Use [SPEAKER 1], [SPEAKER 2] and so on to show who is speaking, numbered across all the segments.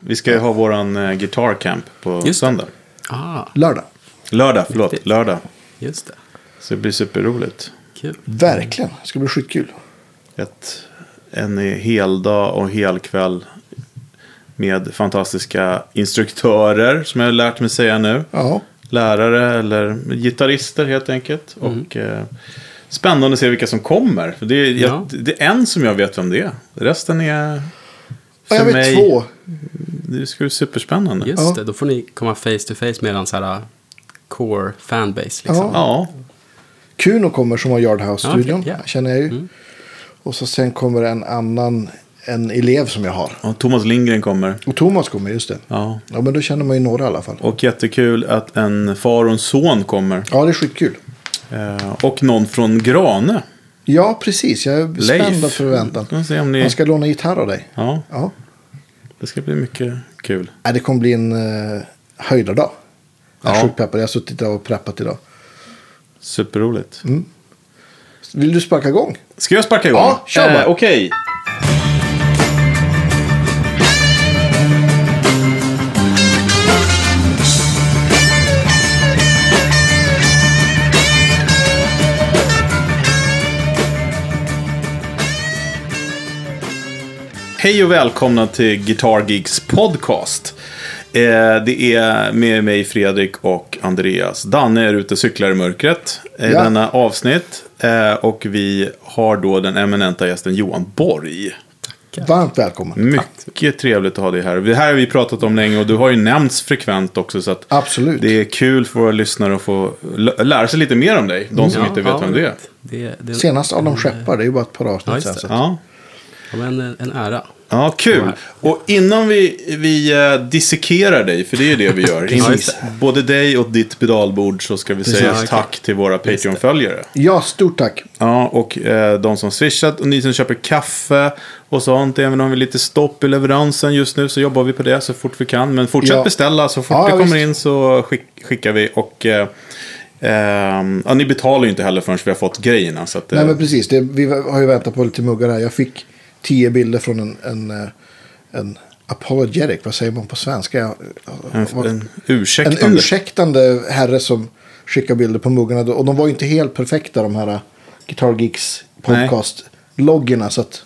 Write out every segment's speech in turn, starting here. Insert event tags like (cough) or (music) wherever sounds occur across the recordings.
[SPEAKER 1] Vi ska ju ha våran eh, Guitar Camp på
[SPEAKER 2] Just det.
[SPEAKER 1] söndag.
[SPEAKER 2] Ah,
[SPEAKER 3] Lördag.
[SPEAKER 1] Lördag, förlåt.
[SPEAKER 2] Riktigt.
[SPEAKER 1] Lördag.
[SPEAKER 2] just det.
[SPEAKER 1] Så det blir superroligt.
[SPEAKER 2] Kul.
[SPEAKER 3] Verkligen. Det ska bli skitkul.
[SPEAKER 1] Ett, en heldag och helkväll med fantastiska instruktörer som jag har lärt mig säga nu.
[SPEAKER 3] Ja.
[SPEAKER 1] Lärare eller gitarrister helt enkelt. Och eh, spännande att se vilka som kommer. För det, är,
[SPEAKER 2] Ja.
[SPEAKER 1] jag, det är en som jag vet vem det är. Resten är...
[SPEAKER 3] Ja, jag
[SPEAKER 1] för
[SPEAKER 3] vet
[SPEAKER 1] mig-
[SPEAKER 3] två.
[SPEAKER 1] Det ska bli superspännande.
[SPEAKER 2] Just
[SPEAKER 3] Ja.
[SPEAKER 2] det, då får ni komma face to face med en så här uh, core fanbase liksom.
[SPEAKER 3] Ja.
[SPEAKER 1] Ja,
[SPEAKER 3] Kuno kommer som har Yard House-studion.
[SPEAKER 2] Okej, ja.
[SPEAKER 3] Känner jag ju. Och så sen kommer en annan en elev som jag har.
[SPEAKER 1] och Thomas Lindgren kommer.
[SPEAKER 3] Och Thomas kommer, just det.
[SPEAKER 1] Ja.
[SPEAKER 3] Ja, men då känner man ju några i alla fall.
[SPEAKER 1] Och jättekul att en far och en son kommer.
[SPEAKER 3] Ja, det är skitkul.
[SPEAKER 1] Eh, och någon från Grane.
[SPEAKER 3] Ja, precis. Jag är spänd av förväntan.
[SPEAKER 1] Se om ni...
[SPEAKER 3] Han ska låna gitarr av dig.
[SPEAKER 1] Ja,
[SPEAKER 3] Ja.
[SPEAKER 1] det ska bli mycket kul.
[SPEAKER 3] Nej, det kommer bli en uh, höjdardag. Jag är
[SPEAKER 1] Ja.
[SPEAKER 3] sjukt peppad. Jag har suttit och preppat idag.
[SPEAKER 1] Superroligt.
[SPEAKER 3] Vill du sparka igång?
[SPEAKER 1] Ska jag sparka igång?
[SPEAKER 3] Ja, kör bara.
[SPEAKER 1] Eh, Okej. Hej och välkomna till Guitar Geeks podcast. Eh, det är med mig Fredrik och Andreas. Danne är ute och cyklar i mörkret i
[SPEAKER 3] Ja.
[SPEAKER 1] denna avsnitt. Eh, och vi har då den eminenta gästen Johan Borg.
[SPEAKER 3] Varmt välkommen.
[SPEAKER 1] Mycket trevligt att ha dig här. Det här har vi pratat om länge och du har ju nämnts frekvent också. Så att
[SPEAKER 3] Absolut.
[SPEAKER 1] det är kul för våra lyssnare att få lära sig lite mer om dig. De som inte vet vem det är.
[SPEAKER 2] Det, det,
[SPEAKER 3] Senast Adam Skeppar, det är ju bara ett par
[SPEAKER 2] Ja,
[SPEAKER 3] avsnitt
[SPEAKER 2] just
[SPEAKER 3] sen.
[SPEAKER 2] det.
[SPEAKER 3] Så.
[SPEAKER 1] Ja.
[SPEAKER 2] Ja, men en, en ära.
[SPEAKER 1] Ja, kul. Och innan vi, vi eh, dissekerar dig, för det är ju det vi gör. (laughs)
[SPEAKER 2] Just
[SPEAKER 1] Både dig och ditt pedalbord så ska vi
[SPEAKER 3] Precis.
[SPEAKER 1] säga tack till våra Patreon-följare.
[SPEAKER 3] Ja, stort tack.
[SPEAKER 1] Ja, och eh, de som swishat och ni som köper kaffe och sånt. Även om vi har lite stopp i leveransen just nu så jobbar vi på det så fort vi kan. Men fortsätt
[SPEAKER 3] Ja.
[SPEAKER 1] beställa så fort
[SPEAKER 3] Ja,
[SPEAKER 1] det kommer
[SPEAKER 3] visst.
[SPEAKER 1] in så skick, skickar vi. Och eh, ehm, ja, ni betalar ju inte heller förrän vi har fått grejerna. Så att, eh,
[SPEAKER 3] Nej, men precis. Det, vi har ju väntat på lite muggar här. Jag fick tio bilder från en, en, eh, en apologetic. Vad säger man på svenska?
[SPEAKER 1] En, en ursäktande.
[SPEAKER 3] En ursäktande herre som skickar bilder på muggarna. Och de var ju inte helt perfekta de här uh, Guitar Geeks podcast-loggerna. Så att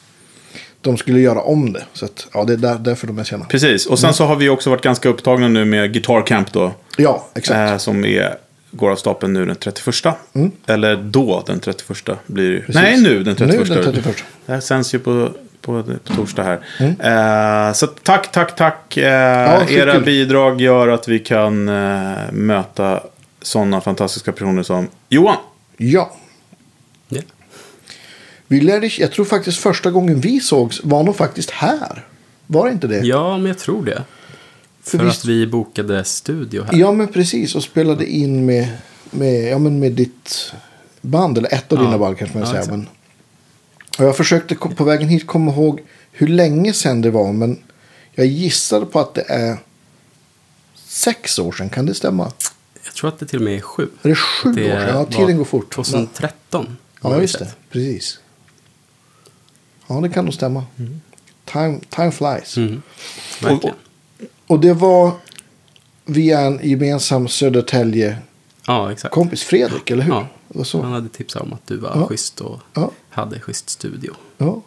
[SPEAKER 3] de skulle göra om det. Så att, ja, det är där, därför de är kända.
[SPEAKER 1] Precis, och sen så har vi också varit ganska upptagna nu med Guitar Camp då.
[SPEAKER 3] Ja, exakt.
[SPEAKER 1] Eh, som är, går av stapeln nu den 31. Eller då den 31 blir.
[SPEAKER 3] Mm. Precis.
[SPEAKER 1] Nej, nu den 31.
[SPEAKER 3] Nu den 31.
[SPEAKER 1] Det här sänds ju på, på, på torsdag här.
[SPEAKER 3] Mm.
[SPEAKER 1] Eh, så tack, tack, tack. Eh,
[SPEAKER 3] skitkul.
[SPEAKER 1] era bidrag gör att vi kan eh, möta sådana fantastiska personer som Johan.
[SPEAKER 3] Ja.
[SPEAKER 2] Ja.
[SPEAKER 3] Vi lärde, jag tror faktiskt första gången vi sågs var nog faktiskt här. Var det inte det?
[SPEAKER 2] ja, men jag tror det.
[SPEAKER 3] För
[SPEAKER 2] För
[SPEAKER 3] visst-
[SPEAKER 2] att vi bokade studio här.
[SPEAKER 3] Ja, men precis. Och spelade in med, med, ja, men med ditt band. Eller ett av
[SPEAKER 2] Ja.
[SPEAKER 3] dina band kanske man
[SPEAKER 2] Ja,
[SPEAKER 3] säger. Men, och jag försökte på vägen hit komma ihåg hur länge sedan det var. Men jag gissade på att det är sex år sedan. Kan det stämma?
[SPEAKER 2] Jag tror att det till och med är sju.
[SPEAKER 3] Är det sju
[SPEAKER 2] Det
[SPEAKER 3] år sedan? Ja, tiden går fort.
[SPEAKER 2] 2013. har
[SPEAKER 3] Ja, just det. Precis. Ja, det kan nog stämma. Time, time flies.
[SPEAKER 2] Mm. Verkligen.
[SPEAKER 3] Och det var via en gemensam Södertälje-kompis,
[SPEAKER 2] Ja, exakt.
[SPEAKER 3] Fredrik, eller hur?
[SPEAKER 2] Ja. Han hade tipsat om att du var
[SPEAKER 3] Ja.
[SPEAKER 2] schysst och
[SPEAKER 3] Ja.
[SPEAKER 2] hade schysst studio.
[SPEAKER 3] Ja.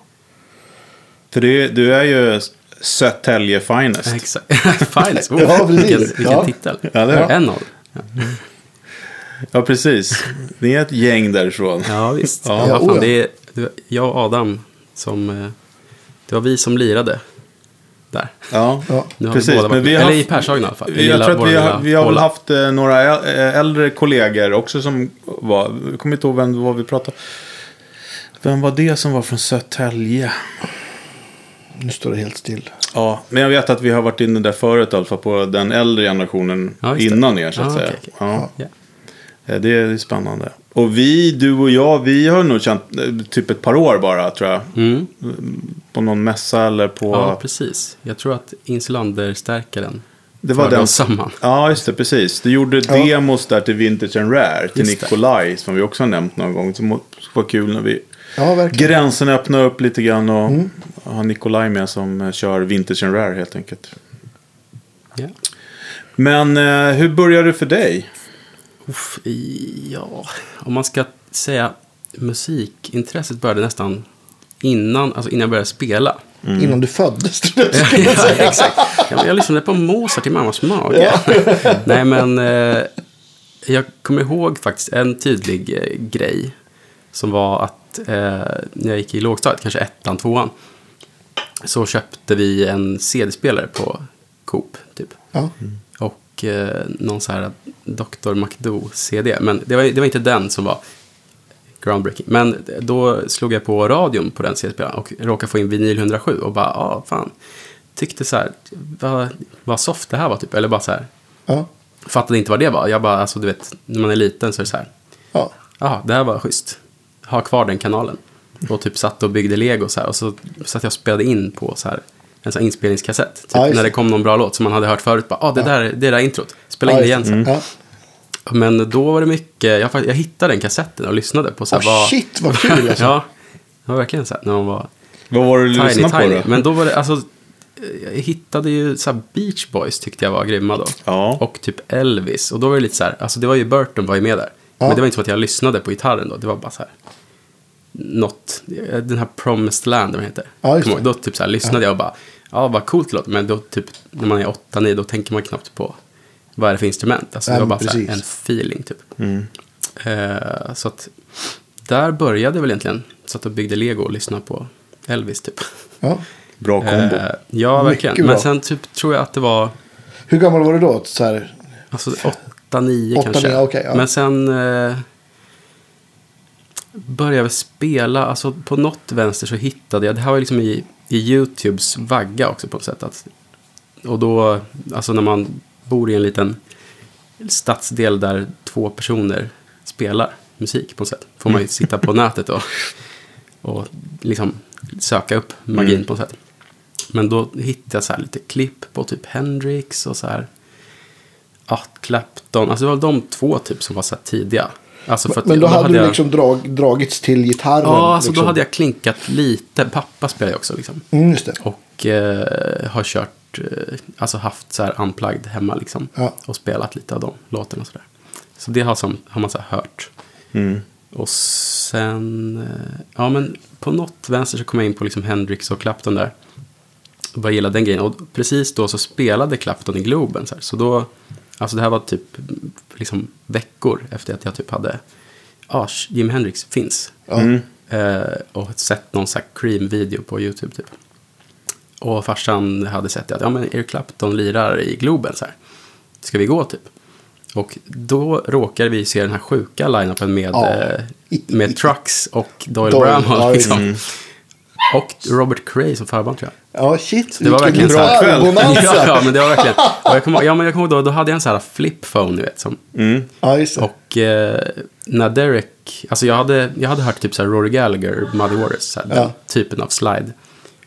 [SPEAKER 1] För du, du är ju Södertälje Finest.
[SPEAKER 2] Exakt. (laughs) Finest. Oh,
[SPEAKER 3] Ja, precis.
[SPEAKER 2] Vilken, vilken
[SPEAKER 3] Ja.
[SPEAKER 2] titel.
[SPEAKER 1] Ja, det är.
[SPEAKER 2] En av dem. Ja.
[SPEAKER 1] Precis. Ni är ett gäng därifrån.
[SPEAKER 2] Ja, visst.
[SPEAKER 1] Ja.
[SPEAKER 2] Ja, fan,
[SPEAKER 3] oh ja.
[SPEAKER 2] det är jag och Adam som... eh, Det var vi som lirade där.
[SPEAKER 1] Ja,
[SPEAKER 3] Ja.
[SPEAKER 1] Precis. Men vi har
[SPEAKER 2] eller
[SPEAKER 1] haft-
[SPEAKER 2] i Pershagen i alla fall.
[SPEAKER 1] Vi, jag tror att vi har, vi har väl haft eh, några eh, äldre kollegor också som var, jag kommer inte ihåg vem det var vi pratade Vem var det som var från Södertälje?
[SPEAKER 3] Nu står det helt still.
[SPEAKER 1] Ja, men jag vet att vi har varit inne där förut i alla fall på den äldre generationen
[SPEAKER 2] Ja,
[SPEAKER 1] innan er så att
[SPEAKER 2] Ja,
[SPEAKER 1] säga.
[SPEAKER 2] okej, okej.
[SPEAKER 1] Ja,
[SPEAKER 2] Ja.
[SPEAKER 1] Eh, det är spännande. Och vi, du och jag, vi har nog känt eh, typ ett par år bara tror jag.
[SPEAKER 2] Mm.
[SPEAKER 1] På någon mässa eller på...
[SPEAKER 2] ja, precis. Jag tror att Insulander-stärkaren
[SPEAKER 1] Det var den
[SPEAKER 2] samman. (laughs)
[SPEAKER 1] Ja, just det, precis. Du gjorde
[SPEAKER 3] Ja.
[SPEAKER 1] demos där till Vintage and Rare, till
[SPEAKER 2] Just det.
[SPEAKER 1] Nikolaj, som vi också har nämnt någon gång. Som var kul när vi...
[SPEAKER 3] Ja, verkligen.
[SPEAKER 1] Gränsen öppnar upp lite grann och
[SPEAKER 3] Mm.
[SPEAKER 1] har Nikolaj med som eh, kör Vintage and Rare helt enkelt.
[SPEAKER 2] Ja.
[SPEAKER 1] Men eh, hur började det för dig?
[SPEAKER 2] Uff, ja, om man ska säga musikintresset började nästan innan, alltså innan jag började spela.
[SPEAKER 3] Innan du föddes.
[SPEAKER 2] ja, (laughs) exakt. Ja, men jag lyssnade på Mozart i mammas mage. (laughs) Nej, men eh, jag kommer ihåg faktiskt en tydlig eh, grej. Som var att eh, när jag gick i lågstadiet, kanske ettan, tvåan. Så köpte vi en CD-spelare på Coop, typ.
[SPEAKER 3] Ja.
[SPEAKER 2] Och eh, någon så här Dr. McDo-CD. Men det var, det var inte den som var groundbreaking. Men då slog jag på radion på den CD-spelaren och råkade få in vinyl 107 och bara, ja, ah, fan. Tyckte så här, vad, vad soft det här var typ. Eller bara så här,
[SPEAKER 3] Ja.
[SPEAKER 2] fattade inte vad det var. Jag bara, alltså du vet, när man är liten så är det så här,
[SPEAKER 3] Ja.
[SPEAKER 2] jaha, det här var schysst. Ha kvar den kanalen. Och typ satt och byggde lego så här. Och så satt jag och spelade in på så här, en sån inspelningskassett. Typ,
[SPEAKER 3] Ja,
[SPEAKER 2] när det kom någon bra låt som man hade hört förut. Bara, ah, det, där, det där introt. Spela in
[SPEAKER 3] Ja,
[SPEAKER 2] det igen sen.
[SPEAKER 3] Ja.
[SPEAKER 2] Men då var det mycket, jag, jag hittade den kassetten och lyssnade på så här,
[SPEAKER 3] Ah,
[SPEAKER 2] vad...
[SPEAKER 3] shit, vad kul, (laughs) alltså.
[SPEAKER 2] ja, det var verkligen så här när man var
[SPEAKER 1] Vad var det du
[SPEAKER 2] tiny,
[SPEAKER 1] lyssnade på
[SPEAKER 2] tiny.
[SPEAKER 1] då?
[SPEAKER 2] Men då var det, alltså, jag hittade ju så här Beach Boys tyckte jag var grymma då.
[SPEAKER 1] Ja.
[SPEAKER 2] Och typ Elvis. Och då var det lite så här, alltså det var ju Burton var ju med där.
[SPEAKER 3] Ja.
[SPEAKER 2] Men det var inte så att jag lyssnade på gitarren då, det var bara så här. Något, den här Promised Land, vad den heter.
[SPEAKER 3] Ja?
[SPEAKER 2] Då typ så här lyssnade jag och bara, ja vad coolt det låter. Men då typ, när man är 8-9 då tänker man knappt på vad är det för instrument. Alltså det var bara så här, en feeling typ. Eh, så att där började väl egentligen. Satt och byggde lego och lyssnade på Elvis typ.
[SPEAKER 3] Ja.
[SPEAKER 1] Bra kombo.
[SPEAKER 2] Eh, ja, verkligen. Men sen typ tror jag att det var
[SPEAKER 3] Hur gammal var du då? Så här,
[SPEAKER 2] alltså 8-9
[SPEAKER 3] Åtta,
[SPEAKER 2] kanske.
[SPEAKER 3] nio, okej, ja.
[SPEAKER 2] Men sen eh, började jag spela. Alltså på något vänster så hittade jag. Det här var liksom i, i YouTubes vagga också på något sätt. Att, och då, alltså när man bor i en liten stadsdel där två personer spelar musik på något sätt. Får man ju sitta på (laughs) nätet och, och liksom söka upp magin på något sätt. Men då hittade jag så här lite klipp på typ Hendrix och så här. Ja, Clapton. Alltså det var de två typ som var så här tidiga. Alltså för att
[SPEAKER 3] men då, hade du
[SPEAKER 2] jag,
[SPEAKER 3] liksom drag, dragits till gitarren.
[SPEAKER 2] Ja, alltså
[SPEAKER 3] liksom.
[SPEAKER 2] då hade jag klinkat lite. Pappa spelar ju också liksom.
[SPEAKER 3] Mm, just det.
[SPEAKER 2] Och eh, har kört, eh, alltså haft så här unplugged hemma liksom.
[SPEAKER 3] Ja.
[SPEAKER 2] Och spelat lite av de låtarna och sådär. Så det har, som, har man så här hört.
[SPEAKER 1] Mm.
[SPEAKER 2] Och sen, eh, ja men på något vänster så kom jag in på liksom Hendrix och Clapton där. Och bara gillade den grejen. Och precis då så spelade Clapton i Globen. Så, här. så då, alltså det här var typ liksom veckor efter att jag typ hade, ja, Jim Hendrix finns.
[SPEAKER 1] Mm.
[SPEAKER 2] Eh, och sett någon sån här Cream-video på YouTube typ. Och farsan hade sett att ja, men Eric Clapton lirar i Globen så här. Ska vi gå typ? Och då råkade vi se den här sjuka line-upen med,
[SPEAKER 3] Ja.
[SPEAKER 2] eh, med Trucks och Doyle,
[SPEAKER 3] Doyle,
[SPEAKER 2] Bramhall. liksom.
[SPEAKER 1] Mm.
[SPEAKER 2] Och Robert Cray som förband tror jag.
[SPEAKER 3] Ja, shit.
[SPEAKER 2] Det var verkligen så här-
[SPEAKER 3] bra bonanza. (laughs)
[SPEAKER 2] ja, ja, men det var verkligen. Och jag kommer ja, men jag kommer ihåg då, då hade jag en sån här flip phone, ni vet. Som,
[SPEAKER 1] Mm.
[SPEAKER 3] Ja, just det.
[SPEAKER 2] och eh, när Derek, alltså jag hade, jag hade hört typ så här Rory Gallagher, Muddy Waters, så här, den
[SPEAKER 3] Ja.
[SPEAKER 2] typen av slide.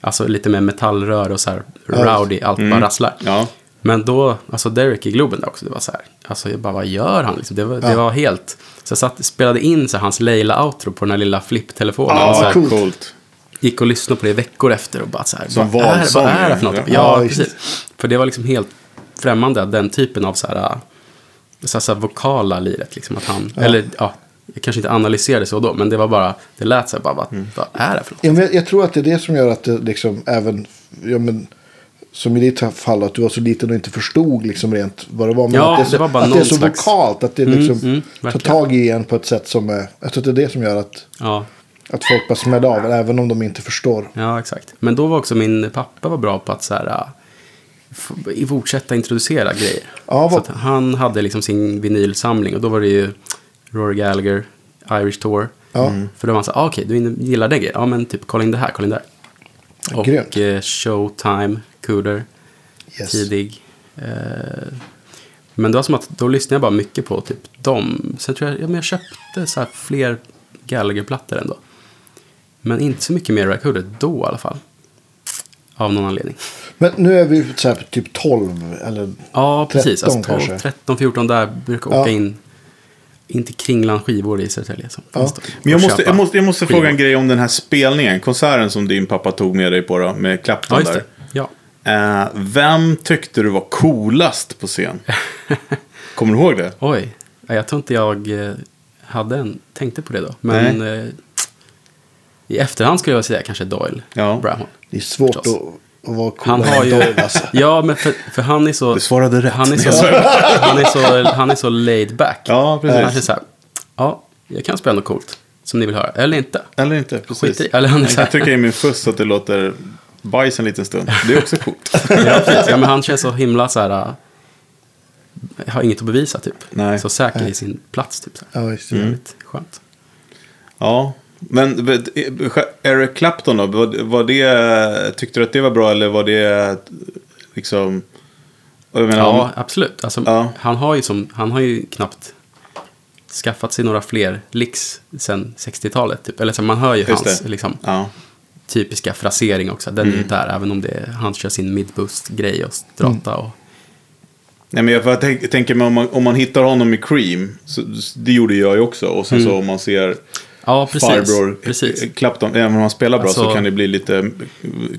[SPEAKER 2] Alltså lite med metallrör och så här
[SPEAKER 3] Ja.
[SPEAKER 2] rowdy, allt bara rasslar.
[SPEAKER 1] Ja.
[SPEAKER 2] Men då, alltså Derek i Globen där också, det var så här, alltså jag bara, vad gör han liksom? Det var, det
[SPEAKER 3] Ja.
[SPEAKER 2] var helt, så jag satt, spelade in så här, hans Leila-outro på den här lilla flipptelefonen.
[SPEAKER 3] Ja,
[SPEAKER 2] så
[SPEAKER 3] coolt.
[SPEAKER 2] Gick och lyssnade på det veckor efter och bara så här,
[SPEAKER 1] Som
[SPEAKER 2] vad, är, vad är det för något?
[SPEAKER 1] ja.
[SPEAKER 2] Ja,
[SPEAKER 3] Ja,
[SPEAKER 2] precis. För det var liksom helt främmande, den typen av så här, så här, så här vokala liret. Liksom, att han, Eller ja, jag kanske inte analyserade så då, men det var bara, det lät så här bara, vad,
[SPEAKER 1] Mm.
[SPEAKER 2] vad är det för något?
[SPEAKER 3] Ja, men jag, jag tror att det är det som gör att det liksom även, ja men, som i ditt fall, att du var så liten och inte förstod liksom rent vad det var. Men
[SPEAKER 2] Ja,
[SPEAKER 3] att det, är så,
[SPEAKER 2] det var bara
[SPEAKER 3] att det är så
[SPEAKER 2] slags-
[SPEAKER 3] vokalt, att det liksom
[SPEAKER 2] mm,
[SPEAKER 3] tar
[SPEAKER 2] verkligen.
[SPEAKER 3] tag i en på ett sätt som är, jag tror att det är det som gör att,
[SPEAKER 2] Ja,
[SPEAKER 3] att folk bara smäller av, även om de inte förstår.
[SPEAKER 2] ja, exakt. Men då var också min pappa var bra på att så här, fortsätta introducera grejer.
[SPEAKER 3] Ja,
[SPEAKER 2] så
[SPEAKER 3] vad-
[SPEAKER 2] att han hade liksom sin vinylsamling och då var det ju Rory Gallagher, Irish Tour.
[SPEAKER 3] Ja.
[SPEAKER 2] För då var han så här, ah, okej, du gillar den grejen. Ja, men typ kolla in det här, kolla in det här. Och
[SPEAKER 3] grymt.
[SPEAKER 2] eh, Showtime, Cooder,
[SPEAKER 3] Yes.
[SPEAKER 2] tidig. Eh, men det var som att då lyssnade jag bara mycket på typ dem. Sen tror jag, ja, men jag köpte så här fler Gallagher-plattor ändå. Men inte så mycket mer Raccoon då i alla fall. Av någon anledning.
[SPEAKER 3] Men nu är vi så här, typ 12 eller
[SPEAKER 2] Ja, precis.
[SPEAKER 3] 13
[SPEAKER 2] Alltså 12,
[SPEAKER 3] kanske.
[SPEAKER 2] 13, 14 där brukar
[SPEAKER 3] Ja.
[SPEAKER 2] åka in. In till Kringlan skivor i Södertälje. som
[SPEAKER 3] Ja.
[SPEAKER 1] Men jag måste, jag måste, jag måste fråga en grej om den här spelningen. Konserten som din pappa tog med dig på då, med
[SPEAKER 2] Ja,
[SPEAKER 1] Clapton
[SPEAKER 2] just
[SPEAKER 1] där.
[SPEAKER 2] Ja.
[SPEAKER 1] Eh, vem tyckte du var coolast på scen? (laughs) Kommer du ihåg det?
[SPEAKER 2] Oj, Ja, jag tror inte jag eh, hade en, tänkte på det då. Men eh, i efterhand skulle jag säga kanske Doyle
[SPEAKER 1] Ja.
[SPEAKER 2] Bramhall.
[SPEAKER 3] Det är svårt
[SPEAKER 2] Förstås.
[SPEAKER 3] att, att vara cool.
[SPEAKER 2] Han har ju...
[SPEAKER 3] Doyle, alltså. (laughs)
[SPEAKER 2] Ja, men för, för han är så...
[SPEAKER 1] Du svarade rätt.
[SPEAKER 2] Han är så, han är så, han är så laid back.
[SPEAKER 1] Ja, precis.
[SPEAKER 2] Han är så här, ja, jag kan spela något coolt som ni vill höra. Eller inte.
[SPEAKER 1] Eller inte, precis.
[SPEAKER 2] Skit i. Eller han är
[SPEAKER 1] jag
[SPEAKER 2] så här,
[SPEAKER 1] trycka in min fuss så att det låter bajs en liten stund. Det är också coolt. (laughs)
[SPEAKER 2] ja, precis. ja, men han känns så himla så här, äh, har inget att bevisa typ.
[SPEAKER 1] Nej.
[SPEAKER 2] Så säker i sin plats typ. Så här.
[SPEAKER 3] Ja, just det.
[SPEAKER 1] Mm.
[SPEAKER 2] Skönt.
[SPEAKER 1] Ja, men vet- Eric Clapton då? Var, det, tyckte du att det var bra eller var det liksom... Jag menar,
[SPEAKER 2] Ja,
[SPEAKER 1] om-
[SPEAKER 2] absolut. Alltså,
[SPEAKER 1] Ja.
[SPEAKER 2] han, har ju som, han har ju knappt skaffat sig några fler licks sen 60-talet. Typ. Eller så man hör ju
[SPEAKER 1] Just
[SPEAKER 2] hans liksom,
[SPEAKER 1] ja.
[SPEAKER 2] typiska frasering också. Den är
[SPEAKER 1] Mm.
[SPEAKER 2] ju där, även om det är, han kör sin midboost-grej och strata. Och,
[SPEAKER 1] Nej, men jag tänk, tänker mig om man, om man hittar honom i Cream. Så, det gjorde jag ju också. Och sen så om man ser
[SPEAKER 2] ja, Mm. precis.
[SPEAKER 1] farbror
[SPEAKER 2] precis.
[SPEAKER 1] Clapton. Även om han spelar bra så
[SPEAKER 2] Alltså-
[SPEAKER 1] kan det bli lite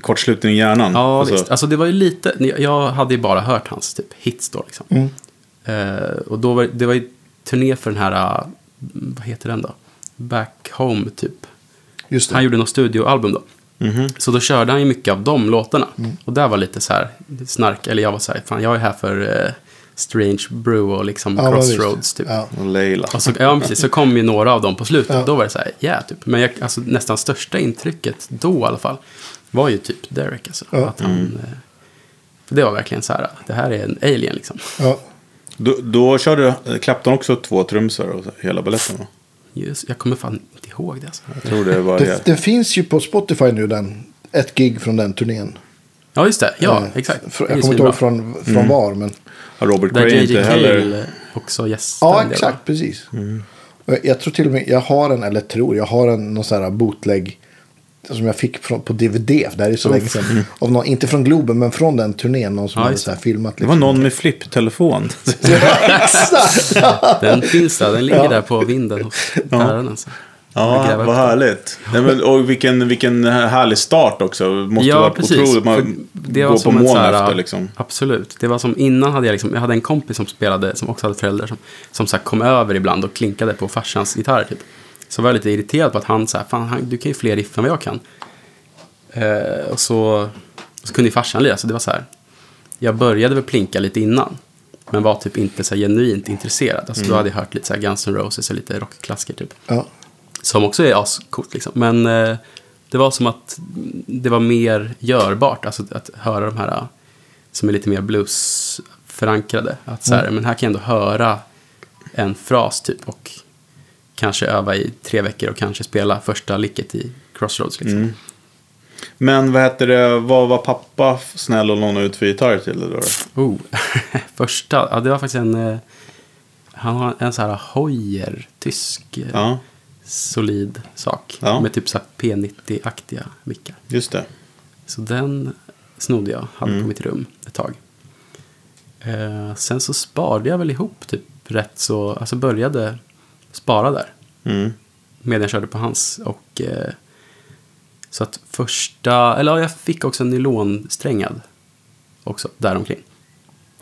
[SPEAKER 1] kortslutning i hjärnan.
[SPEAKER 2] Ja,
[SPEAKER 1] Alltså,
[SPEAKER 2] visst. Alltså det var ju lite, jag hade ju bara hört hans typ hits då liksom.
[SPEAKER 3] Mm.
[SPEAKER 2] Eh, och då var det var ju turné för den här, vad heter den då? Back Home typ. Han gjorde något studioalbum då.
[SPEAKER 1] mhm.
[SPEAKER 2] Så då körde han ju mycket av de låtarna.
[SPEAKER 3] Mm.
[SPEAKER 2] Och där var lite så här snark, eller jag var så här, fan jag är här för eh, Strange Brew och liksom
[SPEAKER 3] Ja.
[SPEAKER 2] Crossroads typ.
[SPEAKER 3] Ja.
[SPEAKER 1] Och Leila.
[SPEAKER 2] Och så, ja, precis, så kom ju några av dem på slutet.
[SPEAKER 3] Ja.
[SPEAKER 2] Då var det så här, ja, yeah, typ. Men jag, alltså, nästan största intrycket då i alla fall var ju typ Derek. Alltså.
[SPEAKER 3] Ja.
[SPEAKER 2] Att han, eh, för det var verkligen så här, det här är en alien liksom.
[SPEAKER 3] Ja.
[SPEAKER 1] Då, då körde Clapton också två trumsor och hela baletten va?
[SPEAKER 2] Just, jag kommer fan inte ihåg det alltså.
[SPEAKER 1] Jag tror det var
[SPEAKER 3] Det,
[SPEAKER 1] det.
[SPEAKER 3] finns ju på Spotify nu den, ett gig från den turnén.
[SPEAKER 2] Ja, just det. Ja,
[SPEAKER 3] Eh,
[SPEAKER 2] exakt.
[SPEAKER 3] Jag kommer inte ihåg från, från
[SPEAKER 1] Mm.
[SPEAKER 3] var, men...
[SPEAKER 1] Har Robert Gray
[SPEAKER 2] JJ
[SPEAKER 1] inte
[SPEAKER 2] Cale
[SPEAKER 1] heller...
[SPEAKER 2] också gästade.
[SPEAKER 3] Ja, exakt,
[SPEAKER 2] va?
[SPEAKER 3] precis. Och Jag, tror till och med, jag har en, eller tror, jag har en någon sån här bootleg som jag fick från, på DVD. Det här är så länge sedan. Av någon, inte från Globen, men från den turnén. Någon som
[SPEAKER 2] Ja,
[SPEAKER 3] hade så här filmat.
[SPEAKER 1] Det var
[SPEAKER 3] liksom.
[SPEAKER 1] någon med flipptelefon. (laughs)
[SPEAKER 2] Den finns där, den ligger där på vinden hos päron. Alltså.
[SPEAKER 1] Ja, vad härligt. Men, och vilken, vilken härlig start också. Måste
[SPEAKER 2] Ja,
[SPEAKER 1] varit
[SPEAKER 2] precis.
[SPEAKER 1] otroligt. Man
[SPEAKER 2] det var
[SPEAKER 1] går på
[SPEAKER 2] här,
[SPEAKER 1] efter liksom.
[SPEAKER 2] Absolut. Det var som innan hade jag liksom, jag hade en kompis som spelade, som också hade föräldrar som, som så här kom över ibland och klinkade på farsans gitarr typ. Så var jag lite irriterad på att han så här, fan han, du kan ju fler riff än vad jag kan. Eh, och så, så kunde ju farsan lira, så det var så här. Jag började väl plinka lite innan. Men var typ inte så här genuint intresserad. Alltså
[SPEAKER 1] Mm.
[SPEAKER 2] då hade jag hört lite så här Guns N' Roses och lite rockklassiker typ.
[SPEAKER 3] Ja.
[SPEAKER 2] Som också är ascoolt liksom. Men eh, det var som att det var mer görbart. Alltså att höra de här eh, som är lite mer bluesförankrade. Att så här, men här kan jag ändå höra en fras typ. Och kanske öva i tre veckor och kanske spela första licket i Crossroads. Liksom.
[SPEAKER 1] Mm. Men vad heter det, vad var pappa snäll och låna ut för gitarr till då? då?
[SPEAKER 2] Oh. (laughs) första, ja det var faktiskt en... Eh, han har en så här Hoyer, tysk, eh,
[SPEAKER 1] Ja,
[SPEAKER 2] solid sak.
[SPEAKER 1] Ja.
[SPEAKER 2] Med typ så här P90-aktiga mickar.
[SPEAKER 1] just det.
[SPEAKER 2] Så den snodde jag, hade
[SPEAKER 1] Mm.
[SPEAKER 2] på mitt rum ett tag. Eh, sen så sparade jag väl ihop typ rätt så, alltså började spara där.
[SPEAKER 1] Mm.
[SPEAKER 2] Medan jag körde på hans. Och eh, så att första, eller ja, jag fick också en nylonsträngad också däromkring.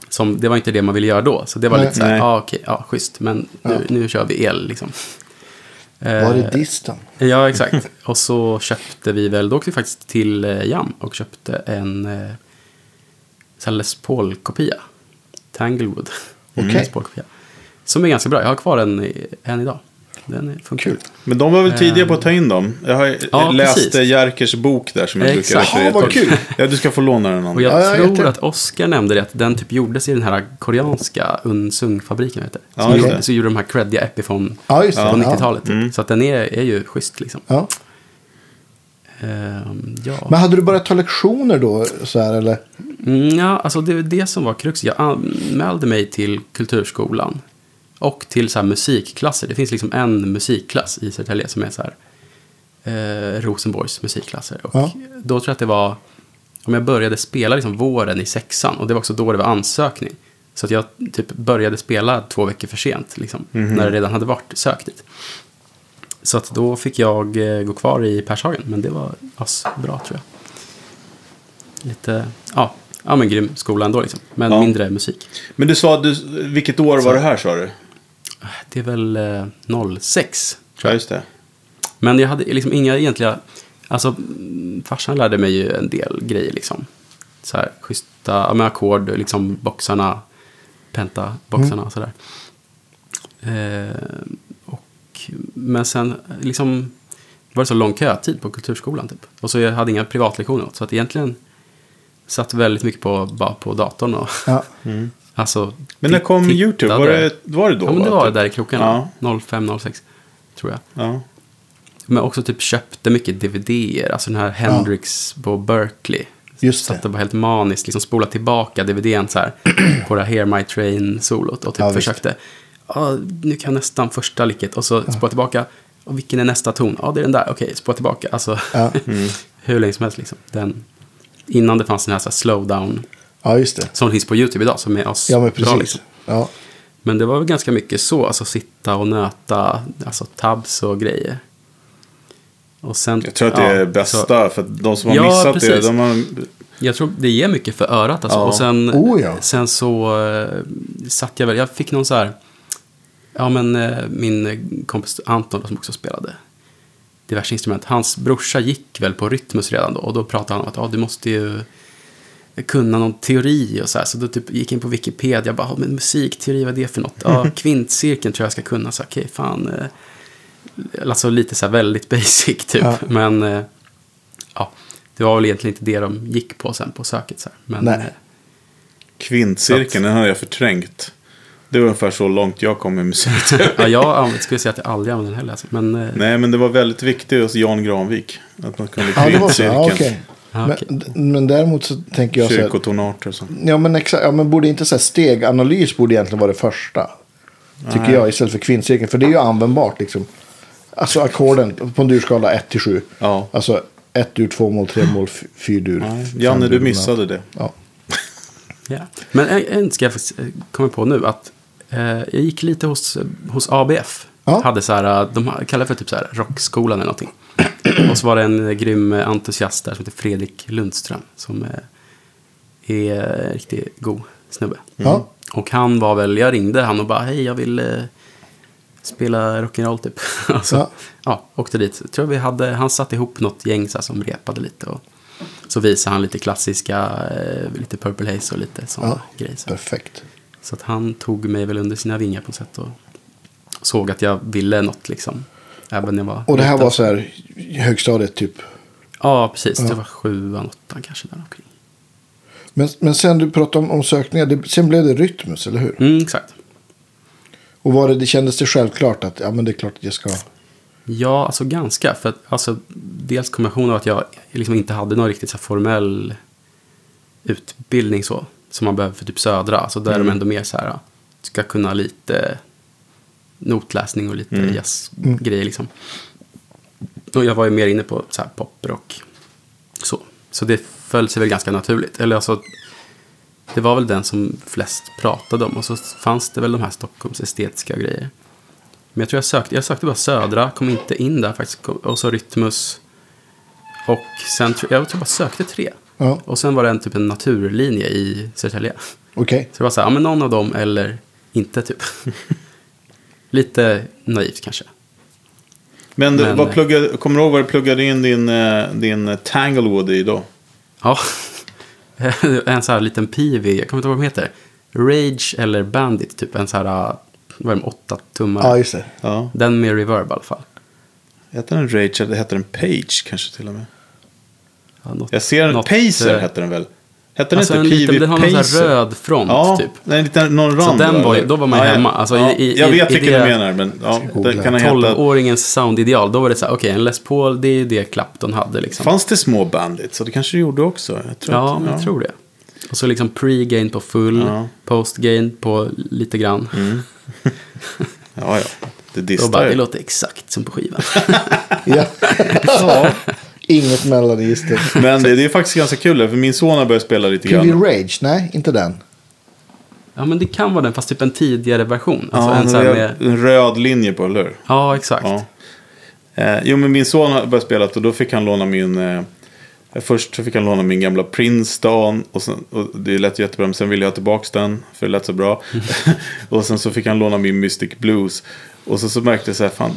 [SPEAKER 2] Som, det var inte det man ville göra då, så det var
[SPEAKER 3] Nej.
[SPEAKER 2] lite så här, ja ah, okej, ja schysst, men nu,
[SPEAKER 3] Ja.
[SPEAKER 2] nu kör vi el liksom.
[SPEAKER 3] Var är
[SPEAKER 2] Eh,
[SPEAKER 3] disten?
[SPEAKER 2] Ja, exakt. (laughs) Och så köpte vi väl, då åkte vi faktiskt till eh, Jam och köpte en eh, Les Paul-kopia. Tanglewood.
[SPEAKER 3] Okej.
[SPEAKER 2] Les Paul-kopia. Som är ganska bra. Jag har kvar den än idag. Den funkar.
[SPEAKER 3] Kul.
[SPEAKER 1] Men de var väl tidiga på att ta in dem? Jag har
[SPEAKER 2] Ja,
[SPEAKER 1] läst
[SPEAKER 2] precis.
[SPEAKER 1] Jerkers bok där som jag brukar
[SPEAKER 2] Exakt.
[SPEAKER 1] referera
[SPEAKER 3] Ja, vad
[SPEAKER 1] till.
[SPEAKER 3] kul.
[SPEAKER 1] Ja, du ska få låna den.
[SPEAKER 2] Och
[SPEAKER 1] Andra.
[SPEAKER 2] jag
[SPEAKER 3] Ja,
[SPEAKER 2] tror
[SPEAKER 3] jätte-
[SPEAKER 2] att Oscar nämnde det, att den typ gjordes i den här koreanska Unsung-fabriken. Vet du?
[SPEAKER 1] Ja,
[SPEAKER 2] gjorde,
[SPEAKER 1] det.
[SPEAKER 2] så gjorde de här creddiga Epiphone
[SPEAKER 3] Ja, just det.
[SPEAKER 2] på
[SPEAKER 3] Ja.
[SPEAKER 2] 90-talet. Typ.
[SPEAKER 1] Mm.
[SPEAKER 2] Så att den är, är ju schysst liksom.
[SPEAKER 3] Ja.
[SPEAKER 2] Ehm, ja.
[SPEAKER 3] Men hade du börjat ta lektioner då? Så här, eller?
[SPEAKER 2] Mm, ja, alltså det är det som var krux. Jag anmälde mig till Kulturskolan. Och till så här musikklasser. Det finns liksom en musikklass i Södertälje som är så här. Eh, Rosenborgs musikklasser. Och
[SPEAKER 3] Ja.
[SPEAKER 2] då tror jag att det var. Om jag började spela liksom våren i sexan. Och det var också då det var ansökning. Så att jag typ började spela två veckor för sent. Liksom, När det redan hade varit sökt dit. Så att då fick jag eh, gå kvar i Pershagen. Men det var bra tror jag. Lite, ja, ja, men grym skola ändå liksom. Men
[SPEAKER 1] Ja.
[SPEAKER 2] mindre musik.
[SPEAKER 1] Men du sa, du, vilket år var det här sa du?
[SPEAKER 2] Det är väl eh, 06,
[SPEAKER 1] Ja, just det.
[SPEAKER 2] Men jag hade liksom inga egentliga... Alltså, mm, farsan lärde mig ju en del grejer liksom. Så här, schyssta ja, med ackord, liksom boxarna, pentaboxarna och sådär. Eh, och, men sen liksom var det så lång kötid på kulturskolan typ. Och så jag hade inga privatlektioner åt, så att egentligen satt väldigt mycket på, bara på datorn och
[SPEAKER 3] Ja. (laughs)
[SPEAKER 2] alltså...
[SPEAKER 1] Men när kom
[SPEAKER 2] tittade.
[SPEAKER 1] YouTube? Var det, var det då?
[SPEAKER 2] Ja, men det
[SPEAKER 1] va?
[SPEAKER 2] var
[SPEAKER 1] Typ?
[SPEAKER 2] där i krokarna. 05-06, tror jag.
[SPEAKER 1] Ja.
[SPEAKER 2] Men också typ köpte mycket DVD-er. Alltså den här Hendrix på Berkeley.
[SPEAKER 3] Just
[SPEAKER 2] Så
[SPEAKER 3] det.
[SPEAKER 2] att det var helt maniskt. Liksom spola tillbaka DVDn så här. (clears throat) på det här Hear My Train-solot. Och typ
[SPEAKER 3] Ja,
[SPEAKER 2] försökte. Ja, nu kan jag nästan första licket. Och så spola tillbaka. Och vilken är nästa ton? Ja, det är den där. Okej, spola tillbaka. Alltså,
[SPEAKER 3] Ja. (laughs)
[SPEAKER 2] hur länge som helst liksom. Den, innan det fanns den här, så här slow down.
[SPEAKER 3] Ja, just det.
[SPEAKER 2] Som finns på YouTube idag. Som är oss
[SPEAKER 3] Ja, men
[SPEAKER 2] bra,
[SPEAKER 3] precis.
[SPEAKER 2] liksom.
[SPEAKER 3] Ja.
[SPEAKER 2] Men det var väl ganska mycket så, alltså sitta och nöta, alltså tabs och grejer. Och sen,
[SPEAKER 1] Jag tror att det
[SPEAKER 2] ja,
[SPEAKER 1] är
[SPEAKER 2] så-
[SPEAKER 1] bästa, för att de som har
[SPEAKER 2] Ja,
[SPEAKER 1] missat det,
[SPEAKER 2] precis.
[SPEAKER 1] de har...
[SPEAKER 2] jag tror det ger mycket för örat alltså.
[SPEAKER 1] Ja.
[SPEAKER 2] Och sen,
[SPEAKER 3] Oh, ja.
[SPEAKER 2] sen så eh, satt jag väl, jag fick någon så här, ja men eh, min kompis Anton som också spelade diverse instrument, hans brorsa gick väl på Rytmus redan då. Och då pratade han om att ja, du måste ju kunna någon teori och så här. Så då typ gick jag in på Wikipedia, bara, "Ja, men musikteori, vad är det för något? Ja, (laughs) kvintcirkeln tror jag ska kunna. Så okej, fan. eh, Alltså lite så här väldigt (laughs) basic typ.
[SPEAKER 3] Ja.
[SPEAKER 2] Men eh, ja, det var väl egentligen inte det de gick på sen på söket. Så här. Men,
[SPEAKER 3] Nej.
[SPEAKER 2] eh,
[SPEAKER 1] Kvintcirkeln, den har jag förträngt. Det var ungefär så långt jag kom med musik. (laughs)
[SPEAKER 2] ja, jag skulle säga att jag aldrig använder den heller. Alltså. Men,
[SPEAKER 1] Nej, men det var väldigt viktigt hos Jan Granvik. Att man kunde
[SPEAKER 3] Ja, det var så.
[SPEAKER 1] kvintcirkeln.
[SPEAKER 3] Ja, okej.
[SPEAKER 2] Okej.
[SPEAKER 3] Men, men däremot så tänker jag så här.
[SPEAKER 1] Kyrkotonarter och så.
[SPEAKER 3] Ja, men, exa, ja, men borde inte så här steganalys borde egentligen vara det första. Tycker
[SPEAKER 1] Nej.
[SPEAKER 3] jag istället för kvintcirkeln. För det är ju användbart liksom. Alltså ackorden på en durskala 1 till 7.
[SPEAKER 1] Ja.
[SPEAKER 3] Alltså 1 dur, 2 mål, 3 mål, 4 dur.
[SPEAKER 1] Janne,
[SPEAKER 3] dur,
[SPEAKER 1] du missade det.
[SPEAKER 3] Ja.
[SPEAKER 2] Ja. Men en, en ska jag faktiskt eh, komma på nu. att eh, Jag gick lite hos, hos ABF.
[SPEAKER 3] Ja.
[SPEAKER 2] Hade så här, eh, de kallar det för typ så här rockskolan eller någonting. Och så var det en grym eh, entusiast där som heter Fredrik Lundström. Som eh, är riktigt god snubbe.
[SPEAKER 3] Ja.
[SPEAKER 2] Och han var väl, jag ringde han och bara hej jag vill spela rock'n'roll typ. (laughs) alltså,
[SPEAKER 3] Ja.
[SPEAKER 2] ja. åkte dit. Jag tror vi hade, han satte ihop något gäng så här, som repade lite. Och så visade han lite klassiska, lite Purple Haze och lite sådana
[SPEAKER 3] Ja.
[SPEAKER 2] grejer. Så.
[SPEAKER 3] Perfekt.
[SPEAKER 2] så att han tog mig väl under sina vingar på något sätt. Och såg att jag ville något liksom. Även när jag var
[SPEAKER 3] Och det här
[SPEAKER 2] liten.
[SPEAKER 3] var så här högstadiet typ.
[SPEAKER 2] Ja, precis.
[SPEAKER 3] Ja.
[SPEAKER 2] Det var sjuan, åttan kanske där omkring.
[SPEAKER 3] Men, men sen du pratade om, om sökningar. Det, sen blev det Rytmus, eller hur?
[SPEAKER 2] Mm, exakt.
[SPEAKER 3] Och var det, det kändes det självklart att ja, men det är klart att jag ska.
[SPEAKER 2] Ja, alltså ganska. För att, alltså, dels kombinationen av att jag liksom inte hade någon riktigt så här formell utbildning så. Som man behöver för typ södra. Alltså där är de ändå mer så här. Ska kunna lite notläsning och lite
[SPEAKER 1] Mm.
[SPEAKER 2] jazzgrejer liksom. Och jag var ju mer inne på så här poprock. Så. Så det föll sig väl ganska naturligt. Eller alltså. Det var väl den som flest pratade om. Och så fanns det väl de här Stockholms estetiska grejer. Men jag tror jag sökte, jag sökte bara Södra, kom inte in där faktiskt. Och så Rytmus. Och sen, tror- jag tror jag bara sökte tre.
[SPEAKER 3] Ja,
[SPEAKER 2] Och sen var det en typ en naturlinje i Södertälje.
[SPEAKER 3] okej.
[SPEAKER 2] Så det var så här, ja men någon av dem eller inte typ. (laughs) Lite naivt kanske.
[SPEAKER 1] Men, du,
[SPEAKER 2] Men-
[SPEAKER 1] vad pluggade, kommer du ihåg vad du pluggade in din, eh, din eh, Tanglewood i då?
[SPEAKER 2] Ja, (laughs) en så här liten PV, jag kommer inte ihåg vad de heter. Rage eller Bandit, typ en så här, vad är de, åtta tummar.
[SPEAKER 3] Ja, just det.
[SPEAKER 1] Ja.
[SPEAKER 2] Den med reverb i alla fall.
[SPEAKER 1] Hette den Rage eller hette den Page kanske till och med?
[SPEAKER 2] Ja, något-
[SPEAKER 1] Jag ser en
[SPEAKER 2] något,
[SPEAKER 1] Pacer
[SPEAKER 2] eh,
[SPEAKER 1] hette den väl? Hette den
[SPEAKER 2] Alltså en
[SPEAKER 1] inte
[SPEAKER 2] liten,
[SPEAKER 1] PV
[SPEAKER 2] den har någon sån här röd front
[SPEAKER 1] Ja,
[SPEAKER 2] typ.
[SPEAKER 1] en liten, någon rand.
[SPEAKER 2] Så den var då var man ju
[SPEAKER 1] ja,
[SPEAKER 2] hemma.
[SPEAKER 1] Ja,
[SPEAKER 2] Alltså,
[SPEAKER 1] ja,
[SPEAKER 2] i- i-
[SPEAKER 1] jag vet vilken
[SPEAKER 2] det-
[SPEAKER 1] du menar, men ja, den kan ha hetat...
[SPEAKER 2] 12-åringens soundideal, då var det så här, okej, en Les Paul, det är ju det Clapton hade liksom.
[SPEAKER 1] Fanns det små bandits? Så det kanske det gjorde också. Jag tror
[SPEAKER 2] ja,
[SPEAKER 1] att,
[SPEAKER 2] men jag tror det. Och så liksom pre-gain på full,
[SPEAKER 1] Ja.
[SPEAKER 2] post-gain på lite grann. (laughs)
[SPEAKER 1] Ja, ja. Det
[SPEAKER 2] Och
[SPEAKER 1] distar
[SPEAKER 2] bara, det låter exakt som på skivan. (laughs)
[SPEAKER 3] Ja. (laughs) Inget mellanregister. (laughs)
[SPEAKER 1] Men det, det är faktiskt ganska kul, för min son har börjat spela lite
[SPEAKER 3] PV
[SPEAKER 1] grann.
[SPEAKER 3] Rage? Nej, inte den.
[SPEAKER 2] ja, men det kan vara den, fast typ en tidigare version. Alltså
[SPEAKER 1] Ja,
[SPEAKER 2] en
[SPEAKER 1] en,
[SPEAKER 2] så här
[SPEAKER 1] röd,
[SPEAKER 2] med,
[SPEAKER 1] en röd linje på, eller hur?
[SPEAKER 2] ja exakt.
[SPEAKER 1] Ja. Eh, jo, men min son har börjat spela och då fick han låna min... Eh, Först fick han låna min gamla Princeton. Och, sen, och det lät jättebra. Men sen ville jag ha tillbaka den. För det lät så bra. (laughs) och sen så fick han låna min Mystic Blues. Och så, så märkte jag så här. Fan,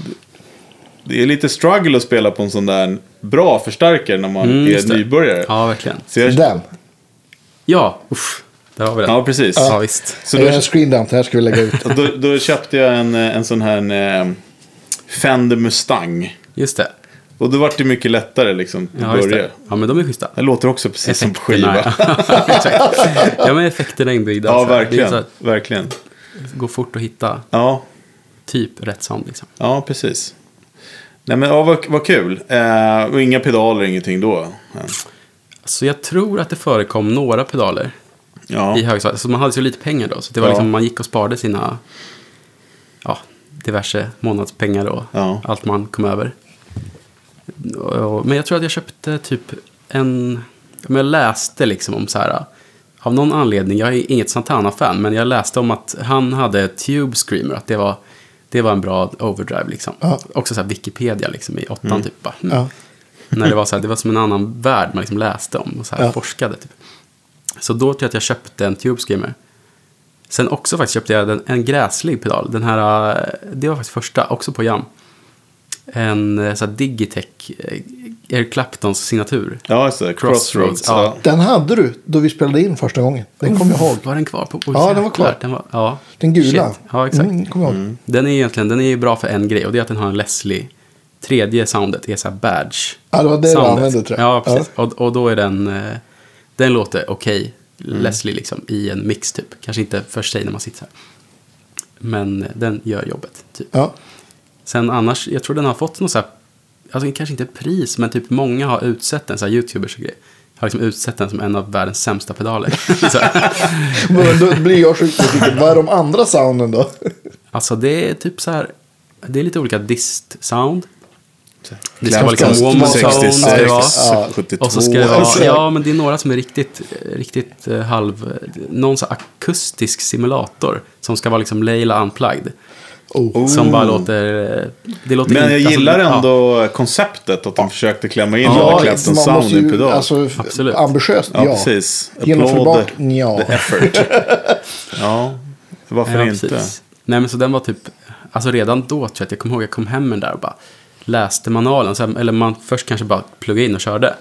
[SPEAKER 1] det är lite struggle att spela på en sån där bra förstärkare när man
[SPEAKER 2] Mm,
[SPEAKER 1] är
[SPEAKER 2] det.
[SPEAKER 1] nybörjare.
[SPEAKER 2] Ja, verkligen.
[SPEAKER 1] Så jag,
[SPEAKER 3] Den.
[SPEAKER 2] Ja, uff, där har vi den.
[SPEAKER 1] ja, precis.
[SPEAKER 2] Ja, visst.
[SPEAKER 1] Så
[SPEAKER 3] det är
[SPEAKER 1] då,
[SPEAKER 3] en screen dump, det här ska vi lägga ut. (laughs)
[SPEAKER 1] då, då köpte jag en, eh, en sån här en, Fender Mustang.
[SPEAKER 2] Just det.
[SPEAKER 1] Och då var det mycket lättare liksom att
[SPEAKER 2] Ja,
[SPEAKER 1] börja.
[SPEAKER 2] det. Ja, men de är schyssta.
[SPEAKER 1] Det låter också precis som på skiva.
[SPEAKER 2] Effekterna, ja. (laughs) Ja, men effekterna är inbyggda.
[SPEAKER 1] Ja,
[SPEAKER 2] så här. Det är
[SPEAKER 1] verkligen.
[SPEAKER 2] så här,
[SPEAKER 1] verkligen.
[SPEAKER 2] går fort att hitta
[SPEAKER 1] Ja,
[SPEAKER 2] typ rätt sound liksom.
[SPEAKER 1] ja, precis. Nej men ja, vad, vad kul. Eh, och inga pedaler, ingenting då.
[SPEAKER 2] Så jag tror att det förekom några pedaler
[SPEAKER 1] Ja,
[SPEAKER 2] i högstadiet. Så man hade så lite pengar då. Så det var
[SPEAKER 1] Ja.
[SPEAKER 2] liksom, man gick och sparade sina ja, diverse månadspengar och
[SPEAKER 1] Ja.
[SPEAKER 2] allt man kom över. Men jag tror att jag köpte typ en... Men jag läste liksom om så här... Av någon anledning, jag är inget Santana-fan, men jag läste om att han hade Tube Screamer, att det var, det var en bra overdrive liksom.
[SPEAKER 3] Ja.
[SPEAKER 2] Också så här Wikipedia liksom i åttan typ. Bara, hmm.
[SPEAKER 3] Ja.
[SPEAKER 2] När det var så här, det var som en annan värld man liksom läste om och så här
[SPEAKER 3] Ja.
[SPEAKER 2] forskade. Typ. Så då tror jag att jag köpte en Tube Screamer. Sen också faktiskt köpte jag en, en gräslig pedal. Den här, eh, det var faktiskt första, också på Jam. En eh, så här Digitech, eh, Eric Claptons signatur.
[SPEAKER 1] ja just det. Crossroads.
[SPEAKER 2] Crossroads,
[SPEAKER 1] Ja.
[SPEAKER 2] ja.
[SPEAKER 3] Den hade du då vi spelade in första gången. Den kommer jag ihåg.
[SPEAKER 2] Var den kvar? På, oh,
[SPEAKER 3] Ja, den var kvar.
[SPEAKER 2] Den, var, ja.
[SPEAKER 3] Den gula.
[SPEAKER 2] Shit. Ja, exakt.
[SPEAKER 3] Mm, kommer jag ihåg.
[SPEAKER 2] Den är egentligen den är ju bra för en grej och det är att den har en Leslie. Tredje soundet är så här badge.
[SPEAKER 3] Ja, det var det du
[SPEAKER 2] soundet.
[SPEAKER 3] använde, tror jag.
[SPEAKER 2] Ja, precis. Och, och då är den, eh, den låter okej, Leslie liksom, i en mix typ. Kanske inte för sig när man sitter så här. Men eh, den gör jobbet, typ.
[SPEAKER 3] Ja.
[SPEAKER 2] Sen annars, jag tror den har fått något så här, alltså kanske inte pris, men typ många har utsett den, så här YouTubers och grejer. Har liksom utsett den som en av världens sämsta pedaler. (laughs) (laughs)
[SPEAKER 3] Men då blir jag sjukt nyfiken. Vad är de andra sounden då? (laughs)
[SPEAKER 2] Alltså det är typ så här, det är lite olika dist-sound. Det ska vara liksom
[SPEAKER 1] Cast
[SPEAKER 2] warm
[SPEAKER 1] 66,
[SPEAKER 2] zone. ska det vara.
[SPEAKER 3] Ja.
[SPEAKER 1] 72.
[SPEAKER 2] Och så ska det vara, ja men det är några som är riktigt, riktigt eh, halv, någon så akustisk simulator. Som ska vara liksom Leila unplugged.
[SPEAKER 3] Oh.
[SPEAKER 2] Som bara låter, eh, det låter
[SPEAKER 1] Men jag
[SPEAKER 2] inte-
[SPEAKER 1] gillar
[SPEAKER 2] alltså,
[SPEAKER 1] ändå konceptet att de försökte klämma in
[SPEAKER 2] Ja,
[SPEAKER 1] Eric Clapton
[SPEAKER 3] man
[SPEAKER 1] sound
[SPEAKER 3] måste
[SPEAKER 1] i pedal.
[SPEAKER 3] alltså,
[SPEAKER 2] Absolut.
[SPEAKER 3] ambitiöst,
[SPEAKER 1] ja,
[SPEAKER 3] ja.
[SPEAKER 1] precis.
[SPEAKER 3] Genomförbart, ja.
[SPEAKER 1] the effort. (laughs) ja, varför
[SPEAKER 2] Ja,
[SPEAKER 1] inte?
[SPEAKER 2] precis. Nej men så den var typ, alltså redan då tror jag att jag kommer ihåg, jag kom hem med den där och bara läste manualen. Så här, eller man först kanske bara pluggade in och körde.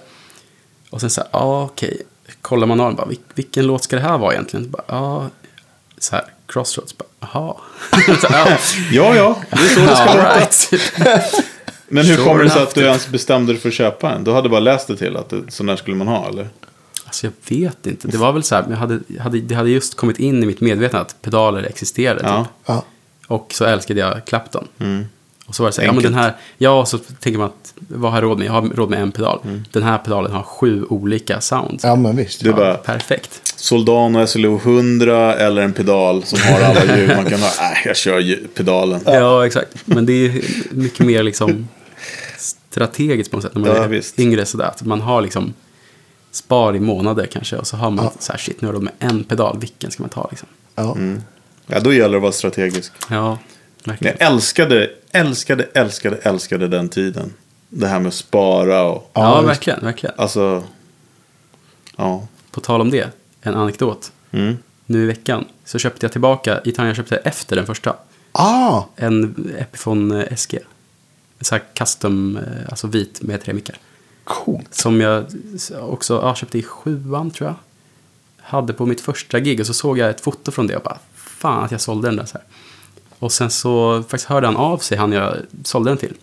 [SPEAKER 2] Och sen så här, ja okej, kolla manualen, bara, "Vil- vilken låt ska det här vara egentligen? Så bara, ja, så här, Crossroads, jaha. (laughs)
[SPEAKER 1] Ja, ja, det är så det ska
[SPEAKER 2] ja,
[SPEAKER 1] låta.
[SPEAKER 2] right. (laughs)
[SPEAKER 1] Men hur
[SPEAKER 2] Sure
[SPEAKER 1] kommer det sig att du ens bestämde dig för att köpa en? Du hade bara läst det till att det, sån där skulle man ha, eller?
[SPEAKER 2] Alltså jag vet inte, det var väl så här, jag hade, hade, det hade just kommit in i mitt medvetande att pedaler existerade.
[SPEAKER 1] Ja.
[SPEAKER 2] Typ.
[SPEAKER 3] Ja.
[SPEAKER 2] Och så älskade jag Clapton. Och så var det så här, ja men den här, ja så tänker man att vad har jag råd med? Jag har råd med en pedal.
[SPEAKER 1] Mm.
[SPEAKER 2] Den här pedalen har sju olika sounds.
[SPEAKER 3] ja, men visst.
[SPEAKER 1] Du bara,
[SPEAKER 2] Perfekt.
[SPEAKER 1] Soldano SLO 100 eller en pedal som har alla (laughs) ljud man kan ha. Nej, jag kör ju- pedalen.
[SPEAKER 2] Ja. exakt. Men det är mycket mer liksom strategiskt på något sätt när man
[SPEAKER 1] Ja,
[SPEAKER 2] är
[SPEAKER 1] visst.
[SPEAKER 2] yngre sådär. Att man har liksom spar i månader kanske och så har man så här shit nu har jag med en pedal, vilken ska man ta liksom?
[SPEAKER 3] Ja.
[SPEAKER 1] Mm. Ja, då gäller det att vara strategisk.
[SPEAKER 2] Ja, verkligen.
[SPEAKER 1] jag älskade, älskade, älskade, älskade den tiden. Det här med att spara och...
[SPEAKER 2] Ja,
[SPEAKER 3] Ja,
[SPEAKER 2] verkligen, verkligen.
[SPEAKER 1] Alltså... Ja.
[SPEAKER 2] På tal om det, en anekdot.
[SPEAKER 1] Mm.
[SPEAKER 2] Nu i veckan så köpte jag tillbaka gitarren jag köpte efter den första.
[SPEAKER 3] Ah,
[SPEAKER 2] En Epiphone SG. En sån här custom, eh, alltså vit med tre mickar.
[SPEAKER 3] coolt.
[SPEAKER 2] Som jag också ja, köpte i sjuan tror jag. Hade på mitt första gig och så såg jag ett foto från det och bara fan att jag sålde den där så här. Och sen så faktiskt hörde han av sig, han jag sålde den till.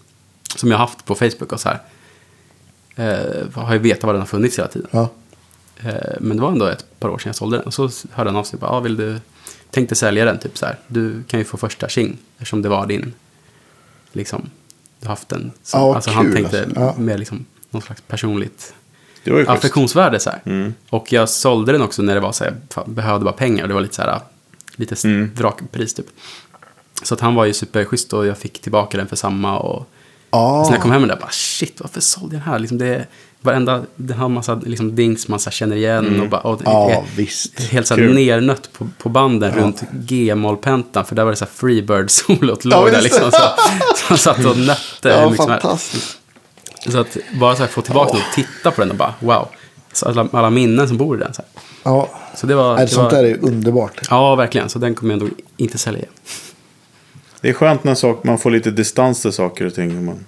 [SPEAKER 2] Som jag haft på Facebook och så här. Eh, har ju vetat var den har funnits hela tiden.
[SPEAKER 3] Ja.
[SPEAKER 2] Eh, Men det var ändå ett par år sedan jag sålde den. Och så hörde han av sig. Bara, ah, vill du, tänkte sälja den. Typ så här. Du kan ju få första tjing. Eftersom det var din. Liksom, du har haft den. Så,
[SPEAKER 3] Ja,
[SPEAKER 2] alltså, han
[SPEAKER 3] kul,
[SPEAKER 2] tänkte
[SPEAKER 3] alltså. Ja.
[SPEAKER 2] med liksom, någon slags personligt
[SPEAKER 1] Det var ju schysst.
[SPEAKER 2] affektionsvärde. Så här.
[SPEAKER 1] Mm.
[SPEAKER 2] Och jag sålde den också när det var så här. Jag fan, behövde bara pengar. Och det var lite så här. Lite
[SPEAKER 1] Mm.
[SPEAKER 2] vrakpris typ. Så att han var ju superschysst och jag fick tillbaka den för samma. Och
[SPEAKER 3] Ah.
[SPEAKER 2] så när jag kom hem med det, bara shit, varför sålde jag den här? Liksom det, varenda, den har massa liksom, dings man så här känner igen. Och, bara, och
[SPEAKER 3] Ja,
[SPEAKER 2] är
[SPEAKER 3] visst.
[SPEAKER 2] Helt så här nernött på, på banden runt G-mollpentan. För där var det så här Freebird-solot (laughs)
[SPEAKER 3] Ja,
[SPEAKER 2] låg där liksom.
[SPEAKER 3] det.
[SPEAKER 2] Så, så satt och nötte
[SPEAKER 3] Ja,
[SPEAKER 2] mycket som helst.
[SPEAKER 3] fantastiskt.
[SPEAKER 2] Så att bara så här, få tillbaka den och titta på den och bara wow. Så alla, alla minnen som bor i den. Så, här.
[SPEAKER 3] Ja,
[SPEAKER 2] så det var... Det
[SPEAKER 3] sånt
[SPEAKER 2] var
[SPEAKER 3] där är underbart.
[SPEAKER 2] Ja, verkligen. Så den kommer jag nog inte sälja igen.
[SPEAKER 1] Det är skönt när sak, man får lite distans till saker och ting. Man,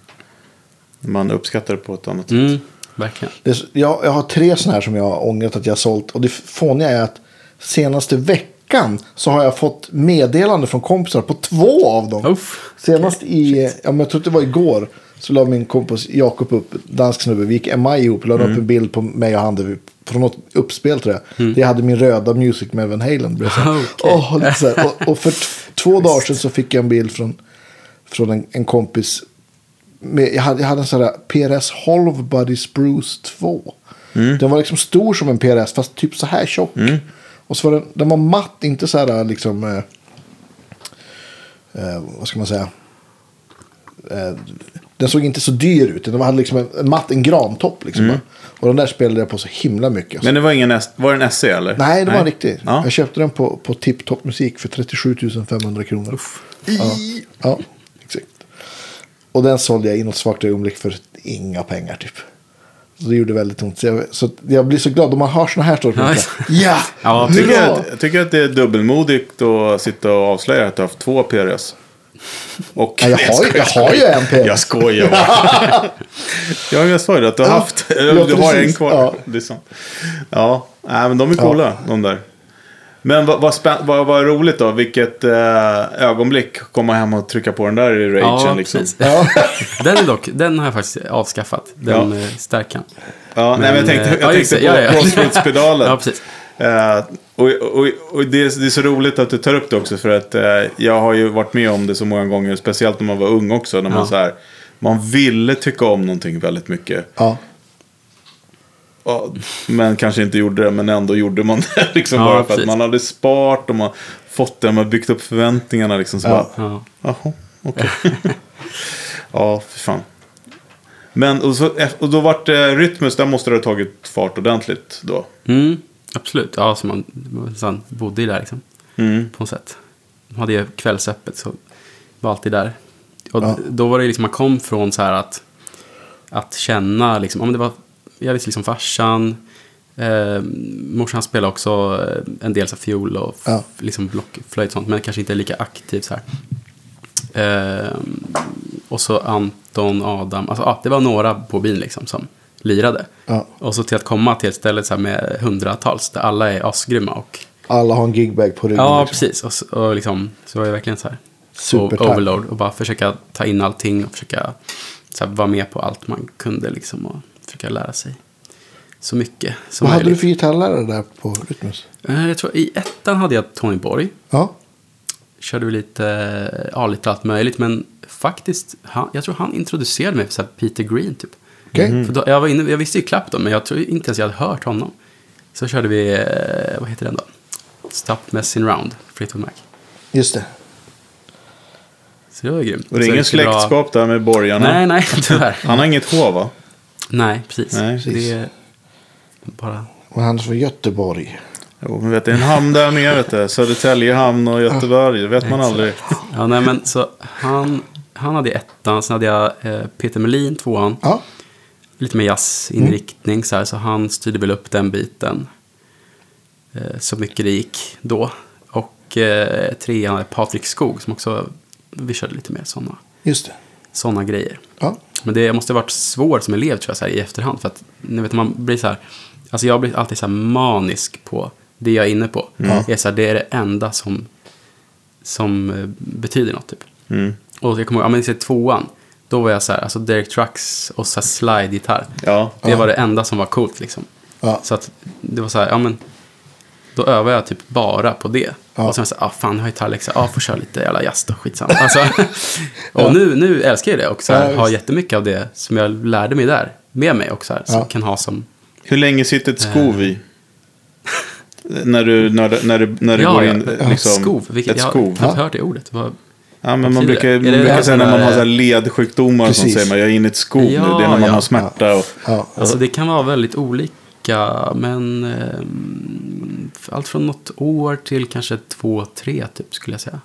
[SPEAKER 1] man uppskattar det på ett annat sätt.
[SPEAKER 2] Mm, verkligen.
[SPEAKER 3] Det, jag, jag har tre sådana här som jag har ångrat att jag har sålt. Och det fåniga är att senaste veckan så har jag fått meddelande från kompisar på två av dem.
[SPEAKER 2] Uff.
[SPEAKER 3] Senast i, ja, men jag tror att det var igår, så la min kompis Jakob upp, dansk snubbe, vi gick MI ihop, la upp en bild på mig och han från något uppspel tror jag. Där jag hade min röda music med Van Halen. (laughs) så här. och, och för två dagar sedan så fick jag en bild från, från en, en kompis. Med, jag, hade, jag hade en sån här PRS Holv Buddy Spruce 2. Den var liksom stor som en PRS, fast typ så här tjock. Och så var den, den var matt, inte så här liksom... Eh, eh, vad ska man säga? Eh, den såg inte så dyr ut. Den hade liksom en, en matt, en grantopp liksom. bara. Och den där spelade jag på så himla mycket.
[SPEAKER 1] Men det var ingen var det en SE eller?
[SPEAKER 3] Nej, det var en riktig.
[SPEAKER 1] Ja.
[SPEAKER 3] Jag köpte den på, på Tip Top Musik för 37 500 kronor. Ja, ja. Och den sålde jag i något svagt ögonblick för inga pengar typ. Så det gjorde väldigt ont. Så jag, så jag blir så glad om man har såna här stora
[SPEAKER 2] Ja.
[SPEAKER 3] punkter. Ja,
[SPEAKER 2] Ja,
[SPEAKER 1] Jag tycker, att, jag tycker att det är dubbelmodigt att sitta och avslöja att du har haft två PRS. Och,
[SPEAKER 3] Ja, jag, har, jag har ju en PRS.
[SPEAKER 1] Jag skojar bara. (laughs) ja, jag sa ju att du har
[SPEAKER 3] Ja.
[SPEAKER 1] haft.
[SPEAKER 3] Ja,
[SPEAKER 1] du har en
[SPEAKER 3] precis.
[SPEAKER 1] kvar.
[SPEAKER 3] Ja.
[SPEAKER 1] Det är sant. Ja, nej, men de är coola, de där. Men vad, vad, vad, vad roligt då. Vilket eh, ögonblick. Komma hem och trycka på den där i ragen.
[SPEAKER 2] Ja,
[SPEAKER 1] liksom.
[SPEAKER 2] precis.
[SPEAKER 3] Ja. (laughs)
[SPEAKER 2] Den är dock, den har jag faktiskt avskaffat. Den
[SPEAKER 1] Ja.
[SPEAKER 2] ja. stärkan.
[SPEAKER 1] Ja, nej, men jag
[SPEAKER 2] Men,
[SPEAKER 1] tänkte,
[SPEAKER 2] eh,
[SPEAKER 1] jag tänkte
[SPEAKER 2] det.
[SPEAKER 1] på
[SPEAKER 2] Ja, ja.
[SPEAKER 1] Crossroads-pedalen. (laughs)
[SPEAKER 2] Ja, precis.
[SPEAKER 1] Eh, och och, och det, är, det är så roligt att du tar upp det också för att eh, jag har ju varit med om det så många gånger, speciellt när man var ung också. När man,
[SPEAKER 2] Ja.
[SPEAKER 1] så här, man ville tycka om någonting väldigt mycket. Men kanske inte gjorde det, men ändå gjorde man det. (laughs) Liksom
[SPEAKER 2] Ja,
[SPEAKER 1] bara för att
[SPEAKER 2] precis.
[SPEAKER 1] man hade sparat och man fått det, man byggt upp förväntningarna. Liksom, så
[SPEAKER 3] Ja.
[SPEAKER 1] bara,
[SPEAKER 2] Ja.
[SPEAKER 1] Jaha, okej. (laughs) ja, för fan. Men och, så, och då vart det Rytmus, där måste det ha tagit fart ordentligt då.
[SPEAKER 2] Mm, absolut. Ja, så man, man bodde ju där liksom.
[SPEAKER 1] Mm.
[SPEAKER 2] På något sätt. De hade ju kvällsöppet så var alltid där. Och
[SPEAKER 3] Ja.
[SPEAKER 2] då var det liksom, man kom från så här att, att känna liksom, men det var, jag visste liksom farsan, eh, morsan spelade också eh, en del så här fiol och
[SPEAKER 3] Ja.
[SPEAKER 2] liksom blockflöjt och sånt, men kanske inte lika aktiv så här. Eh, och så Anton, Adam, alltså ja, det var några på bin liksom som lirade.
[SPEAKER 3] Ja.
[SPEAKER 2] Och så till att komma till ett ställe så här med hundratals där alla är asgrymma och
[SPEAKER 3] Alla har en gigbag på ryggen.
[SPEAKER 2] Ja,
[SPEAKER 3] liksom.
[SPEAKER 2] precis. Och, så- och liksom, så var jag verkligen så här.
[SPEAKER 3] Supertack.
[SPEAKER 2] Overload. Och bara försöka ta in allting och försöka så här, vara med på allt man kunde liksom. Och försöka lära sig så mycket som
[SPEAKER 3] Vad hade du
[SPEAKER 2] möjligt.
[SPEAKER 3] för gitarrlärare där på Rytmus?
[SPEAKER 2] Eh, Jag tror, I ettan hade jag Tony Borg.
[SPEAKER 3] Ja,
[SPEAKER 2] Körde vi lite, ja, lite allt möjligt. Men faktiskt, han, jag tror han introducerade mig för så här Peter Green typ.
[SPEAKER 3] okej.
[SPEAKER 2] För då, jag, var inne, jag visste ju Clapton, men jag tror inte ens jag hade hört honom. Så körde vi, eh, vad heter den då? Stop Messing Round, Fleetwood Mac.
[SPEAKER 3] Just det.
[SPEAKER 2] Så det var ju grymt.
[SPEAKER 1] Och det är ingen släktskap där med borgarna.
[SPEAKER 2] Nej, nej, (laughs) tyvärr.
[SPEAKER 1] Han har inget H va?
[SPEAKER 2] Nej, precis.
[SPEAKER 1] Nej,
[SPEAKER 3] precis.
[SPEAKER 2] Det är bara...
[SPEAKER 3] Och han är från Göteborg.
[SPEAKER 1] Jo, men vet du, en hamn där med, vet du. Södertälje hamn och Göteborg. Det vet man aldrig.
[SPEAKER 2] Ja, nej, men så han, han hade ettan, sen hade jag eh, Peter Melin tvåan.
[SPEAKER 3] Ja,
[SPEAKER 2] Lite mer jazzinriktning så här, så han styrde väl upp den biten. Eh, så mycket det gick då. Och eh, trean hade Patrik Skog som också, vi körde lite mer sådana
[SPEAKER 3] just det.
[SPEAKER 2] såna grejer.
[SPEAKER 3] Ja,
[SPEAKER 2] Men det måste ha varit svårt som elev tror jag så här, i efterhand. För att ni vet, man blir så här, alltså jag blir alltid så här manisk på det jag är inne på. Det, är så här, det är det enda som, som eh, betyder något typ.
[SPEAKER 1] Mm.
[SPEAKER 2] Och jag kommer ihåg, ja men i tvåan, då var jag så här, alltså Derek Trucks och så här slide-gitarr.
[SPEAKER 1] Ja.
[SPEAKER 2] Det var det enda som var coolt liksom.
[SPEAKER 3] Ja.
[SPEAKER 2] Så att det var så här, ja men, då övade jag typ bara på det.
[SPEAKER 3] Ja.
[SPEAKER 2] Och sen så ah fan, jag har gitarrläxa, ah får köra lite jävla jazz då, skitsamma. (laughs) Alltså, och nu, nu älskar jag det och så här,
[SPEAKER 3] Ja,
[SPEAKER 2] har jättemycket av det som jag lärde mig där med mig också här, som
[SPEAKER 3] Ja.
[SPEAKER 2] kan ha som...
[SPEAKER 1] Hur länge sitter ett skov i? när du, när, du- när du, när du går in,
[SPEAKER 2] ja,
[SPEAKER 1] liksom,
[SPEAKER 2] skov, vilket
[SPEAKER 1] ett
[SPEAKER 2] jag
[SPEAKER 1] skov.
[SPEAKER 2] har knappt hört det ordet. Vad,
[SPEAKER 1] Ja, men man brukar,
[SPEAKER 2] det?
[SPEAKER 1] man brukar säga när man har så här ledsjukdomar, som
[SPEAKER 3] Precis.
[SPEAKER 1] säger man, jag är inne i ett skov nu.
[SPEAKER 2] Ja,
[SPEAKER 1] Det är när man
[SPEAKER 2] ja.
[SPEAKER 1] har smärta. Och,
[SPEAKER 3] ja.
[SPEAKER 2] Alltså det kan vara väldigt olika, men ehm, allt från något år till kanske två, tre typ skulle jag säga.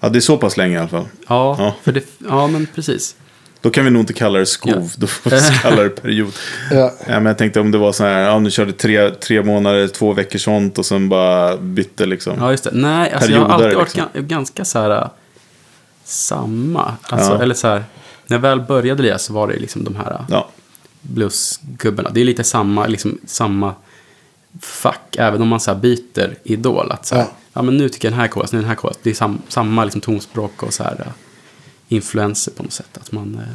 [SPEAKER 1] ja, det är så pass länge i alla fall.
[SPEAKER 2] Ja,
[SPEAKER 1] Ja.
[SPEAKER 2] För det, ja men precis.
[SPEAKER 1] Då kan vi nog inte kalla det skov,
[SPEAKER 2] Ja.
[SPEAKER 1] då får vi kalla det period. (laughs)
[SPEAKER 3] Ja.
[SPEAKER 1] Ja, men jag tänkte om det var så här, ja, nu körde tre, tre månader, två veckor sånt och sen bara bytte liksom.
[SPEAKER 2] Ja, just det. Nej, alltså jag har alltid varit
[SPEAKER 1] liksom.
[SPEAKER 2] ga- ganska så här äh, samma. Alltså,
[SPEAKER 1] Ja.
[SPEAKER 2] Eller så här, när jag väl började lira så var det liksom de här äh,
[SPEAKER 1] Ja.
[SPEAKER 2] bluesgubbarna. Det är lite samma, liksom, samma fack, även om man så här byter idol. Att så här,
[SPEAKER 3] Ja.
[SPEAKER 2] ja. men nu tycker jag den här är coolast, nu är den här coolast. Det är sam, samma liksom, tonspråk och så här äh, influenser på något sätt. Att man äh,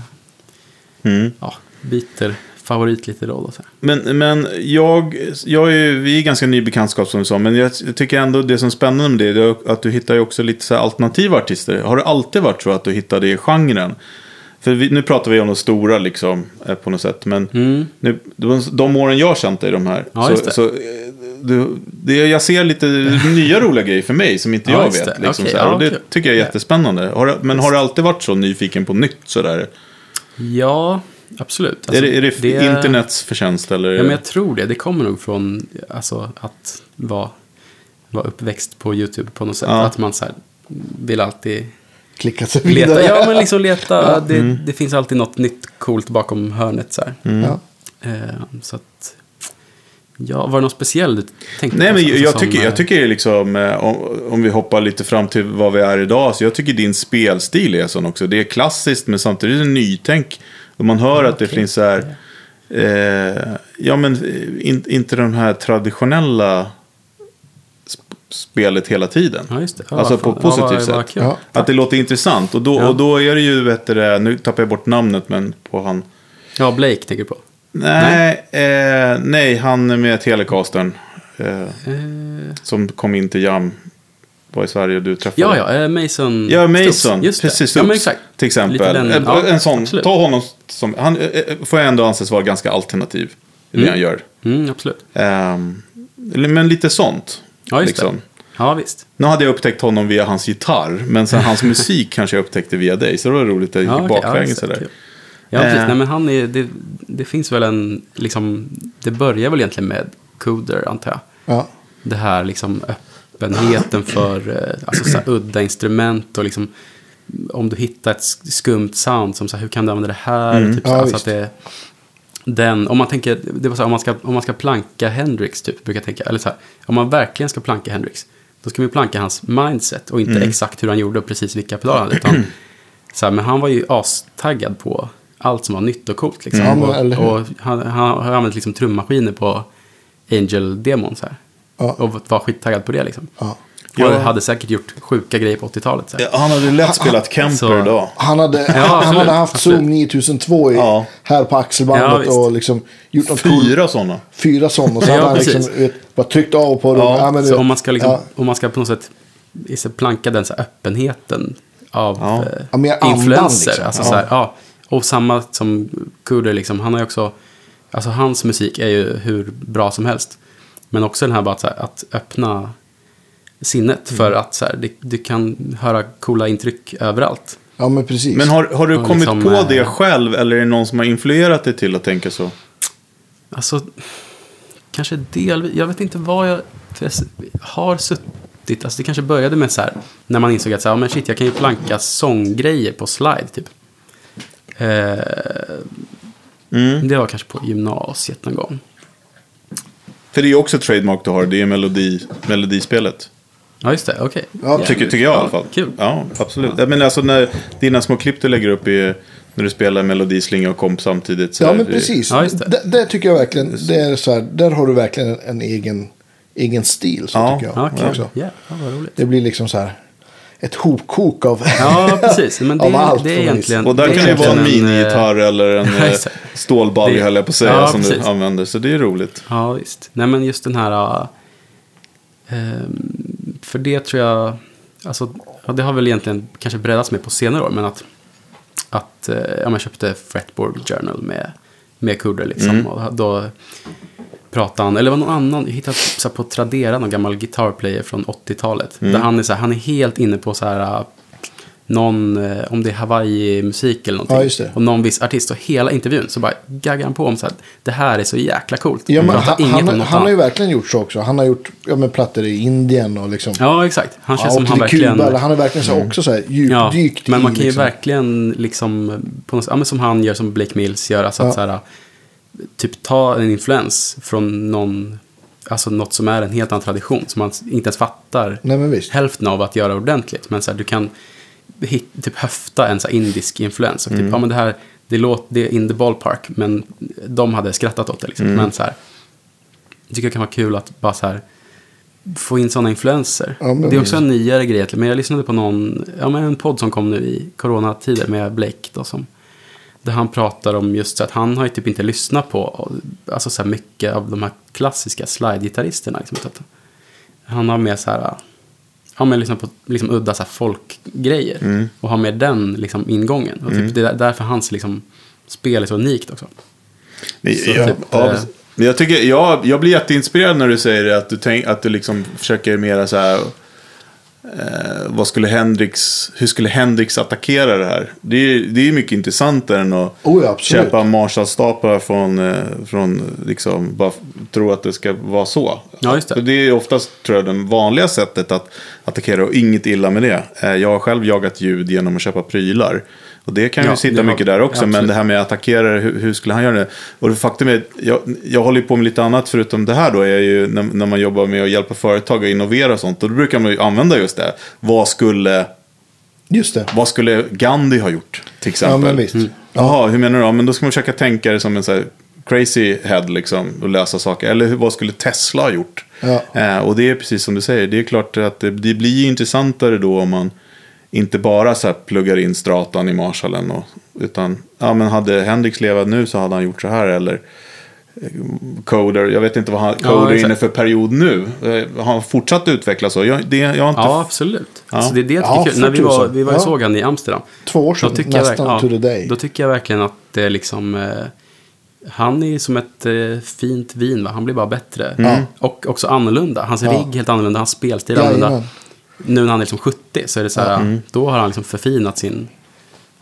[SPEAKER 1] Mm.
[SPEAKER 2] ja, byter favorit lite och så här.
[SPEAKER 1] Men, men jag, jag är, vi är ganska ny bekantskap som du sa, men jag, jag tycker ändå det som är spännande med det, det är att du hittar ju också lite så alternativa artister. Har det alltid varit så att du hittade i genren? För vi, nu pratar vi om de stora liksom, eh, på något sätt, men nu, de, de åren jag har känt dig, de här,
[SPEAKER 2] Mm. Ja,
[SPEAKER 1] så,
[SPEAKER 2] det.
[SPEAKER 1] så eh, du, det, jag ser lite (laughs) nya roliga grejer för mig som inte
[SPEAKER 2] Ja,
[SPEAKER 1] jag vet.
[SPEAKER 2] det.
[SPEAKER 1] Liksom, här,
[SPEAKER 2] ja,
[SPEAKER 1] och det
[SPEAKER 2] kul.
[SPEAKER 1] tycker jag är jättespännande. Har, det- men har du alltid varit så nyfiken på nytt sådär?
[SPEAKER 2] Ja, absolut.
[SPEAKER 1] är
[SPEAKER 2] Alltså,
[SPEAKER 1] det, är det, internets förtjänst eller?
[SPEAKER 2] Ja, men jag tror det. Det kommer nog från alltså, att vara, vara uppväxt på YouTube på något sätt. Att man så här, vill alltid
[SPEAKER 3] Klickat sig
[SPEAKER 2] leta.
[SPEAKER 3] vidare.
[SPEAKER 2] Ja, men liksom leta. Det,
[SPEAKER 1] Mm.
[SPEAKER 2] det finns alltid något nytt coolt bakom hörnet. Så, här.
[SPEAKER 3] Ja.
[SPEAKER 2] Eh, så att, ja, var det något speciellt du tänkte
[SPEAKER 1] Nej,
[SPEAKER 2] på?
[SPEAKER 1] men
[SPEAKER 2] Alltså,
[SPEAKER 1] jag,
[SPEAKER 2] som,
[SPEAKER 1] tycker,
[SPEAKER 2] eh,
[SPEAKER 1] jag tycker det liksom, eh, om, om vi hoppar lite fram till vad vi är idag, så jag tycker din spelstil är sån också. Det är klassiskt, men samtidigt är det nytänk. Och man hör att det
[SPEAKER 2] okej.
[SPEAKER 1] finns så här, eh, ja men eh, in, inte de här traditionella spelet hela tiden.
[SPEAKER 2] Ja, just det. Ja,
[SPEAKER 1] alltså på
[SPEAKER 2] fan.
[SPEAKER 1] positivt
[SPEAKER 2] ja,
[SPEAKER 1] sätt.
[SPEAKER 3] Ja.
[SPEAKER 1] Att det låter intressant. Och då,
[SPEAKER 2] Ja.
[SPEAKER 1] och då är det ju, vet du det, nu tappar jag bort namnet, men på han.
[SPEAKER 2] ja, Blake tänker du på.
[SPEAKER 1] Nej, eh, nej han med Telecastern. Eh,
[SPEAKER 2] Eh,
[SPEAKER 1] som kom in till Jam. Var i Sverige och du träffade.
[SPEAKER 2] ja, ja, eh, Mason.
[SPEAKER 1] Ja, Mason.
[SPEAKER 2] Stubbs. Just.
[SPEAKER 1] Precis,
[SPEAKER 2] Ja, men
[SPEAKER 1] Stubbs,
[SPEAKER 2] exakt.
[SPEAKER 1] Till exempel.
[SPEAKER 2] Den-
[SPEAKER 1] en,
[SPEAKER 2] ja,
[SPEAKER 1] en sån.
[SPEAKER 2] absolut.
[SPEAKER 1] Ta honom som... Han eh, eh, får jag ändå anses vara ganska alternativ. I det han gör.
[SPEAKER 2] Mm, absolut.
[SPEAKER 1] Ehm, men lite sånt.
[SPEAKER 2] Ja, just
[SPEAKER 1] liksom.
[SPEAKER 2] det. Ja, visst.
[SPEAKER 1] Nu hade jag upptäckt honom via hans gitarr. Men sen hans (laughs) musik kanske jag upptäckte via dig. Så det var roligt att det gick
[SPEAKER 2] Ja, okej.
[SPEAKER 1] bakvägen sådär.
[SPEAKER 2] Ja, precis.
[SPEAKER 1] Eh.
[SPEAKER 2] Nej, men han är, det, det finns väl en, liksom, det börjar väl egentligen med Cooder, antar jag.
[SPEAKER 3] Ja.
[SPEAKER 2] Det här liksom öppenheten för eh, alltså, så här, udda instrument och liksom om du hittar ett sk- skumt sound som så här, hur kan du använda det här? Typ, så,
[SPEAKER 3] Ja,
[SPEAKER 2] alltså, att det, den, om man tänker, det var så här, om man ska, om man ska planka Hendrix typ, brukar jag tänka, eller så här, om man verkligen ska planka Hendrix, då ska man ju planka hans mindset och inte exakt hur han gjorde och precis vilka pedaler han hade, utan så här, men han var ju astaggad på allt som var nytt och coolt. Liksom.
[SPEAKER 3] Hur?
[SPEAKER 2] och, och han, han har använt liksom trummaskiner på Angel-demon. Så här.
[SPEAKER 3] Ja.
[SPEAKER 2] Och var skittaggad på det liksom.
[SPEAKER 3] Ja.
[SPEAKER 1] Ja.
[SPEAKER 2] Och hade säkert gjort sjuka grejer på 80-talet. Så här.
[SPEAKER 1] Ja, Han hade lätt spelat Kemper idag.
[SPEAKER 3] Han hade, han,
[SPEAKER 2] absolut,
[SPEAKER 3] hade haft. Zoom 9002 i,
[SPEAKER 1] Ja.
[SPEAKER 3] här på
[SPEAKER 2] Ja,
[SPEAKER 3] axelbandet och liksom gjort något.
[SPEAKER 1] Fyra sådana.
[SPEAKER 3] Fyra sådana. Och så
[SPEAKER 2] Ja,
[SPEAKER 3] hade han liksom, vet, bara tryckt av på dem.
[SPEAKER 1] Ja,
[SPEAKER 3] Ja,
[SPEAKER 2] Så om man ska, liksom,
[SPEAKER 3] ja.
[SPEAKER 2] om man ska på något sätt planka den så här öppenheten av
[SPEAKER 1] Ja.
[SPEAKER 2] eh,
[SPEAKER 3] Ja,
[SPEAKER 2] influenser.
[SPEAKER 3] liksom.
[SPEAKER 2] Alltså,
[SPEAKER 3] Ja.
[SPEAKER 2] så här, ja. Och samma som Kuder, liksom, han har ju också, alltså hans musik är ju hur bra som helst. Men också den här bara att, så här, att öppna sinnet
[SPEAKER 3] Mm.
[SPEAKER 2] för att så här, det, du kan höra coola intryck överallt.
[SPEAKER 3] ja, men precis.
[SPEAKER 1] Men har, har du
[SPEAKER 2] Och
[SPEAKER 1] kommit
[SPEAKER 2] liksom,
[SPEAKER 1] på
[SPEAKER 2] eh,
[SPEAKER 1] det själv? Eller är det någon som har influerat dig till att tänka så?
[SPEAKER 2] Alltså, kanske delvis. Jag vet inte vad jag, jag har suttit. Alltså det kanske började med så här. När man insåg att så här, ja, men shit, jag kan ju planka sånggrejer på slide typ. Eh,
[SPEAKER 1] Mm.
[SPEAKER 2] Det var kanske på gymnasiet någon gång.
[SPEAKER 1] För det är ju också trademark du har. Det är melodi, melodispelet.
[SPEAKER 2] Ja, just det. Okej.
[SPEAKER 3] Ja,
[SPEAKER 1] Tycker, tycker jag i alla fall.
[SPEAKER 2] Kul.
[SPEAKER 1] Ja, absolut. Ja. Men alltså när dina små klipp du lägger upp är när du spelar melodislinga och komp samtidigt. Så
[SPEAKER 3] Ja, men precis.
[SPEAKER 2] Ja, det.
[SPEAKER 3] det. Det tycker jag verkligen. Det är så här, där har du verkligen en, en egen, egen stil. Så
[SPEAKER 1] Ja.
[SPEAKER 3] tycker jag.
[SPEAKER 2] Ja, kul.
[SPEAKER 3] också.
[SPEAKER 2] Ja, ja, vad roligt.
[SPEAKER 3] Det blir liksom så här ett hopkok av,
[SPEAKER 2] Ja, precis. Men (laughs) det,
[SPEAKER 3] av allt.
[SPEAKER 2] det är egentligen...
[SPEAKER 1] Och där
[SPEAKER 2] det
[SPEAKER 1] kan det vara en minigitarr eller en (laughs) eh, stålbalja höll jag på att säga
[SPEAKER 2] Ja,
[SPEAKER 1] som du
[SPEAKER 2] precis.
[SPEAKER 1] använder. Så det är roligt.
[SPEAKER 2] Ja, visst. Nej, men just den här... äh, ehm, för det tror jag... Alltså, det har väl egentligen kanske breddats med på senare år, men att... Att äh, ja, man köpte Fretboard Journal med, med Cooder liksom.
[SPEAKER 1] Mm.
[SPEAKER 2] Och då pratade han, eller var någon annan, jag hittade så på Tradera någon gammal guitarplayer från 80-talet.
[SPEAKER 1] Mm.
[SPEAKER 2] Där han är, så här, han är helt inne på så här... någon, eh, om det är Hawaii-musik eller någonting.
[SPEAKER 3] Ja.
[SPEAKER 2] Och någon viss artist. Och hela intervjun så bara gaggar han på om så här, det här är så jäkla coolt.
[SPEAKER 3] Ja, men han, han,
[SPEAKER 2] något
[SPEAKER 3] han har ju verkligen gjort så också. Han har gjort ja, men plattor i Indien och liksom.
[SPEAKER 2] Ja, exakt. Han känns
[SPEAKER 3] Ja,
[SPEAKER 2] som han verkligen... Mm.
[SPEAKER 3] Kuba. Han är verkligen så också så här
[SPEAKER 2] Ja,
[SPEAKER 3] djupdykt
[SPEAKER 2] men man kan ju
[SPEAKER 3] liksom.
[SPEAKER 2] verkligen liksom, på något, ja, men som han gör, som Blake Mills gör, alltså
[SPEAKER 3] Ja.
[SPEAKER 2] att så här, typ ta en influens från någon, alltså något som är en helt annan tradition, som man inte ens fattar
[SPEAKER 3] Nej,
[SPEAKER 2] hälften av att göra ordentligt. Men så här, du kan hit, typ höfta en så indisk influens. Och
[SPEAKER 3] Mm.
[SPEAKER 2] typ, ja men det här, det, låt, det är in the ballpark, men de hade skrattat åt det liksom.
[SPEAKER 3] Mm.
[SPEAKER 2] Men så här, jag tycker det kan vara kul att bara så här, få in sådana influenser.
[SPEAKER 3] Ja,
[SPEAKER 2] det är också en nyare grej, men jag lyssnade på någon, ja men en podd som kom nu i coronatider med Blake då som, där han pratar om just så att han har ju typ inte lyssnat på, alltså så här mycket av de här klassiska slide-gitarristerna. Liksom, han har mer så här, ja men liksom på liksom udda så folkgrejer.
[SPEAKER 3] Mm.
[SPEAKER 2] Och har med den liksom ingången. Och typ, det är därför hans liksom spel är så unikt också.
[SPEAKER 1] Men,
[SPEAKER 2] Så
[SPEAKER 1] ja,
[SPEAKER 2] typ,
[SPEAKER 1] ja,
[SPEAKER 2] eh,
[SPEAKER 1] jag, tycker, jag, jag blir jätteinspirerad när du säger det, att du, tänk, att du liksom försöker mera så här... Eh, vad skulle Hendrix, hur skulle Hendrix attackera det här? Det är, det är mycket intressantare än att
[SPEAKER 3] Oh, ja,
[SPEAKER 1] köpa Marshallstaplar från, eh, från liksom, bara tro att det ska vara så.
[SPEAKER 2] Ja, just det.
[SPEAKER 1] För det är oftast, tror jag, det vanliga sättet att attackera och inget illa med det. Eh, jag har själv jagat ljud genom att köpa prylar. Och det kan ju
[SPEAKER 2] Ja,
[SPEAKER 1] sitta
[SPEAKER 2] har-
[SPEAKER 1] mycket där också, men
[SPEAKER 2] absolut.
[SPEAKER 1] det här med att attackera hur, hur skulle han göra det? Och det faktum är, jag, jag håller ju på med lite annat förutom det här då, är ju när, när man jobbar med att hjälpa företag att innovera och sånt, och då brukar man ju använda just det. Vad skulle,
[SPEAKER 3] Just det.
[SPEAKER 1] vad skulle Gandhi ha gjort, till exempel?
[SPEAKER 3] Ja, men visst.
[SPEAKER 1] Jaha, hur menar du? Ja, men då ska man försöka tänka det som en så här crazy head liksom, och lösa saker. Eller vad skulle Tesla ha gjort?
[SPEAKER 3] Ja.
[SPEAKER 1] Eh, och det är precis som du säger, det är klart att det, det blir intressantare då om man inte bara så här pluggar in stratan i Marshallen. Och, utan, ja men hade Hendrix levat nu så hade han gjort så här. Eller eh, Coder, jag vet inte vad han,
[SPEAKER 2] Ja,
[SPEAKER 1] Coder är
[SPEAKER 2] exakt.
[SPEAKER 1] inne för period nu. Eh, Har han fortsatt utvecklas så? Jag, det, jag har inte...
[SPEAKER 2] Ja, absolut. Alltså, det är det jag
[SPEAKER 3] Ja,
[SPEAKER 2] tycker är
[SPEAKER 3] för
[SPEAKER 2] När vi var, vi var
[SPEAKER 3] Ja.
[SPEAKER 2] såg han i Amsterdam.
[SPEAKER 3] Två år
[SPEAKER 2] Då
[SPEAKER 3] sedan,
[SPEAKER 2] tycker jag
[SPEAKER 3] nästan
[SPEAKER 2] verk-
[SPEAKER 3] to the day.
[SPEAKER 2] Då tycker jag verkligen att det är liksom... Eh, han är som ett eh, fint vin, va? Han blir bara bättre.
[SPEAKER 3] Ja.
[SPEAKER 2] Och också annorlunda. Hans
[SPEAKER 3] Ja.
[SPEAKER 2] rigg helt annorlunda, hans spelstil
[SPEAKER 3] Jajamän.
[SPEAKER 2] Nu när han är liksom 70 så är det så här, då har han liksom förfinat sin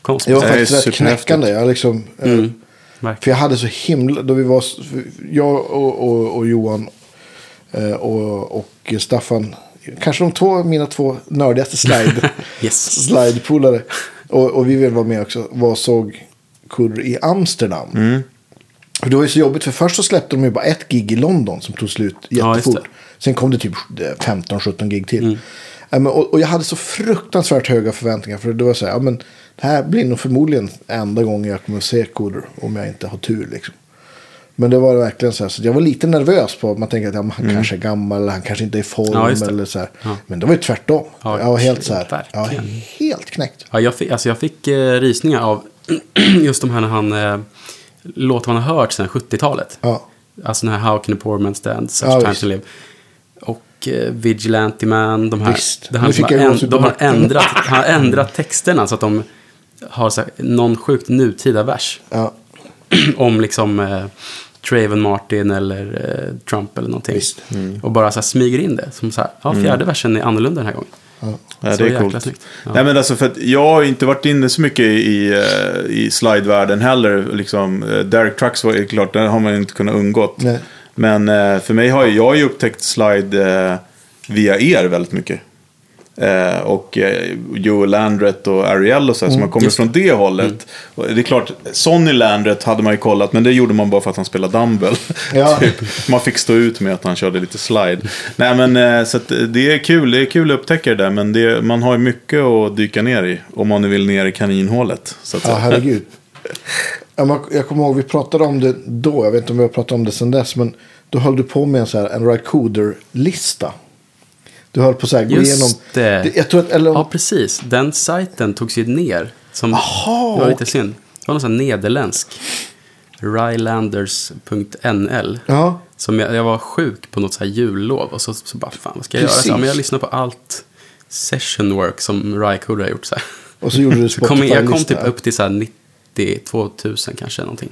[SPEAKER 2] konst.
[SPEAKER 3] Det var faktiskt rätt knäckande. Jag liksom, eh,
[SPEAKER 2] Mm.
[SPEAKER 3] För
[SPEAKER 2] Verkligen.
[SPEAKER 3] jag hade så himla, då vi var, för jag och, och, och Johan eh, och, och Staffan, kanske de två, mina två nördigaste slide, (laughs)
[SPEAKER 2] Yes.
[SPEAKER 3] slidepolare. Och, och vi vill vara med också, var såg Kurr i Amsterdam.
[SPEAKER 2] Mm.
[SPEAKER 3] För det var ju så jobbigt, för först så släppte de ju bara ett gig i London som tog slut
[SPEAKER 2] Ja,
[SPEAKER 3] jättefort.
[SPEAKER 2] det.
[SPEAKER 3] Sen kom det typ 15-17 gig till.
[SPEAKER 2] Mm.
[SPEAKER 3] Och, jag hade så fruktansvärt höga förväntningar. För det var så här, ja, men det här blir nog förmodligen enda gången jag kommer att se Kurr om jag inte har tur. Liksom. Men det var verkligen så här, så jag var lite nervös på, man tänker att ja, han kanske är gammal, eller han kanske inte är i form.
[SPEAKER 2] Mm. Ja,
[SPEAKER 3] eller så här.
[SPEAKER 2] Ja.
[SPEAKER 3] Men det var ju tvärtom.
[SPEAKER 2] Ja,
[SPEAKER 3] jag var helt så här,
[SPEAKER 2] verkligen.
[SPEAKER 3] helt knäckt.
[SPEAKER 2] Ja, jag fick, alltså jag fick eh, rysningar av (clears throat) just de här när han eh, låter man har hört sedan 70-talet.
[SPEAKER 3] Ja.
[SPEAKER 2] Alltså den här How can a poor man stand such
[SPEAKER 3] Ja, visst.
[SPEAKER 2] to live. Eh, Vigilante Man, de här.
[SPEAKER 3] Visst.
[SPEAKER 2] Det har
[SPEAKER 3] jag
[SPEAKER 2] en, de har ändrat, han har ändrat texterna så att de har så här, någon sjukt nutida vers.
[SPEAKER 3] Ja, (clears throat)
[SPEAKER 2] om liksom eh, Traven Martin eller eh, Trump eller någonting.
[SPEAKER 3] Visst.
[SPEAKER 2] Och bara så här smyger in det. Som så här, ja, fjärde versen är annorlunda den här gången.
[SPEAKER 1] Ja,
[SPEAKER 2] Så
[SPEAKER 1] det är coolt.
[SPEAKER 2] Ja.
[SPEAKER 1] Nej, men alltså för att jag har inte varit inne så mycket i, eh, i slidevärlden heller. Liksom, eh, Derek Trucks var ju klart, där har man inte kunnat undgått.
[SPEAKER 3] Nej.
[SPEAKER 1] Men eh, för mig har ju, jag har ju upptäckt slide eh, via er väldigt mycket. Eh, och eh, Joe Landret och Ariel och så här, som har kommit
[SPEAKER 2] just
[SPEAKER 1] från det hållet. Och det är klart, Sonny Landret hade man ju kollat, men det gjorde man bara för att han spelade dumbbell.
[SPEAKER 3] Ja. (laughs)
[SPEAKER 1] typ. Man fick stå ut med att han körde lite slide. Nej men eh, så att det är kul, det är kul att upptäcka det där, men det, man har ju mycket att dyka ner i. Om man nu vill ner i kaninhålet. Så att
[SPEAKER 3] ja herregud. (laughs) Jag kommer ihåg, vi pratade om det då. Jag vet inte om vi har pratat om det sedan dess. Men då höll du på med en, så här, en Rycoder-lista. Du höll på så här, gå
[SPEAKER 2] Just
[SPEAKER 3] igenom.
[SPEAKER 2] det.
[SPEAKER 3] Jag tror att, eller,
[SPEAKER 2] Ja, precis. Den sajten togs ju ner. Som,
[SPEAKER 3] Aha,
[SPEAKER 2] det var lite synd. Det var någon sån nederländsk. Rylanders.nl.
[SPEAKER 3] ja,
[SPEAKER 2] Som jag, jag var sjuk på något så här jullov. Och så, så bara, fan vad ska jag göra?
[SPEAKER 3] Precis.
[SPEAKER 2] Så, ja, men jag lyssnar på allt session work som Rycoder har gjort. Så här.
[SPEAKER 3] och så gjorde du (laughs)
[SPEAKER 2] Så kom, jag- kom
[SPEAKER 3] Spotify-lista.
[SPEAKER 2] typ upp till så här 92 000 kanske någonting.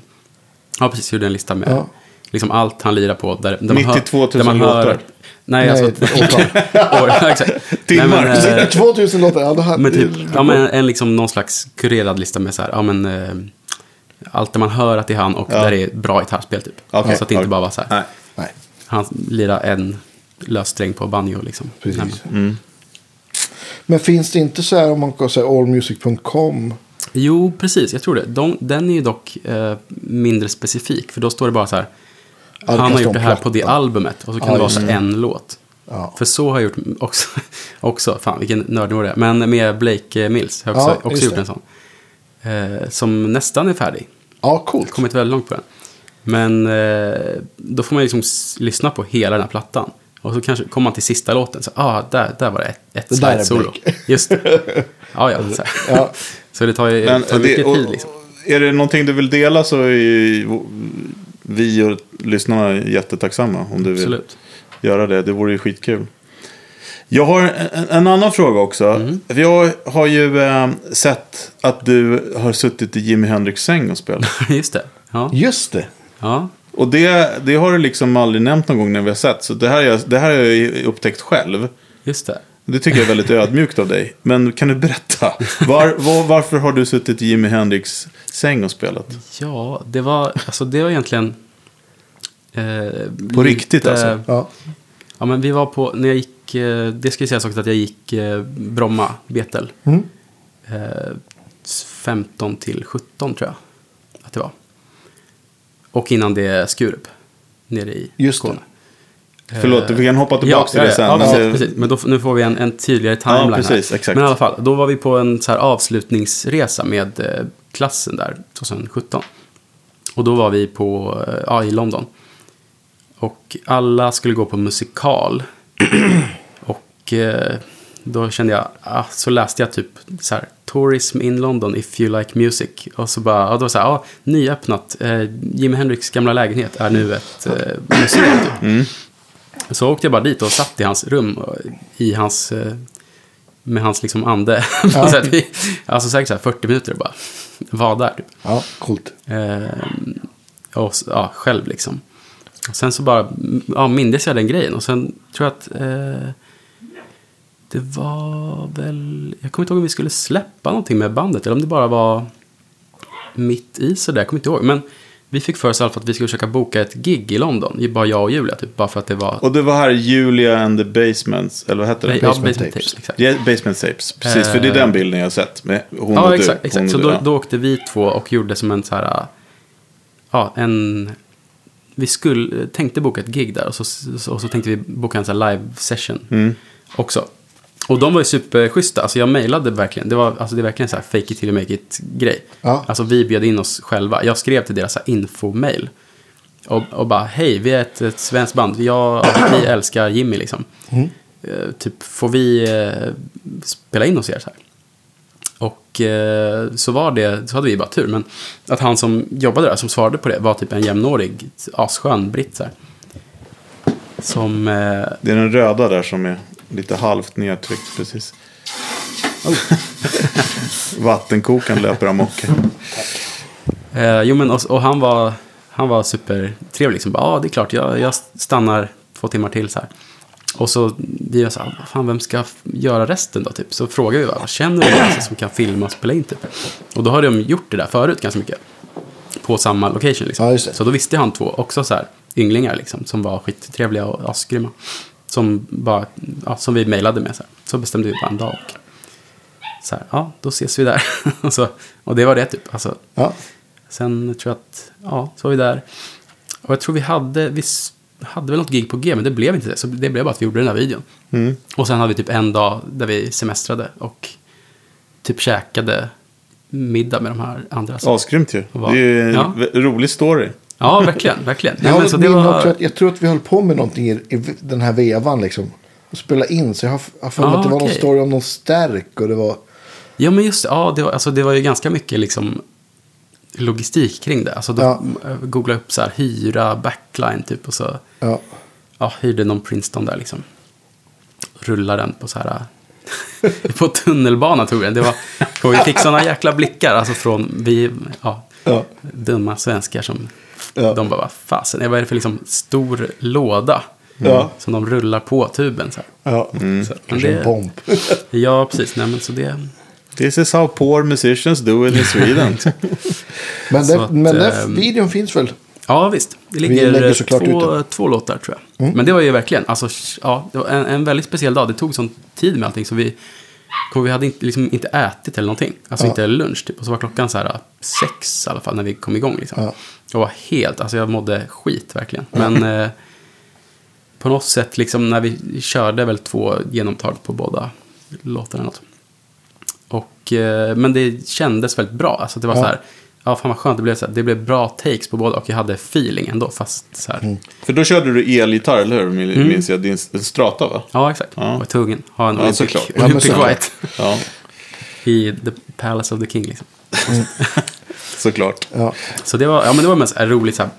[SPEAKER 2] Ja, precis. Gjorde en lista med
[SPEAKER 3] Ja.
[SPEAKER 2] liksom allt han lirar på. Där, där
[SPEAKER 1] 92 000
[SPEAKER 2] där man hör,
[SPEAKER 1] låtar.
[SPEAKER 2] Nej,
[SPEAKER 3] Nej,
[SPEAKER 2] alltså... (laughs) år, exakt.
[SPEAKER 1] timmar.
[SPEAKER 2] men, eh, (laughs)
[SPEAKER 3] 2000 låtar, ja, det här,
[SPEAKER 2] Men typ, ja, men en liksom någon slags kurerad lista med så här, ja men eh, allt där man hör att det är han och
[SPEAKER 1] Ja.
[SPEAKER 2] där det är bra gitarrspel typ.
[SPEAKER 1] Okej,
[SPEAKER 2] Så att det inte bara var så här,
[SPEAKER 1] Nej.
[SPEAKER 3] Nej,
[SPEAKER 2] han lirar en lössträng på banjo liksom.
[SPEAKER 3] precis.
[SPEAKER 2] Nej, men-
[SPEAKER 3] Men finns det inte så här om man kan säga allmusic.com?
[SPEAKER 2] Jo, precis, jag tror det. De, den är ju dock eh, mindre specifik, för då står det bara så här,
[SPEAKER 3] Ja,
[SPEAKER 2] han har gjort det här på det albumet, och så kan
[SPEAKER 3] Ja,
[SPEAKER 2] det vara så en låt.
[SPEAKER 3] Ja.
[SPEAKER 2] För så har jag gjort också, (laughs) också fan vilken nördnivå det är. Men med Blake Mills har jag också, också gjort
[SPEAKER 3] det.
[SPEAKER 2] en sån. Eh, som nästan är färdig.
[SPEAKER 3] Ja, coolt.
[SPEAKER 2] Kommit väldigt långt på den. Men eh, då får man liksom s- lyssna på hela den här plattan. Och så kanske kommer man till sista låten. Så, ah, där, där var det ett, ett
[SPEAKER 3] Det
[SPEAKER 2] slide-solo. Just det. (laughs) Ja, ja. Så.
[SPEAKER 3] Ja. (laughs)
[SPEAKER 2] så det tar ju
[SPEAKER 1] Men
[SPEAKER 2] tar
[SPEAKER 1] det,
[SPEAKER 2] mycket
[SPEAKER 1] och,
[SPEAKER 2] tid liksom.
[SPEAKER 1] Är det någonting du vill dela så är vi och lyssnarna jättetacksamma om du vill
[SPEAKER 2] Absolut.
[SPEAKER 1] göra det. Det vore ju skitkul. Jag har en, en annan fråga också.
[SPEAKER 2] Mm.
[SPEAKER 1] Jag har ju eh, sett att du har suttit i Jimi Hendrix säng och spelat. (laughs)
[SPEAKER 2] Just det. Ja.
[SPEAKER 3] Just det.
[SPEAKER 2] ja.
[SPEAKER 1] Och det, det har du liksom aldrig nämnt någon gång när vi har sett. Så det här, är, det här har jag upptäckt själv.
[SPEAKER 2] Just det.
[SPEAKER 1] Det tycker jag är väldigt ödmjukt av dig. Men kan du berätta? Var, var, varför har du suttit i Jimi Hendrix säng och spelat?
[SPEAKER 2] Ja, det var, alltså det var egentligen... Eh,
[SPEAKER 1] På riktigt, alltså?
[SPEAKER 3] Ja.
[SPEAKER 2] Ja, men vi var på, när jag gick, eh, det ska ju sägas också att jag gick eh, Bromma, Betel.
[SPEAKER 3] Mm.
[SPEAKER 2] Eh, 15 till 17 tror jag. Och innan det Skurup, nere i
[SPEAKER 3] Just det.
[SPEAKER 2] Skåne.
[SPEAKER 1] Förlåt, vi kan hoppa tillbaka till det sen.
[SPEAKER 2] Ja, precis, precis. Men då, nu får vi en, en tydligare timeline
[SPEAKER 1] Ja, precis, exakt.
[SPEAKER 2] Men i alla fall, då var vi på en så här avslutningsresa med eh, klassen där 2017. Och då var vi på, eh, ja, i London. Och alla skulle gå på musikal. (clears throat) och eh, då kände jag, ah, så läste jag typ så här, Tourism in London if you like music. Och så bara, ja, då så här, ja, nyöppnat. Eh, Jimi Hendrix gamla lägenhet är nu ett eh, museum. Typ. Så åkte jag bara dit och satt i hans rum. I hans, eh, med hans liksom ande. (laughs)
[SPEAKER 3] Ja.
[SPEAKER 2] sätt. Vi- alltså säkert så här 40 minuter och bara var där. Typ.
[SPEAKER 3] Ja, coolt.
[SPEAKER 2] Eh, och, ja, själv liksom. Och sen så bara ja, mindes jag den grejen. Och sen tror jag att eh, det var väl... Jag kommer inte ihåg om vi skulle släppa någonting med bandet. Eller om det bara var mitt i sådär. Jag kommer inte ihåg. Men vi fick för oss i alla fall att vi skulle försöka boka ett gig i London. Bara jag och Julia. Typ, bara för att det var...
[SPEAKER 1] Och det var här Julia and the Basements, eller vad hette det?
[SPEAKER 2] ja,
[SPEAKER 3] Basement
[SPEAKER 2] Basement
[SPEAKER 3] Tapes.
[SPEAKER 2] Tapes.
[SPEAKER 1] Ja, Basement Tapes, precis. För det är den bilden jag har sett. Med hon
[SPEAKER 2] Ja,
[SPEAKER 1] och du.
[SPEAKER 2] exakt.
[SPEAKER 1] Hon
[SPEAKER 2] exakt.
[SPEAKER 1] och
[SPEAKER 2] Så
[SPEAKER 1] du,
[SPEAKER 2] då,
[SPEAKER 1] ja.
[SPEAKER 2] då åkte vi två och gjorde som en så här... Ja, en... Vi skulle, tänkte boka ett gig där och så, och så tänkte vi boka en sån här live session
[SPEAKER 1] Mm.
[SPEAKER 2] också. Och de var ju superschyssta. Alltså jag mejlade verkligen. Det, var, alltså det är verkligen så här fake it till you make it grej.
[SPEAKER 3] Ja.
[SPEAKER 2] Alltså vi bjöd in oss själva. Jag skrev till deras infomail. Och, och bara, hej, vi är ett, ett svenskt band. Jag, vi (clears throat) älskar Jimmy liksom. Eh, typ, får vi eh, spela in hos er så här? Och eh, så var det, så hade vi bara tur. Men att han som jobbade där, som svarade på det, var typ en jämnårig, asskön britt så här. Som,
[SPEAKER 1] Det är den röda där som är lite halvt nedtryckt, precis. (laughs) Vattenkokaren löper amok.
[SPEAKER 2] Eh, jo, men och, och han var, han var supertrevlig. Liksom. Ja, det är klart, jag, jag stannar två timmar till så här. Och så vi var så här, fan vem ska göra resten då? Typ? Så frågade vi, vad känner du någon som kan filma och spela in? Typ? Och då hade de gjort det där förut ganska mycket. På samma location liksom.
[SPEAKER 3] Ja.
[SPEAKER 2] Så då visste han två också så här, ynglingar liksom, som var skittrevliga och asgrymma. Som, bara, ja, som vi mejlade med. Så, här. så bestämde vi bara en dag. Och, så här, ja, då ses vi där. (laughs) och, så, och det var det typ. Alltså,
[SPEAKER 3] Ja.
[SPEAKER 2] Sen tror jag att, ja, så var vi där. Och jag tror vi hade, vi hade väl något gig på G, men det blev inte det. Så det blev bara att vi gjorde den här videon.
[SPEAKER 1] Mm.
[SPEAKER 2] Och sen hade vi typ en dag där vi semestrade och typ käkade middag med de här andra.
[SPEAKER 1] Asgrymt ju. Det är ju en
[SPEAKER 2] Ja.
[SPEAKER 1] rolig story.
[SPEAKER 2] Ja, verkligen, verkligen.
[SPEAKER 3] Jag,
[SPEAKER 2] Ja, men var,
[SPEAKER 3] också jag tror att vi höll på med någonting i, i den här vevan liksom. Och spela in. Så jag har, har för mig
[SPEAKER 2] Ah,
[SPEAKER 3] att det var någon
[SPEAKER 2] okej.
[SPEAKER 3] story om någon stärk. Och det var...
[SPEAKER 2] ja, men just ja, det var, alltså, det var ju ganska mycket liksom logistik kring det. Alltså, då
[SPEAKER 3] Ja.
[SPEAKER 2] googla upp så här, hyra, backline typ och så
[SPEAKER 3] Ja.
[SPEAKER 2] ja, hyrde någon Princeton där liksom. Rullar den på så här... (laughs) på tunnelbana tog den. Det var, vi fick sådana jäkla blickar alltså från vi, ja,
[SPEAKER 3] Ja.
[SPEAKER 2] dumma svenskar som...
[SPEAKER 3] Ja.
[SPEAKER 2] De bara, vad fasen, vad är det för liksom stor låda?
[SPEAKER 3] Ja.
[SPEAKER 2] Som de rullar på tuben. Så här.
[SPEAKER 3] Ja.
[SPEAKER 2] Så,
[SPEAKER 3] Mm.
[SPEAKER 2] men
[SPEAKER 3] Kanske en
[SPEAKER 2] det,
[SPEAKER 3] bomb. (laughs)
[SPEAKER 2] ja, precis. Nej, men så det,
[SPEAKER 1] This is how poor musicians do it in Sweden. (laughs)
[SPEAKER 3] Men,
[SPEAKER 2] Så
[SPEAKER 3] det,
[SPEAKER 2] att,
[SPEAKER 3] men den
[SPEAKER 2] ehm,
[SPEAKER 3] videon finns väl?
[SPEAKER 2] Ja, visst. Det
[SPEAKER 3] Vi
[SPEAKER 2] ligger
[SPEAKER 3] lägger
[SPEAKER 2] eh,
[SPEAKER 3] såklart
[SPEAKER 2] två, två låtar tror jag. Men det var ju verkligen, alltså, ja, det var en, en väldigt speciell dag. Det tog sån tid med allting så vi, kom, vi hade inte, liksom, inte ätit eller någonting. Alltså
[SPEAKER 3] Ja.
[SPEAKER 2] inte lunch typ. Och så var klockan så här sex i alla fall när vi kom igång. Liksom.
[SPEAKER 3] Ja.
[SPEAKER 2] Jag var helt, alltså jag mådde skit verkligen. Men eh, på något sätt, liksom när vi körde väl två genomtag på båda låtarna. Något. Och, eh, men det kändes väldigt bra. Alltså det var
[SPEAKER 3] Ja.
[SPEAKER 2] så här, ja fan vad skönt. Det blev, så här, det blev bra takes på båda och jag hade feeling ändå. Fast så här,
[SPEAKER 3] Mm.
[SPEAKER 1] För då körde du elgitarr, eller hur? Min- Minns jag. Din strata, va?
[SPEAKER 2] Ja, exakt.
[SPEAKER 1] Ja.
[SPEAKER 2] Tvungen att ha en
[SPEAKER 1] Ja,
[SPEAKER 2] Olympic,
[SPEAKER 1] såklart.
[SPEAKER 3] Ja,
[SPEAKER 2] Olympic. White
[SPEAKER 1] Ja,
[SPEAKER 2] i The Palace of the King. Liksom.
[SPEAKER 1] såklart.
[SPEAKER 3] Ja.
[SPEAKER 2] Så det var, ja, men det var mest roligt så här,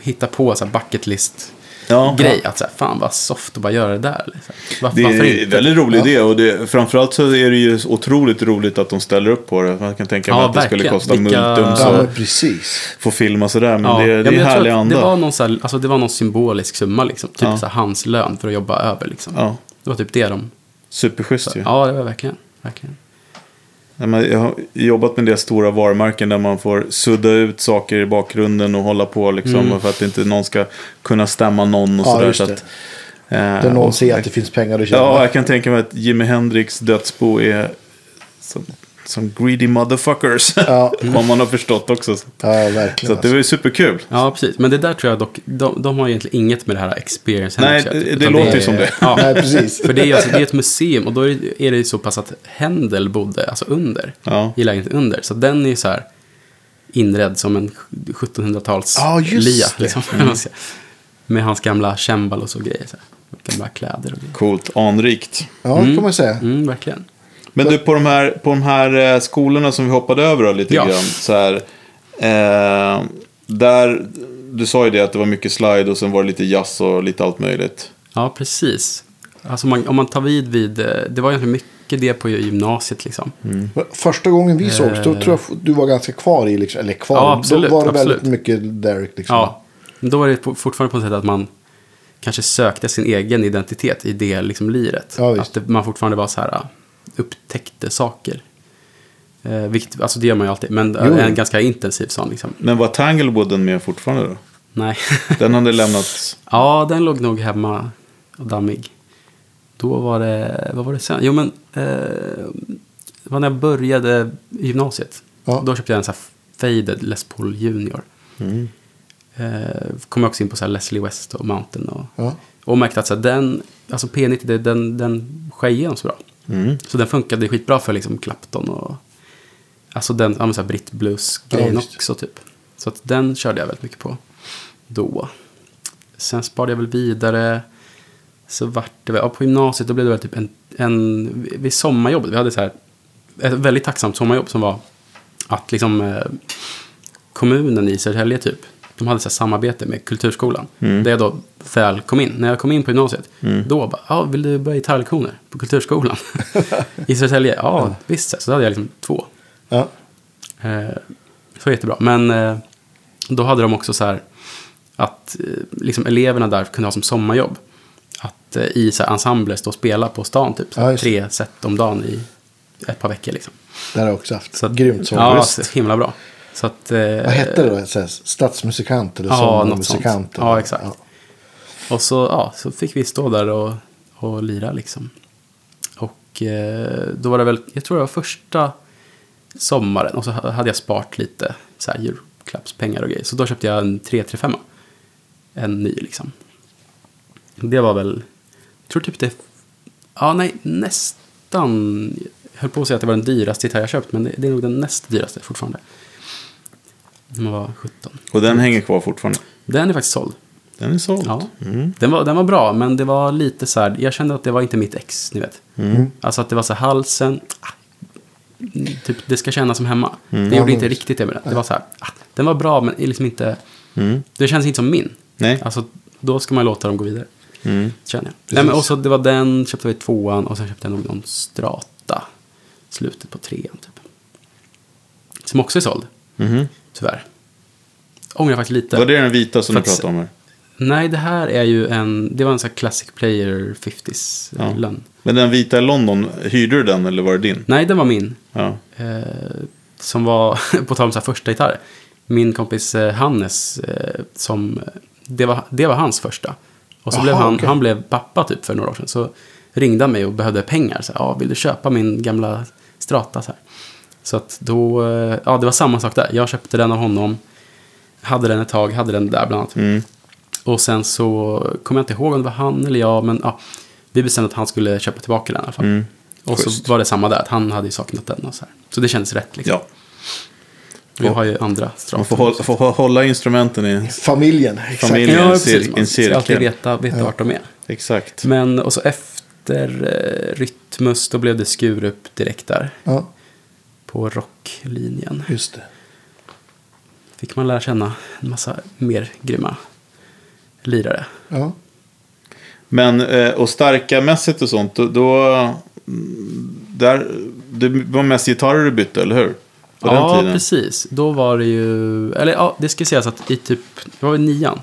[SPEAKER 2] hitta på så här bucket list
[SPEAKER 1] Ja,
[SPEAKER 2] grej. Att så här, fan vad soft att bara göra det där. Liksom. Var,
[SPEAKER 1] Det
[SPEAKER 2] varför
[SPEAKER 1] är en väldigt rolig
[SPEAKER 3] Ja.
[SPEAKER 1] idé och det, framförallt så är det ju otroligt roligt att de ställer upp på det. Man kan tänka mig
[SPEAKER 2] Ja,
[SPEAKER 1] att det skulle
[SPEAKER 2] verkligen.
[SPEAKER 1] kosta
[SPEAKER 2] Vilka-
[SPEAKER 1] multum
[SPEAKER 3] ja,
[SPEAKER 1] så
[SPEAKER 3] precis.
[SPEAKER 1] få filma sådär. Men
[SPEAKER 2] Ja,
[SPEAKER 1] det, det
[SPEAKER 2] ja,
[SPEAKER 1] är
[SPEAKER 2] men tror
[SPEAKER 1] härlig anda.
[SPEAKER 2] Det var, någon så här, alltså det var någon symbolisk summa, liksom. typ
[SPEAKER 1] Ja.
[SPEAKER 2] så här, hans lön för att jobba över. Liksom.
[SPEAKER 1] Ja,
[SPEAKER 2] Det var typ det de...
[SPEAKER 1] superschysst ju.
[SPEAKER 2] Ja, det var verkligen. verkligen.
[SPEAKER 1] Jag har jobbat med det stora varumärken där man får sudda ut saker i bakgrunden och hålla på liksom.
[SPEAKER 2] Mm.
[SPEAKER 1] För att inte någon ska kunna stämma någon och
[SPEAKER 3] Ja,
[SPEAKER 1] sådär. Så att, eh,
[SPEAKER 3] Där någon
[SPEAKER 1] och-
[SPEAKER 3] ser att det finns pengar att tjäna.
[SPEAKER 1] Ja, jag kan tänka mig att Jimi Hendrix dödsbo är som, som greedy motherfuckers.
[SPEAKER 3] Ja. (laughs)
[SPEAKER 1] Om man har förstått också. Så
[SPEAKER 3] Ja, verkligen.
[SPEAKER 1] att det var ju superkul.
[SPEAKER 2] Ja, precis. Men det där tror jag dock, de, de har egentligen inget med det här experience
[SPEAKER 1] Nej, det-
[SPEAKER 2] utan
[SPEAKER 1] det låter ju som det.
[SPEAKER 2] Ja, (laughs)
[SPEAKER 3] Nej, precis.
[SPEAKER 2] För det är, alltså, det är ett museum och då är det, det ju så pass att Händel bodde alltså under,
[SPEAKER 1] Ja.
[SPEAKER 2] i lägenheten under. Så den är ju så här inredd som en 1700-tals
[SPEAKER 3] Ja, just
[SPEAKER 2] lia.
[SPEAKER 3] det.
[SPEAKER 2] Liksom, säga. (laughs) Med hans gamla cembalos och grejer. Så här. Gamla kläder och grejer.
[SPEAKER 1] Coolt, anrikt.
[SPEAKER 3] Ja, det kan man säga.
[SPEAKER 2] Mm, verkligen.
[SPEAKER 1] Men du, på de här, på de här eh, skolorna som vi hoppade över då, lite
[SPEAKER 2] Ja.
[SPEAKER 1] grann. Så här, eh, där, du sa ju det att det var mycket slide och sen var det lite jazz och lite allt möjligt.
[SPEAKER 2] Ja, precis. Alltså man, om man tar vid vid, eh, det var egentligen mycket det på gymnasiet liksom.
[SPEAKER 3] Men Första gången vi sågs, då tror jag du var ganska kvar i, liksom, eller kvar,
[SPEAKER 2] Ja, absolut,
[SPEAKER 3] då var det väldigt
[SPEAKER 2] absolut.
[SPEAKER 3] mycket Derek. Liksom.
[SPEAKER 2] Ja, men då var det fortfarande på ett sätt att man kanske sökte sin egen identitet i det liksom liret.
[SPEAKER 3] Ja,
[SPEAKER 2] att det, man fortfarande var så här, upptäckte saker. Eh, vilket, alltså det gör man ju alltid, men
[SPEAKER 3] Jo.
[SPEAKER 2] en ganska intensiv sån liksom.
[SPEAKER 1] Men var Tanglewooden med fortfarande då?
[SPEAKER 2] Nej. (laughs)
[SPEAKER 1] Den hade lämnats.
[SPEAKER 2] ja, den låg nog hemma och dammig. Då var det, vad var det sen? Jo men, eh, det var när jag började gymnasiet.
[SPEAKER 3] Ja.
[SPEAKER 2] Då köpte jag en sån här faded Les Paul Junior.
[SPEAKER 1] Mm.
[SPEAKER 2] Eh, kom jag också in på så här Leslie West och Mountain. Och,
[SPEAKER 3] Ja.
[SPEAKER 2] och märkte att så här, den, alltså P90, det- den, den skär igenom så bra.
[SPEAKER 1] Mm.
[SPEAKER 2] Så den funkade skitbra för liksom Clapton och alltså den, ja, så här Brit Blues-grejen
[SPEAKER 3] Ja,
[SPEAKER 2] också typ. Så att den körde jag väldigt mycket på då. Sen sparade jag väl vidare. Så vart det väl, ja, på gymnasiet då blev det väl typ en, en vid sommarjobbet, vi hade så här ett väldigt tacksamt sommarjobb som var att liksom eh, kommunen i Södertälje typ, de hade så samarbete med Kulturskolan. Där jag då väl kom in. När jag kom in på gymnasiet, då bara, ja, vill du börja gitarrlektioner på Kulturskolan? (laughs) I Södertälje, ja, visst. Så då hade jag liksom två.
[SPEAKER 3] Ja.
[SPEAKER 2] Eh, så jättebra. Men eh, då hade de också så här att eh, liksom eleverna där kunde ha som sommarjobb. Att eh, i så här ensemble stå och spela på stan typ.
[SPEAKER 3] Ja,
[SPEAKER 2] tre set om dagen i ett par veckor liksom.
[SPEAKER 3] Det har jag också haft.
[SPEAKER 2] Så att,
[SPEAKER 3] Grymt så.
[SPEAKER 2] Ja, så himla bra. Så att, eh,
[SPEAKER 3] Vad hette det då? Så här, Stadsmusikant eller
[SPEAKER 2] Ja,
[SPEAKER 3] sommarmusikant?
[SPEAKER 2] Ja, exakt. Och så, ja, så fick vi stå där och, och lira liksom. Och eh, då var det väl, jag tror det var första sommaren. Och så hade jag sparat lite så här julklappspengar och grejer. Så då köpte jag en 335. En ny liksom. Det var väl, jag tror typ det, ja nej, nästan. Jag höll på att säga att det var den dyraste gitarr jag köpt. Men det, det är nog den näst dyraste fortfarande. När man var 17.
[SPEAKER 1] Och den hänger kvar fortfarande.
[SPEAKER 2] Den är faktiskt såld.
[SPEAKER 1] Den är såld.
[SPEAKER 2] Ja. Den, var, den var bra, men det var lite så här, jag kände att det var inte mitt ex, ni vet. Alltså att det var så här, halsen, ah, mm, typ det ska kännas som hemma. Det
[SPEAKER 3] Ja,
[SPEAKER 2] gjorde inte riktigt det med den. Det var så här, ah, den var bra, men liksom inte, det känns inte som min.
[SPEAKER 1] Nej.
[SPEAKER 2] Alltså, då ska man låta dem gå vidare.
[SPEAKER 1] Mm.
[SPEAKER 2] Känner jag. Nej, men och så det var den, köpte vi tvåan och sen köpte jag nog någon strata. Slutet på trean typ. Som också är såld,
[SPEAKER 1] Mhm.
[SPEAKER 2] Tyvärr. Ångrar faktiskt lite.
[SPEAKER 1] Var det den vita som
[SPEAKER 2] För
[SPEAKER 1] du pratade om här?
[SPEAKER 2] Nej, det här är ju en, det var en sån här Classic Player 50s
[SPEAKER 1] Ja.
[SPEAKER 2] lön.
[SPEAKER 1] Men den vita i London, hyrde du den eller var det din?
[SPEAKER 2] Nej, den var min.
[SPEAKER 1] Ja.
[SPEAKER 2] Eh, som var, (laughs) på tal om så här första gitarr. Min kompis eh, Hannes, eh, som, det var, det var hans första. Och så
[SPEAKER 3] Aha,
[SPEAKER 2] blev han,
[SPEAKER 3] okej.
[SPEAKER 2] han blev pappa typ för några år sedan. Så ringde han mig och behövde pengar. Så här, ja, vill du köpa min gamla Strata? Så, här. Så att då, eh, ja det var samma sak där. Jag köpte den av honom. Hade den ett tag, hade den där bland annat.
[SPEAKER 1] Mm.
[SPEAKER 2] Och sen så kommer jag inte ihåg om det var han eller jag, men ja, vi bestämde att han skulle köpa tillbaka den i alla fall.
[SPEAKER 1] Mm.
[SPEAKER 2] Och
[SPEAKER 1] Schysst.
[SPEAKER 2] så var det samma där, att han hade ju saknat den och så här. Så det kändes rätt liksom.
[SPEAKER 1] ja.
[SPEAKER 2] Vi har ju andra
[SPEAKER 1] Man
[SPEAKER 2] straff.
[SPEAKER 1] får hålla, får hålla instrumenten i...
[SPEAKER 3] Familjen, exakt.
[SPEAKER 1] Familjen.
[SPEAKER 2] Ja,
[SPEAKER 1] en
[SPEAKER 2] precis. Man ska alltid veta, veta vart de är.
[SPEAKER 1] Exakt.
[SPEAKER 2] Men, och så efter eh, Rytmus, då blev det Skurup direkt där.
[SPEAKER 3] Ja,
[SPEAKER 2] På rocklinjen.
[SPEAKER 3] just det.
[SPEAKER 2] Fick man lära känna en massa mer grymma lirare.
[SPEAKER 3] Ja.
[SPEAKER 1] Men, eh, och starka mässigt och sånt, då... då mm, där, det var mest gitarrer du bytte, eller hur? På
[SPEAKER 2] ja,
[SPEAKER 1] den tiden.
[SPEAKER 2] precis. Då var det ju, eller ja, det ska sägas att i typ, det var i nian.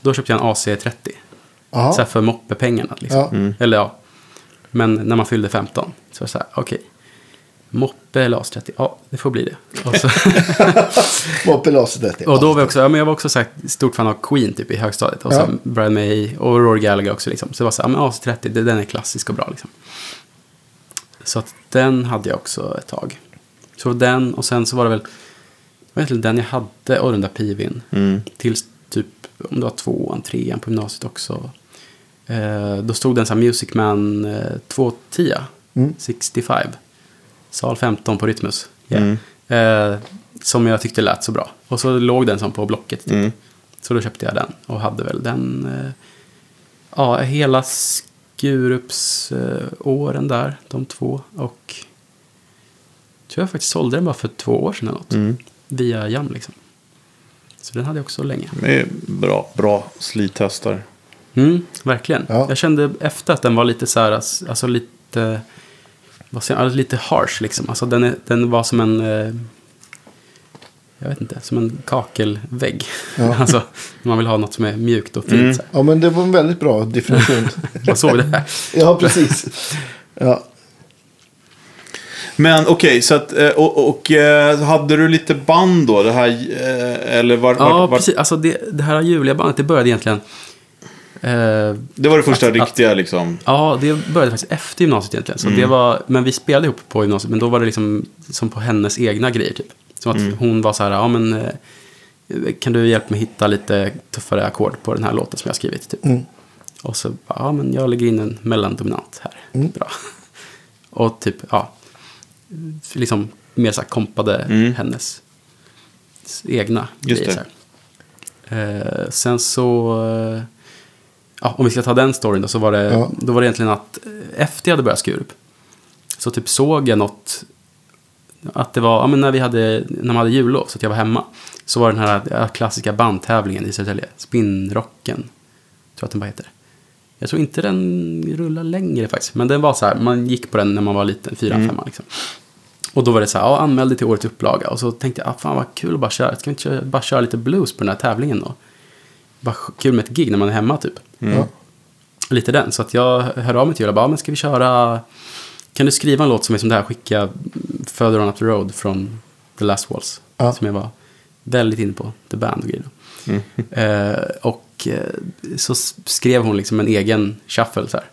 [SPEAKER 2] Då köpte jag en AC30.
[SPEAKER 3] Aha.
[SPEAKER 2] Så här för moppepengarna liksom.
[SPEAKER 3] Ja.
[SPEAKER 1] Mm.
[SPEAKER 2] Eller ja. Men när man fyllde 15. Så var det så här, okej. Moppe eller AC30, ja det får bli det. Och, så, (laughs)
[SPEAKER 3] Moppe Laser
[SPEAKER 2] och då var jag också, ja, men jag var också så här, stort fan av Queen typ i högstadiet. Och
[SPEAKER 3] Ja.
[SPEAKER 2] så Brian May och Rory Gallagher också liksom. Så det var så här, ja, men AC30, det, den är klassisk och bra liksom. Så att den hade jag också ett tag. Så den och sen så var det väl, var egentligen den jag hade och den där Pivin.
[SPEAKER 1] Mm.
[SPEAKER 2] Tills typ, om det var tvåan, trean på gymnasiet också. Eh, då stod det en sån här Music Man eh, 210,
[SPEAKER 3] Mm.
[SPEAKER 2] 65. Sal 15 på Rytmus. Yeah.
[SPEAKER 1] Mm.
[SPEAKER 2] Eh, som jag tyckte lät så bra. Och så låg den som på Blocket. Typ.
[SPEAKER 1] Mm.
[SPEAKER 2] Så då köpte jag den och hade väl den. Eh, ja, hela Skurups eh, åren där, de två. Och jag tror jag faktiskt sålde den bara för två år sedan eller något.
[SPEAKER 1] Mm.
[SPEAKER 2] Via Jam liksom. Så den hade jag också länge.
[SPEAKER 1] Det är bra, bra slithästar.
[SPEAKER 2] Mm, verkligen.
[SPEAKER 3] Ja.
[SPEAKER 2] Jag kände efter att den var lite så här, alltså lite, vad säger jag, alltså lite harsh liksom. Alltså den, är, den var som en, eh, jag vet inte, som en kakelvägg.
[SPEAKER 3] Ja. (laughs)
[SPEAKER 2] alltså, man vill ha något som är mjukt och fint.
[SPEAKER 1] Mm.
[SPEAKER 3] Ja, men det var en väldigt bra definition. (laughs)
[SPEAKER 2] Man såg det här.
[SPEAKER 3] ja, precis. Ja.
[SPEAKER 1] Men okej, så att, eh, och, och eh, hade du lite band då? Det här, eller var,
[SPEAKER 2] Ja,
[SPEAKER 1] var, var,
[SPEAKER 2] precis. Alltså det, det här Julia-bandet, det började egentligen,
[SPEAKER 1] Det var det första
[SPEAKER 2] Att- att-
[SPEAKER 1] riktiga liksom.
[SPEAKER 2] Ja, det började faktiskt efter gymnasiet egentligen. Så det var, men vi spelade ihop på gymnasiet, men då var det liksom som på hennes egna grejer typ. Som att hon var så här, ja men eh, kan du hjälpa mig hitta lite tuffare ackord på den här låten som jag har skrivit typ.
[SPEAKER 3] Mm.
[SPEAKER 2] Och så, bara, ja men jag lägger in en mellandominant här.
[SPEAKER 3] Mm.
[SPEAKER 2] Bra. (laughs) Och typ, ja, liksom mer så här kompade
[SPEAKER 1] Mm.
[SPEAKER 2] hennes egna
[SPEAKER 1] Just
[SPEAKER 2] grejer. Så här. Eh, sen så, eh, ja, om vi ska ta den storyn då, så var det,
[SPEAKER 3] Ja.
[SPEAKER 2] då var det egentligen att eh, efter jag hade börjat Skurup, så typ såg jag något, att det var, ja men när vi hade, när man hade jullov, så att jag var hemma, så var den här ja, klassiska bandtävlingen i Södertälje, Spinnrocken, tror jag att den bara heter. Jag tror inte den rullar längre faktiskt, men den var så här, man gick på den när man var liten, fyra,
[SPEAKER 1] Mm.
[SPEAKER 2] femma liksom. Och då var det så här, ja, anmäl dig till årets upplaga. Och så tänkte jag, ah, fan vad kul att bara köra. Ska vi inte bara köra lite blues på den här tävlingen då? Bara kul med ett gig när man är hemma typ.
[SPEAKER 3] Ja.
[SPEAKER 2] Lite den. Så att jag hörde av mig till Julia bara, "Ja, men ska vi köra... Kan du skriva en låt som är som det här, skicka Further On Up The Road från The Last Waltz.
[SPEAKER 3] Ja.
[SPEAKER 2] Som jag var väldigt inne på, The Band och grejer. Eh, och eh, så skrev hon liksom en egen shuffle så här.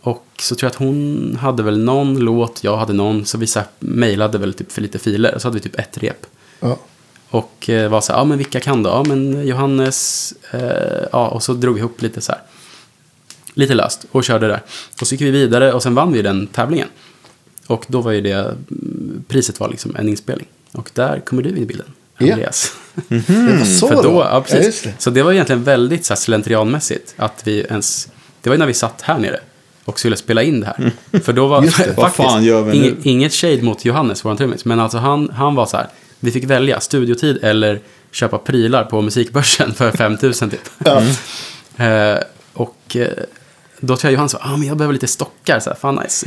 [SPEAKER 2] Och så tror jag att hon hade väl någon låt, jag hade någon, så vi mejlade väl typ för lite filer. Så hade vi typ ett rep.
[SPEAKER 3] Ja.
[SPEAKER 2] Och eh, var så här, ja men vilka kan då? Ja men Johannes, eh, ja och så drog vi ihop lite så här. Lite löst och körde där. Och så gick vi vidare och sen vann vi den tävlingen. Och då var ju det, mm, priset var liksom en inspelning. Och där kommer du in i bilden,
[SPEAKER 3] Ja.
[SPEAKER 2] Andreas.
[SPEAKER 3] Det var så
[SPEAKER 2] För då,
[SPEAKER 3] då?
[SPEAKER 2] ja, precis.
[SPEAKER 3] just det.
[SPEAKER 2] så det var egentligen väldigt så här, slentrianmässigt att vi ens, det var ju när vi satt här nere och skulle spela in det här. För då var
[SPEAKER 3] det.
[SPEAKER 2] faktiskt, inget, inget shade mot Johannes, vår trummis, men alltså han, han var så här, vi fick välja studiotid eller köpa prylar på musikbörsen för (laughs) 5000 typ.
[SPEAKER 3] Ja.
[SPEAKER 2] Eh, och eh, då tror jag Johannes sa, ah, men jag behöver lite stockar, så här, fan nice.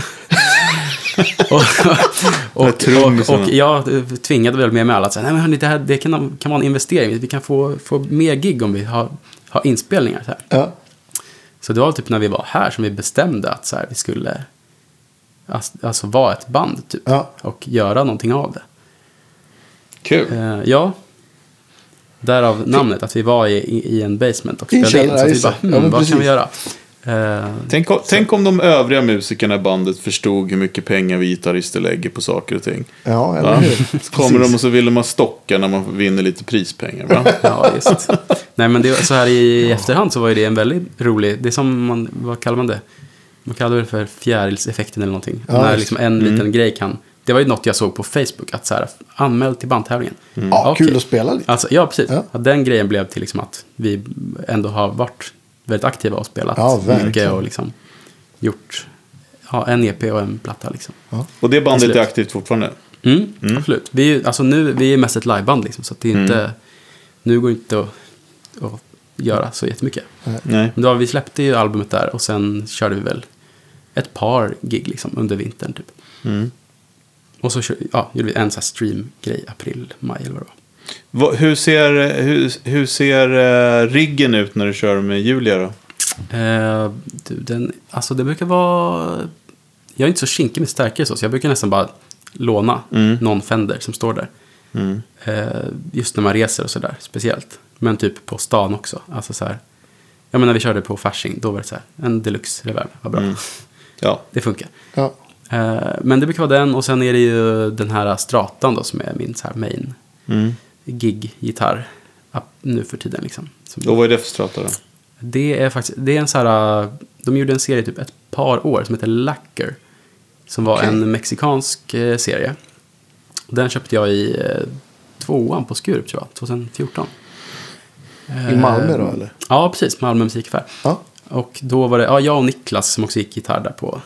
[SPEAKER 2] (laughs) och, och, och, och jag tvingade väl med mig alla att säga, nej men hörni, det här det kan, kan vara en investering, vi kan få, få mer gig om vi har ha inspelningar. Så, här.
[SPEAKER 3] Ja.
[SPEAKER 2] så det var typ när vi var här som vi bestämde att så här, vi skulle ass- alltså vara ett band typ.
[SPEAKER 3] Ja.
[SPEAKER 2] Och göra någonting av det.
[SPEAKER 1] Kul.
[SPEAKER 2] Eh, ja. Därav namnet, att vi var i, i, en basement och spelade in. Så att vi bara,
[SPEAKER 3] det. Ja,
[SPEAKER 2] hmm,
[SPEAKER 3] men
[SPEAKER 2] vad kan
[SPEAKER 3] precis.
[SPEAKER 2] vi göra? Eh,
[SPEAKER 1] Tänk, om- tänk om de övriga musikerna i bandet förstod hur mycket pengar vi gitarrister lägger på saker och ting.
[SPEAKER 3] Ja, eller hur?
[SPEAKER 1] Så kommer de och så vill de ha stockar när man vinner lite prispengar. Va? (laughs)
[SPEAKER 2] Ja, just. Nej, men det, så här i efterhand så var ju det en väldigt rolig, det är som man, vad kallar man det? Man kallar det för fjärilseffekten eller någonting.
[SPEAKER 3] Ja,
[SPEAKER 2] när liksom en liten grej kan, det var ju något jag såg på Facebook, att så här, anmäl till bandtävlingen.
[SPEAKER 3] Ja,
[SPEAKER 2] Okej.
[SPEAKER 3] kul att spela lite.
[SPEAKER 2] Alltså, ja, precis.
[SPEAKER 3] Ja.
[SPEAKER 2] Att den grejen blev till liksom att vi ändå har varit väldigt aktiva och spelat
[SPEAKER 3] Ja,
[SPEAKER 2] mycket och liksom gjort ja, en EP och en platta liksom.
[SPEAKER 1] Och det bandet är
[SPEAKER 2] Absolut.
[SPEAKER 1] aktivt fortfarande.
[SPEAKER 2] Mm, Absolut. Vi är, ju- alltså nu, vi är mest ett liveband liksom, så att det är inte, nu går det inte att, att göra så jättemycket.
[SPEAKER 1] Nej.
[SPEAKER 2] Men då, vi släppte ju albumet där och sen körde vi väl ett par gig liksom under vintern typ. Och så kör, ja, gjorde vi en sån här stream-grej april, maj eller vad det var.
[SPEAKER 1] Hur ser, hur, hur ser eh, riggen ut när du kör med Julia då?
[SPEAKER 2] Eh, du, den, alltså det brukar vara... Jag är inte så kinkig med stärkare så, så jag brukar nästan bara låna
[SPEAKER 1] Mm.
[SPEAKER 2] någon Fender som står där.
[SPEAKER 1] Mm.
[SPEAKER 2] Eh, just när man reser och sådär, speciellt. Men typ på stan också. Alltså så här, ja men när vi körde på Fasching, då var det så här, en deluxe reverb, vad bra.
[SPEAKER 1] Mm. Ja.
[SPEAKER 2] Det funkar.
[SPEAKER 3] Ja.
[SPEAKER 2] Eh, men det brukar vara den och sen är det ju den här Stratan då som är min så här main
[SPEAKER 1] Mm.
[SPEAKER 2] gig-gitarr nu för tiden liksom. Som,
[SPEAKER 1] Och vad är det för strata då?
[SPEAKER 2] det är faktiskt, det är en så här, uh, de gjorde en serie typ ett par år som heter Lacker. Som var
[SPEAKER 3] Okej.
[SPEAKER 2] en mexikansk eh, serie. Den köpte jag i eh, tvåan på Skurup tror jag, 2014.
[SPEAKER 3] I Malmö då eller?
[SPEAKER 2] Ja, precis, Malmö musikaffär.
[SPEAKER 3] Ja.
[SPEAKER 2] Och då var det, ja, jag och Niklas som också gick gitarr där på.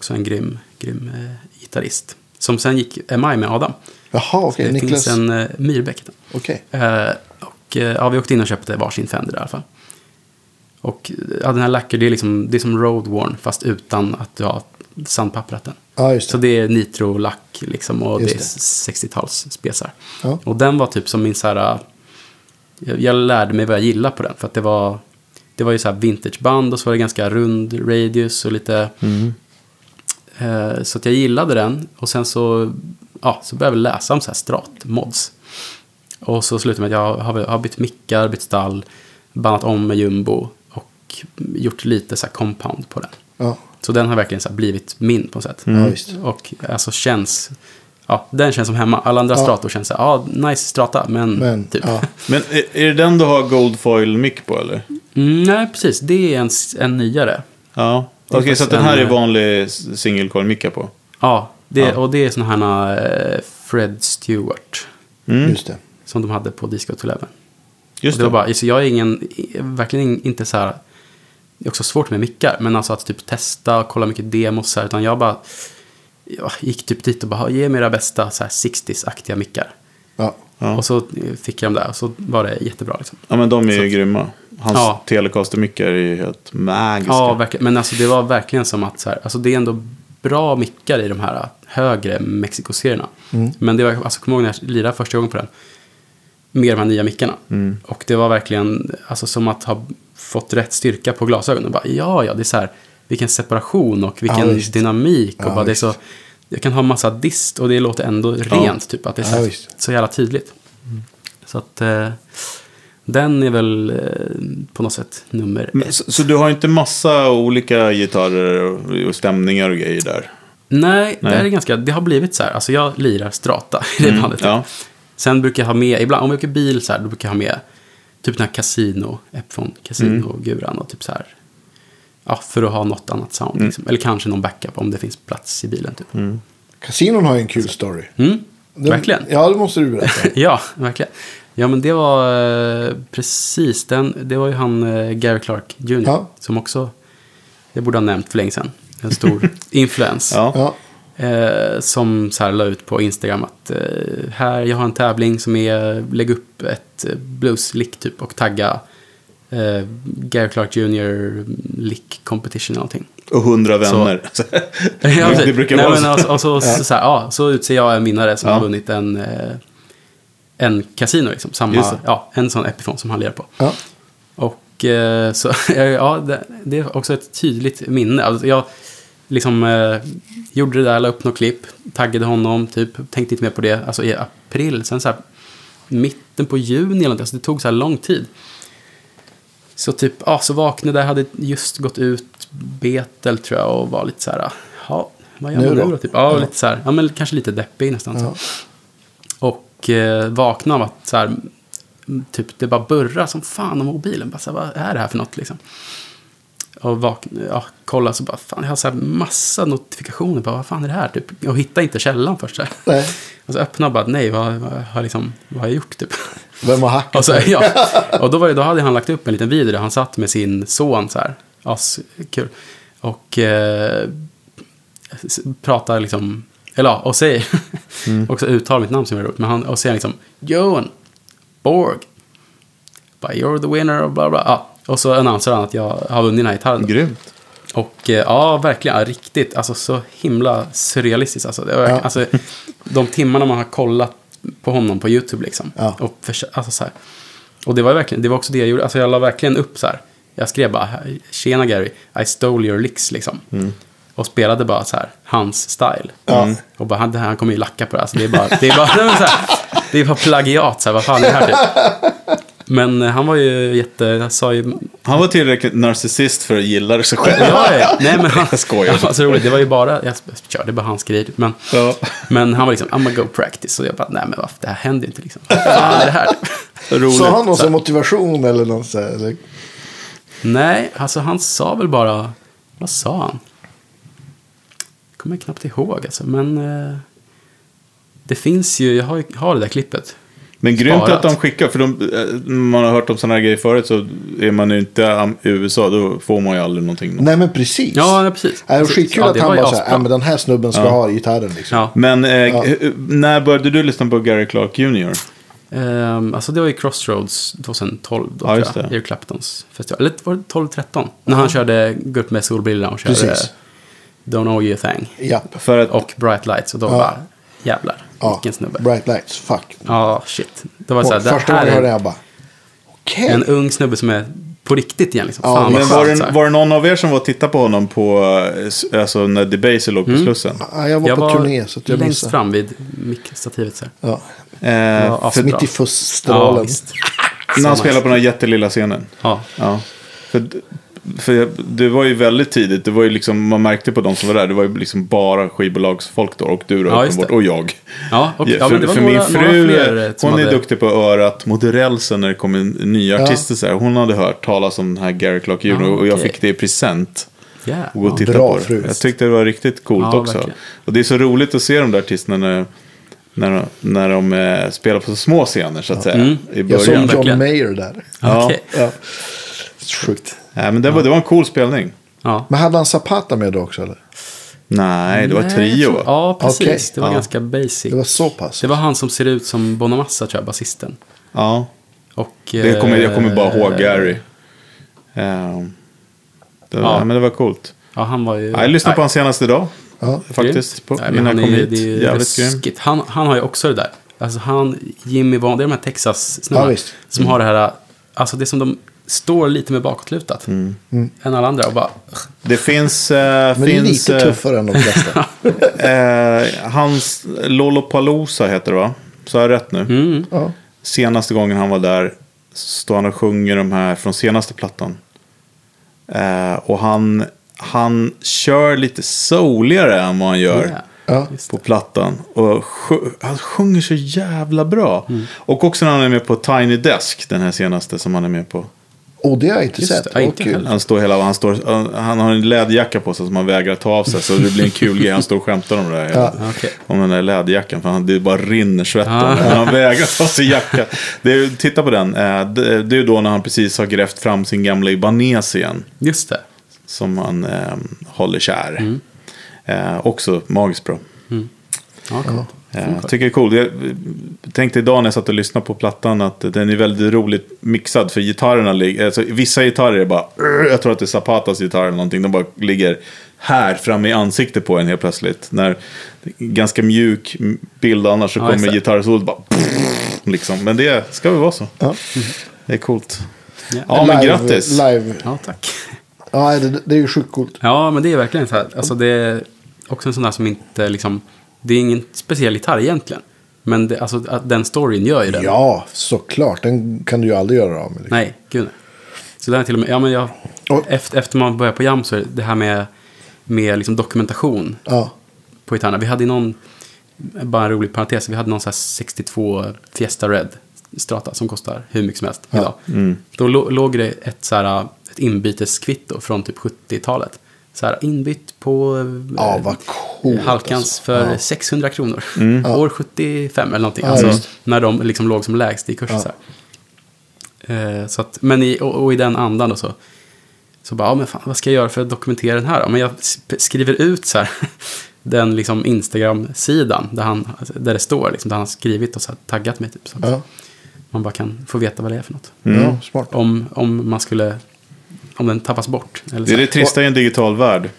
[SPEAKER 2] Också en grym, grym eh, gitarrist. Som sen gick MI med Adam.
[SPEAKER 3] Jaha, okej.
[SPEAKER 2] det
[SPEAKER 3] Niklas.
[SPEAKER 2] finns en eh, Myrbäck.
[SPEAKER 3] Okej.
[SPEAKER 2] Eh, och eh, ja, vi åkte in och köpte varsin Fender i alla fall. Och ja, den här Lacker, det är, liksom, det är som Road Worn fast utan att du har sandpappret den.
[SPEAKER 3] Ja, just
[SPEAKER 2] Så
[SPEAKER 3] det.
[SPEAKER 2] det är nitro-lack liksom och
[SPEAKER 3] Just
[SPEAKER 2] det är 60-talsspesar.
[SPEAKER 3] Ja.
[SPEAKER 2] Och den var typ som min så här, jag, jag lärde mig vad jag gillar på den. För att det var, det var ju så här vintageband och så var det ganska rund radius och lite... Eh, så att jag gillade den. Och sen så, ja, så började jag läsa om så här strat-mods. Och så slutade med att jag har, har bytt mickar, bytt stall, bannat om med jumbo och gjort lite så här compound på den.
[SPEAKER 3] Ja.
[SPEAKER 2] Så den har verkligen så här blivit min på något sätt.
[SPEAKER 3] Visst.
[SPEAKER 2] Och alltså känns, ja, den känns som hemma. Alla andra
[SPEAKER 3] Ja.
[SPEAKER 2] strator känns så här, ja, nice strata, men,
[SPEAKER 3] Men,
[SPEAKER 2] typ.
[SPEAKER 3] ja. (laughs)
[SPEAKER 1] Men är, är det den du har Gold Foil mick på eller?
[SPEAKER 2] Mm, nej, precis. Det är en, en nyare.
[SPEAKER 1] Ja. Okej, så
[SPEAKER 2] faktiskt
[SPEAKER 1] att den här
[SPEAKER 2] en,
[SPEAKER 1] är
[SPEAKER 2] eh,
[SPEAKER 1] vanlig single coil mickar på?
[SPEAKER 2] Ja, det,
[SPEAKER 1] Ja.
[SPEAKER 2] och det är sådana här eh, Fred Stewart.
[SPEAKER 1] Mm.
[SPEAKER 3] Just det.
[SPEAKER 2] Som de hade på Disco 11.
[SPEAKER 1] Just
[SPEAKER 2] och det
[SPEAKER 1] det.
[SPEAKER 2] var bara, så jag är ingen, verkligen inte så här, det är också svårt med mickar, men alltså att typ testa och kolla mycket demos så här, utan jag bara, jag gick typ dit och bara, ge mig era bästa så här 60s-aktiga mickar.
[SPEAKER 3] Ja.
[SPEAKER 1] Ja.
[SPEAKER 2] Och så fick jag dem där och så var det jättebra liksom.
[SPEAKER 1] ja, men de är
[SPEAKER 2] Så
[SPEAKER 1] ju
[SPEAKER 2] att-
[SPEAKER 1] grymma. Hans
[SPEAKER 2] Ja.
[SPEAKER 1] Telecaster-mickar är ju helt magiska.
[SPEAKER 2] Ja, verkligen. Men alltså det var verkligen som att så här, alltså det är ändå bra mickar i de här högre Mexiko-serierna. Men det var, alltså kom ihåg när jag lirade första gången på den. Med de här nya mickarna. Och det var verkligen, alltså som att ha fått rätt styrka på glasögonen. Bara, ja, ja, det är så här, vilken separation och vilken
[SPEAKER 3] Ja,
[SPEAKER 2] dynamik. Och
[SPEAKER 3] Ja,
[SPEAKER 2] bara, det är så, jag kan ha massa dist och det låter ändå rent. Typ, att det är så, här, så jävla tydligt. Så att eh, den är väl eh, på något sätt nummer
[SPEAKER 1] Men, så, så du har inte massa olika gitarrer och, stämningar och grejer där?
[SPEAKER 2] Nej,
[SPEAKER 1] Nej.
[SPEAKER 2] Det, är ganska, det har blivit så här. Alltså jag lirar strata i det bandet.
[SPEAKER 1] ja.
[SPEAKER 2] Sen brukar jag ha med, ibland om jag åker bil så här, då brukar jag ha med typ den här Casino, Epiphone Casino-guran och typ så här. Ja, för att ha något annat sound. Liksom. Eller kanske någon backup om det finns plats i bilen. Typ. Mm.
[SPEAKER 3] Casinon har ju en kul story. Den-
[SPEAKER 2] Verkligen.
[SPEAKER 3] Ja, det måste du berätta. (laughs)
[SPEAKER 2] Ja, verkligen. Ja, men det var eh, precis den. Det var ju han eh, Gary Clark Jr.
[SPEAKER 3] Ja.
[SPEAKER 2] Som också, det borde ha nämnt för länge sedan. En stor (laughs) influens.
[SPEAKER 1] Ja.
[SPEAKER 3] Ja.
[SPEAKER 2] Eh, som så här la ut på Instagram att eh, här, jag har en tävling som är, lägg upp ett eh, blues-lick typ och tagga eh, Gary Clark Jr. lick competition eller någonting.
[SPEAKER 1] Och hundra vänner. (laughs)
[SPEAKER 2] Ja,
[SPEAKER 1] det brukar
[SPEAKER 2] Nej,
[SPEAKER 1] vara
[SPEAKER 2] men
[SPEAKER 1] så.
[SPEAKER 2] alltså, och så, så, så, här, ja, så utser jag en vinnare som
[SPEAKER 1] Ja.
[SPEAKER 2] har vunnit en, eh, en kasino, liksom. Samma, ja, en sån Epiphone som han lirar på.
[SPEAKER 3] Ja.
[SPEAKER 2] Och eh, så, (laughs) ja, det, det är också ett tydligt minne. Alltså, jag liksom eh, gjorde det där, la upp något klipp, taggade honom, typ, tänkte inte mer på det. Alltså i april, sen så här mitten på juni eller något, alltså det tog så här lång tid. Så typ, ja, så vaknade jag, hade just gått ut Betel tror jag och var lite så här, ja, vad gör man
[SPEAKER 3] då?
[SPEAKER 2] Typ, ja,
[SPEAKER 3] Ja.
[SPEAKER 2] lite så här, ja men kanske lite deppig nästan. Så.
[SPEAKER 3] Ja.
[SPEAKER 2] Och eh, vakna av att så här, typ, det bara burrar som fan om mobilen. Bara, så här, vad är det här för något liksom? Och vakna, ja, kolla så bara, fan jag har så här massa notifikationer på vad fan är det här? Typ. Och hitta inte källan först. Så här.
[SPEAKER 3] Nej.
[SPEAKER 2] Och så öppna och bara, nej, vad, vad, har, liksom, vad har jag gjort? Typ.
[SPEAKER 3] Vem har hackat?
[SPEAKER 2] Och, så, ja. (laughs) och då, var det, då hade han lagt upp en liten video där han satt med sin son så här. As, kul. Och eh, pratar liksom, eller ja, och säger, (laughs) också uttalar mitt namn som har gjort, men han och säger liksom, Johan, Borg, but you're the winner och bla bla. Ja. Och så annonserar han att jag har vunnit den här gitarren.
[SPEAKER 1] Grymt.
[SPEAKER 2] Och eh, ja, verkligen, riktigt, alltså så himla surrealistiskt. Alltså, det var,
[SPEAKER 3] Ja.
[SPEAKER 2] alltså, de timmarna man har kollat på honom på YouTube liksom.
[SPEAKER 3] Ja.
[SPEAKER 2] Och, för, alltså, så här. och det var verkligen, det var också det jag gjorde. Alltså jag la verkligen upp så här. Jag skrev bara, tjena Gary, I stole your licks liksom. Och spelade bara så här, hans style.
[SPEAKER 3] Ja.
[SPEAKER 2] Och bara, han, han kommer ju lacka på det. Alltså, det är bara, det är bara, (laughs) så här, det är bara plagiat, så här, vad fan är det här typ? Men eh, han var ju jätte, jag sa ju,
[SPEAKER 1] Han var tillräckligt narcissist för att gilla sig själv.
[SPEAKER 2] Ja, ja. Nej, men (laughs) han,
[SPEAKER 1] Jag skojar.
[SPEAKER 2] Han var så roligt. Det var ju bara, jag körde bara hans grejer. typ. Men,
[SPEAKER 1] Ja.
[SPEAKER 2] men han var liksom, I'm gonna go practice. Och jag bara, nej men vad, det här händer ju inte liksom. Vad fan är det här? (laughs)
[SPEAKER 1] Roligt.
[SPEAKER 3] Sa han någon sån motivation eller något så här, eller?
[SPEAKER 2] nej, alltså han sa väl bara, vad sa han? Kommer jag knappt ihåg alltså. Men eh, det finns ju, jag har, har det där klippet.
[SPEAKER 1] Men grymt
[SPEAKER 2] Sparat.
[SPEAKER 1] att de skickar, för de, eh, man har hört om sådana här grejer förut så är man ju inte i USA då får man ju aldrig någonting.
[SPEAKER 3] Nej men precis.
[SPEAKER 2] Ja, nej, precis. Precis.
[SPEAKER 3] skitkul
[SPEAKER 2] Ja,
[SPEAKER 3] att han bara så här, ja men den här snubben ska ha gitarren liksom.
[SPEAKER 2] Ja.
[SPEAKER 1] Men eh,
[SPEAKER 3] Ja.
[SPEAKER 1] när började du lyssna på Gary Clark Jr?
[SPEAKER 2] Ehm, alltså det var ju Crossroads 2012 då,
[SPEAKER 1] Ja,
[SPEAKER 2] tror jag. Eric Claptons festival. Eller var det 12-13? När han körde, gå upp med solbrillorna och körde
[SPEAKER 3] Precis.
[SPEAKER 2] Don't Know You A Thing.
[SPEAKER 3] Japp.
[SPEAKER 1] För att,
[SPEAKER 2] Och Bright Lights. Och då
[SPEAKER 3] Ja.
[SPEAKER 2] bara, jävlar,
[SPEAKER 3] Ja.
[SPEAKER 2] vilken snubbe.
[SPEAKER 3] Bright lights, fuck.
[SPEAKER 2] Ja, shit. Det var så här,
[SPEAKER 3] första
[SPEAKER 2] det
[SPEAKER 3] gången hörde
[SPEAKER 2] är
[SPEAKER 3] jag bara, okej.
[SPEAKER 2] en ung snubbe som är på riktigt igen. Liksom.
[SPEAKER 3] Ja,
[SPEAKER 2] Fan
[SPEAKER 1] men var det, var det någon av er som var och tittade på honom på, eh, alltså när Debaser låg på Slussen?
[SPEAKER 3] Ja, jag var
[SPEAKER 2] jag
[SPEAKER 3] på
[SPEAKER 2] var
[SPEAKER 3] turné så att jag
[SPEAKER 2] längst
[SPEAKER 3] missade.
[SPEAKER 2] fram vid mickstativet. Så.
[SPEAKER 3] Ja.
[SPEAKER 1] Eh,
[SPEAKER 2] Ja,
[SPEAKER 1] för.
[SPEAKER 3] Mitt i
[SPEAKER 2] Ja,
[SPEAKER 3] fussstrålen.
[SPEAKER 2] visst.
[SPEAKER 1] när han spelade på den här jättelilla scenen.
[SPEAKER 2] Ja.
[SPEAKER 1] Ja. För, för jag- det var ju väldigt tidigt, det var ju liksom, man märkte på de som var där, det var ju liksom bara skivbolagsfolk då. Och du då,
[SPEAKER 2] Ja,
[SPEAKER 1] uppenbart, och jag.
[SPEAKER 2] Ja, och, ja,
[SPEAKER 1] för för
[SPEAKER 2] några,
[SPEAKER 1] min fru,
[SPEAKER 2] eh,
[SPEAKER 1] hon är
[SPEAKER 2] hade...
[SPEAKER 1] duktig på örat mot rälsen när det kommer nya
[SPEAKER 3] Ja.
[SPEAKER 1] artister. Så här. Hon hade hört talas om den här Gary Clark Jr.
[SPEAKER 2] Ja,
[SPEAKER 1] och jag
[SPEAKER 2] okej.
[SPEAKER 1] fick det i present.
[SPEAKER 2] Yeah.
[SPEAKER 1] Och gå och
[SPEAKER 2] Ja.
[SPEAKER 1] titta
[SPEAKER 3] bra
[SPEAKER 1] på det. Jag tyckte det var riktigt coolt
[SPEAKER 2] Ja,
[SPEAKER 1] också.
[SPEAKER 2] verkligen.
[SPEAKER 1] Och det är så roligt att se de där artisterna när, när, de- när de eh, spelar på så små scener så att säga.
[SPEAKER 2] Mm.
[SPEAKER 1] I
[SPEAKER 3] Jag såg
[SPEAKER 1] början.
[SPEAKER 3] John
[SPEAKER 2] verkligen.
[SPEAKER 3] Mayer där.
[SPEAKER 1] Ja.
[SPEAKER 2] Okej.
[SPEAKER 3] Ja. Sjukt.
[SPEAKER 1] Nej, men det, var, det var en cool spelning.
[SPEAKER 2] Ja.
[SPEAKER 3] Men hade han Zapata med då också eller?
[SPEAKER 1] Nej, det var
[SPEAKER 2] Nej,
[SPEAKER 1] trio
[SPEAKER 2] tror- Ja, precis.
[SPEAKER 3] Okej.
[SPEAKER 2] Det var
[SPEAKER 1] Ja.
[SPEAKER 2] ganska basic.
[SPEAKER 3] Det var så pass?
[SPEAKER 2] Det var han som ser ut som Bonamassa, tror jag, basisten.
[SPEAKER 1] Ja,
[SPEAKER 2] Och,
[SPEAKER 1] det kommer, jag kommer bara ihåg
[SPEAKER 2] eh,
[SPEAKER 1] Gary. Ehm, det var,
[SPEAKER 2] Ja.
[SPEAKER 1] Men det var coolt.
[SPEAKER 2] Ja, han var ju...
[SPEAKER 1] Ja, jag lyssnade på honom senast idag.
[SPEAKER 3] Ja.
[SPEAKER 1] Faktiskt. På,
[SPEAKER 2] Nej,
[SPEAKER 1] innan
[SPEAKER 2] men
[SPEAKER 1] jag
[SPEAKER 2] han
[SPEAKER 1] kom
[SPEAKER 2] är,
[SPEAKER 1] hit.
[SPEAKER 2] det är
[SPEAKER 1] Jävligt grym.
[SPEAKER 2] Han, han har ju också det där. Alltså han, Jimmy Vaughan, det är de här Texas-snubbarna.
[SPEAKER 3] Ja,
[SPEAKER 2] som har det här, alltså det som de står lite mer bakåtlutat.
[SPEAKER 1] Mm.
[SPEAKER 2] Än alla andra och bara,
[SPEAKER 1] Det finns... eh,
[SPEAKER 3] Men det är
[SPEAKER 1] finns
[SPEAKER 3] lite
[SPEAKER 1] eh,
[SPEAKER 3] tuffare än de flesta. (laughs)
[SPEAKER 1] eh, hans Lollapalooza heter det va? Så har jag rätt nu?
[SPEAKER 2] mm,
[SPEAKER 3] ja.
[SPEAKER 1] Senaste gången han var där står han och sjunger de här från senaste plattan. Eh, och han, han kör lite souligare än vad han gör.
[SPEAKER 2] yeah.
[SPEAKER 3] Ja.
[SPEAKER 1] På plattan. Och sj- han sjunger så jävla bra.
[SPEAKER 2] Mm.
[SPEAKER 1] Och också när han är med på Tiny Desk, den här senaste som han är med på.
[SPEAKER 3] Och det har jag inte
[SPEAKER 2] Just
[SPEAKER 3] sett.
[SPEAKER 2] det. Inte
[SPEAKER 3] kul.
[SPEAKER 2] heller.
[SPEAKER 1] Han, står hela, han, står, han har en läderjacka på sig som han vägrar ta av sig. Så det blir en kul grej. Han står och skämtar om det där.
[SPEAKER 3] Ja.
[SPEAKER 1] Om den där läderjackan. För han, det bara rinner svett om
[SPEAKER 2] Ah.
[SPEAKER 1] Men han vägrar ta sig jacka. Det är, titta på den. Eh, Det, är då när han precis har grävt fram sin gamla Ibanez igen.
[SPEAKER 2] Just det.
[SPEAKER 1] Som han eh, håller kär.
[SPEAKER 2] Mm.
[SPEAKER 1] Eh, också magiskt bra.
[SPEAKER 2] Ja, coolt.
[SPEAKER 1] Ja, jag tycker det är coolt. Jag tänkte idag när jag satt och lyssnade på plattan att den är väldigt roligt mixad. För gitarrerna ligger, alltså, vissa gitarrer är bara, jag tror att det är Zapatas gitarr eller någonting. De bara ligger här framme i ansiktet på en helt plötsligt. När ganska mjuk bild annars så
[SPEAKER 2] Ja,
[SPEAKER 1] kommer gitarrsolot bara, liksom. Men det ska väl vara så.
[SPEAKER 3] Ja.
[SPEAKER 1] Det är coolt. Ja, men
[SPEAKER 3] live,
[SPEAKER 1] grattis.
[SPEAKER 3] Live.
[SPEAKER 2] Ja, tack.
[SPEAKER 3] Ja, det, det är ju sjukt coolt.
[SPEAKER 2] Ja, men det är verkligen så här. Alltså det är också en sån där som inte liksom... Det är ingen speciell gitarr egentligen. Men det, alltså, den storyn gör ju den.
[SPEAKER 3] Ja, såklart. Den kan du ju aldrig göra av med. Liksom.
[SPEAKER 2] Nej, gud nej. Så där till och med, ja men jag,
[SPEAKER 3] Och-
[SPEAKER 2] efter, efter man börjar på jam så är det här med, med liksom dokumentation
[SPEAKER 3] Ja,
[SPEAKER 2] på gitarrerna. Vi hade någon, bara en rolig parentes, vi hade någon så här 62 Fiesta Red Strata som kostar hur mycket som helst idag. Då lå- låg det ett, så här, ett inbyteskvitto från typ 70-talet. Så här, inbytt på eh,
[SPEAKER 3] ja vad coolt.
[SPEAKER 2] Halkans
[SPEAKER 3] alltså.
[SPEAKER 2] för
[SPEAKER 3] Ja.
[SPEAKER 2] 600 kronor. År 75 eller någonting.
[SPEAKER 3] Ja,
[SPEAKER 2] alltså, när de liksom låg som lägst i kursen.
[SPEAKER 3] Ja.
[SPEAKER 2] Så här. Eh, så att, men i, och, och i den andan då så, så bara, ja men fan, vad ska jag göra för att dokumentera den här då? Men jag skriver ut så här, (laughs) den liksom Instagram-sidan där, han, alltså, där det står, liksom, där han har skrivit och så här, taggat mig. Typ, så att
[SPEAKER 3] Ja,
[SPEAKER 2] man bara kan få veta vad det är för något.
[SPEAKER 3] ja, smart.
[SPEAKER 2] Om, om man skulle, om den tappas bort. Eller
[SPEAKER 1] Det är det trista i en digital värld.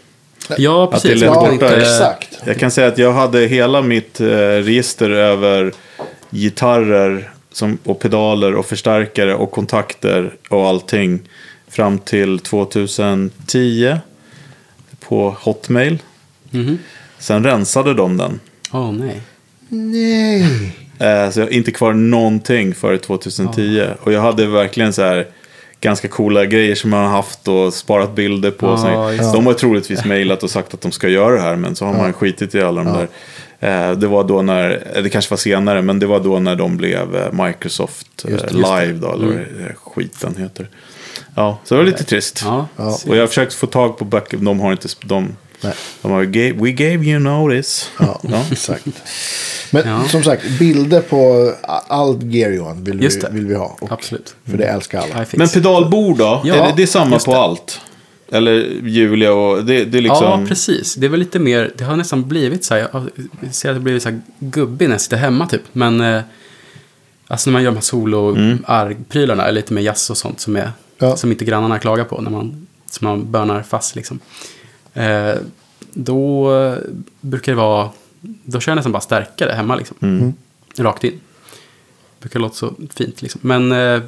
[SPEAKER 2] Ja,
[SPEAKER 1] Att det är
[SPEAKER 2] precis. kan
[SPEAKER 1] borta.
[SPEAKER 2] inte-
[SPEAKER 3] exakt.
[SPEAKER 1] Jag kan säga att jag hade hela mitt eh, register över gitarrer som, och pedaler och förstärkare och kontakter och allting fram till 2010 på Hotmail.
[SPEAKER 2] Mhm.
[SPEAKER 1] Sen rensade de den.
[SPEAKER 2] Åh nej.
[SPEAKER 3] Nej.
[SPEAKER 1] Eh, så jag har inte kvar någonting före 2010. Och jag hade verkligen så här ganska coola grejer som jag har haft och sparat bilder på.
[SPEAKER 2] Ja,
[SPEAKER 1] Så
[SPEAKER 2] just
[SPEAKER 1] de har troligtvis mejlat och sagt att de ska göra det här. Men så har man skitit i alla de där. Eh, det var då när, det kanske var senare, men det var då när de blev eh, Microsoft eh,
[SPEAKER 2] Just just.
[SPEAKER 1] Live då, eller det- skiten heter. Ja, så det var lite trist.
[SPEAKER 2] Ja.
[SPEAKER 3] Ja.
[SPEAKER 1] Och jag har försökt få tag på böcker, de har inte, de,
[SPEAKER 3] Nej.
[SPEAKER 1] de har, "Ga- we gave you notice.
[SPEAKER 3] Ja, exakt. Men
[SPEAKER 2] Ja.
[SPEAKER 3] som sagt, bilder på allt gear Johan vill
[SPEAKER 2] Just
[SPEAKER 3] vi, vill vi ha. Och,
[SPEAKER 2] Absolut.
[SPEAKER 3] För det älskar alla.
[SPEAKER 1] Men pedalbord då?
[SPEAKER 2] Ja,
[SPEAKER 1] är det, det är samma på
[SPEAKER 2] det.
[SPEAKER 1] allt? Eller Julia och det, det är liksom...
[SPEAKER 2] Ja, precis. Det är väl lite mer, det har nästan blivit så här, jag ser att det blivit så här gubbig när jag sitter hemma typ. Men, eh, alltså när man gör de här solo-arg-prylarna, eller lite mer jazz och sånt som, är,
[SPEAKER 3] Ja.
[SPEAKER 2] som inte grannarna klagar på, när man, som man börnar fast liksom. Eh, då brukar det vara, då kör jag nästan bara stärkare hemma liksom.
[SPEAKER 1] Mm.
[SPEAKER 2] Rakt in. Brukar låta så fint liksom. Men eh,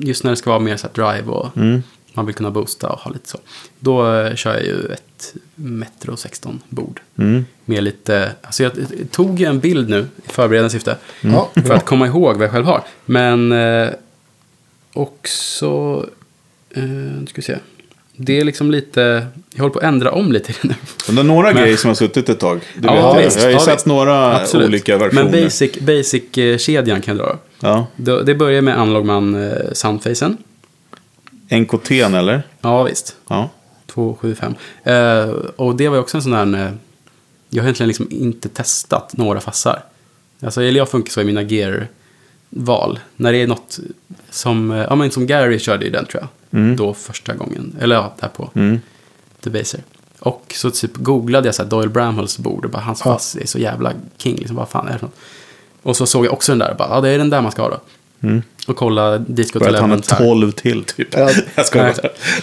[SPEAKER 2] just när det ska vara mer så här drive och
[SPEAKER 1] Mm.
[SPEAKER 2] man vill kunna boosta och ha lite så. Då eh, kör jag ju ett Metro 16 bord.
[SPEAKER 1] Mm.
[SPEAKER 2] Med lite, alltså jag tog ju en bild nu i förberedande syfte.
[SPEAKER 3] Ja,
[SPEAKER 2] För att komma ihåg vad jag själv har. Men eh, också, eh, nu ska vi se. Det är liksom lite, jag håller på att ändra om lite nu.
[SPEAKER 1] Men det är några
[SPEAKER 2] Men-
[SPEAKER 1] grejer som har suttit ett tag. Det
[SPEAKER 2] Ja,
[SPEAKER 1] vet
[SPEAKER 2] visst.
[SPEAKER 1] jag har ju
[SPEAKER 2] Ja,
[SPEAKER 1] sett
[SPEAKER 2] visst.
[SPEAKER 1] några
[SPEAKER 2] Absolut.
[SPEAKER 1] olika versioner.
[SPEAKER 2] Men basic, basic-kedjan kan jag dra.
[SPEAKER 1] Ja.
[SPEAKER 2] Det, det börjar med Analogman eh, Soundfacen.
[SPEAKER 1] NKT eller?
[SPEAKER 2] Ja, visst.
[SPEAKER 1] Ja.
[SPEAKER 2] 275. Eh, och det var ju också en sån där... eh, Jag har egentligen liksom inte testat några fassar. Alltså, eller jag funkar så i mina gear-val. När det är något som... eh, Ja, men som Gary körde i den tror jag.
[SPEAKER 1] Mm.
[SPEAKER 2] Då första gången. Eller ja, där på
[SPEAKER 1] Mm.
[SPEAKER 2] Debaser. Och så typ googlade jag så här Doyle Bramhalls bord och bara hans
[SPEAKER 3] Ja.
[SPEAKER 2] fass är så jävla king. Liksom, vad fan är det för? Och så såg jag också den där och bara, ja det är den där man ska ha då.
[SPEAKER 1] Mm.
[SPEAKER 2] Och kolla Disco
[SPEAKER 1] att han
[SPEAKER 2] här.
[SPEAKER 1] 12 till (laughs) typ.
[SPEAKER 3] Ja. (laughs)
[SPEAKER 1] jag ska
[SPEAKER 2] Nej,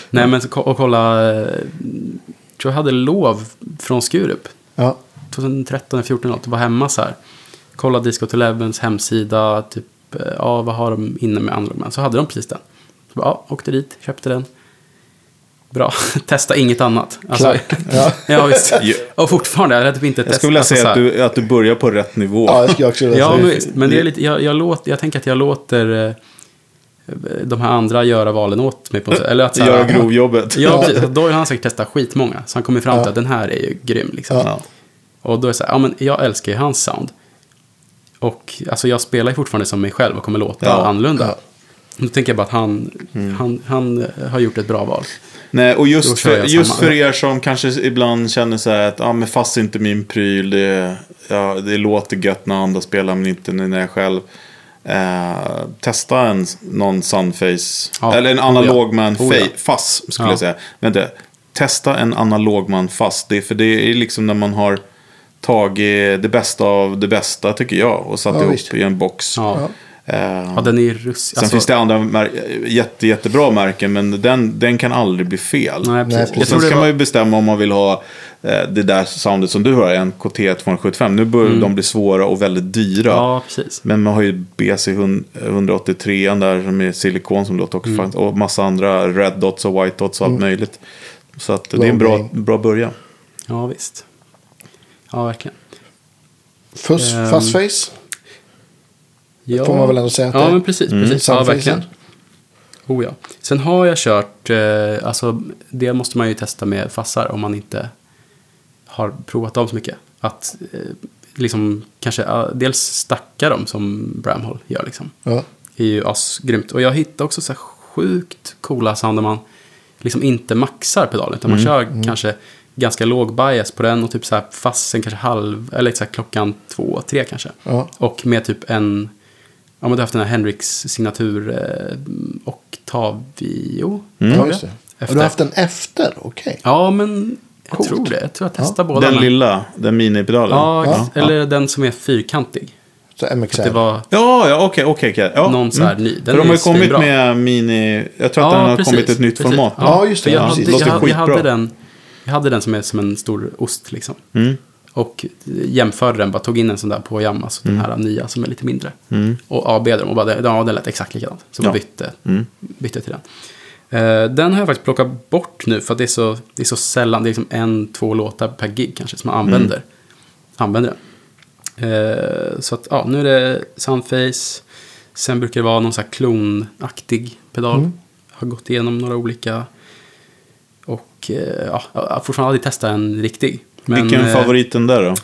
[SPEAKER 2] nej men så och kolla, tror jag hade lov från Skurup.
[SPEAKER 3] Ja.
[SPEAKER 2] 2013 eller 14 något, var hemma så här. Kolla Disco Elevens hemsida, typ, eh, ja vad har de inne med Analogman? Så hade de precis den. Så bara, ja, åkte dit, köpte den. Bra, (laughs) testa inget annat. Alltså.
[SPEAKER 3] Ja. (laughs)
[SPEAKER 2] ja, visst. (laughs) Och fortfarande, jag hade typ inte
[SPEAKER 1] Jag
[SPEAKER 2] testat.
[SPEAKER 1] skulle vilja
[SPEAKER 2] alltså,
[SPEAKER 1] säga
[SPEAKER 2] så
[SPEAKER 1] att du, att du börjar på rätt nivå.
[SPEAKER 3] ja, jag skulle också vilja
[SPEAKER 2] Ja,
[SPEAKER 3] säga.
[SPEAKER 2] men, visst, men det är lite, jag, jag, låter, jag tänker att jag låter eh, de här andra göra valen åt mig på. Eller att så här,
[SPEAKER 1] Göra grovjobbet.
[SPEAKER 2] Ja, precis. Då har han säkert testat skitmånga. Så han kommer fram till
[SPEAKER 3] Ja.
[SPEAKER 2] att den här är ju grym. Liksom.
[SPEAKER 1] Ja.
[SPEAKER 2] Och då är det så här, ja men jag älskar ju hans sound. Och alltså jag spelar ju fortfarande som mig själv och kommer låta
[SPEAKER 1] Ja.
[SPEAKER 2] annorlunda.
[SPEAKER 3] Ja.
[SPEAKER 2] Då tänker jag bara att han, han, han eh, har gjort ett bra val.
[SPEAKER 1] Nej, och just för, just för er som kanske ibland känner så här att ah, men fast inte min pryl, det, ja, det låter gött när andra spelar men inte när jag själv. Eh, testa en, någon Sunface,
[SPEAKER 2] Ja.
[SPEAKER 1] eller en
[SPEAKER 2] Oh,
[SPEAKER 1] analogman
[SPEAKER 2] ja. Oh, ja.
[SPEAKER 1] fa- fass skulle
[SPEAKER 2] Ja.
[SPEAKER 1] jag säga. Vänta, testa en analogman fass, det, är- för det är liksom när man har tagit det bästa av det bästa tycker jag och satt
[SPEAKER 3] Ja,
[SPEAKER 1] ihop
[SPEAKER 3] visst.
[SPEAKER 1] i en box.
[SPEAKER 2] Ja.
[SPEAKER 1] Eh,
[SPEAKER 2] Ja, den är ju russ...
[SPEAKER 1] Sen finns det andra mär- jätte, jättebra märken, men den, den kan aldrig bli fel.
[SPEAKER 2] Nej,
[SPEAKER 3] Nej,
[SPEAKER 2] precis.
[SPEAKER 1] Och sen ska
[SPEAKER 2] var...
[SPEAKER 1] man ju bestämma om man vill ha eh, det där soundet som du har, en KT275. Nu börjar de bli svåra och väldigt dyra.
[SPEAKER 2] Mm. Ja, precis.
[SPEAKER 1] Men man har ju BC 183 där som är silikon som låter också
[SPEAKER 2] Mm.
[SPEAKER 1] Och massa andra red dots och white dots och allt möjligt. Så att det är en bra, bra början.
[SPEAKER 2] Ja, visst. Ja, verkligen.
[SPEAKER 3] Fuss,
[SPEAKER 2] Ehm,
[SPEAKER 3] Fuzzface.
[SPEAKER 2] Ja.
[SPEAKER 3] Får man väl ändå säga att det
[SPEAKER 2] Ja,
[SPEAKER 3] är.
[SPEAKER 2] men precis. precis. Ja, verkligen. Oh, ja. Sen har jag kört, eh, alltså det måste man ju testa med fassar om man inte har provat dem så mycket. Att eh, liksom kanske eh, dels stacka dem som Bramhall gör liksom.
[SPEAKER 3] Ja.
[SPEAKER 2] är ju asgrymt. Och jag hittade också så här sjukt coola sound där man liksom inte maxar pedalen. Utan man kör kanske ganska låg bias på den och typ så här fassen kanske halv, eller så här klockan två, tre kanske.
[SPEAKER 3] Ja.
[SPEAKER 2] Och med typ en, ja men du har haft den här Henriks signatur eh, Octavio.
[SPEAKER 3] ja,
[SPEAKER 2] tror
[SPEAKER 3] just
[SPEAKER 2] jag.
[SPEAKER 3] det.
[SPEAKER 2] Efter.
[SPEAKER 3] Och du har haft den efter? Okej.
[SPEAKER 2] Ja, men jag
[SPEAKER 3] Coolt.
[SPEAKER 2] tror det. Jag tror jag testade båda.
[SPEAKER 1] Den
[SPEAKER 2] men-
[SPEAKER 1] lilla, den minipedalen.
[SPEAKER 2] Ja,
[SPEAKER 3] Ja.
[SPEAKER 2] eller den som är fyrkantig.
[SPEAKER 3] Så MXR.
[SPEAKER 2] Det var
[SPEAKER 1] Ja, ja, okej, okej. okej. Ja.
[SPEAKER 2] någon så här ny. Den
[SPEAKER 1] För de har ju kommit
[SPEAKER 2] svinbra.
[SPEAKER 1] med mini... Jag tror att den har kommit ett nytt
[SPEAKER 2] precis.
[SPEAKER 1] format.
[SPEAKER 3] Ja, just det.
[SPEAKER 2] För jag,
[SPEAKER 3] Ja,
[SPEAKER 2] hade,
[SPEAKER 1] precis.
[SPEAKER 2] jag, jag, hade den, jag hade den som är som en stor ost liksom.
[SPEAKER 1] Mm.
[SPEAKER 2] Och jämförde den, bara tog in en sån där på Yamaha, alltså
[SPEAKER 1] Mm.
[SPEAKER 2] den här nya som är lite mindre. Och AB dem och bara, ja den lät exakt likadant. Så
[SPEAKER 1] Ja.
[SPEAKER 2] jag bytte, bytte till den. Eh, den har jag faktiskt plockat bort nu för att det är så, det är så sällan, det är liksom en, två låtar per gig kanske som man använder. Använder den. Eh, så att, ja, nu är det Sunface. Sen brukar det vara någon sån här klonaktig pedal. Har gått igenom några olika. Och eh, ja, jag har fortfarande aldrig testat en riktig. Men,
[SPEAKER 1] Vilken
[SPEAKER 2] eh,
[SPEAKER 1] favoriten där då?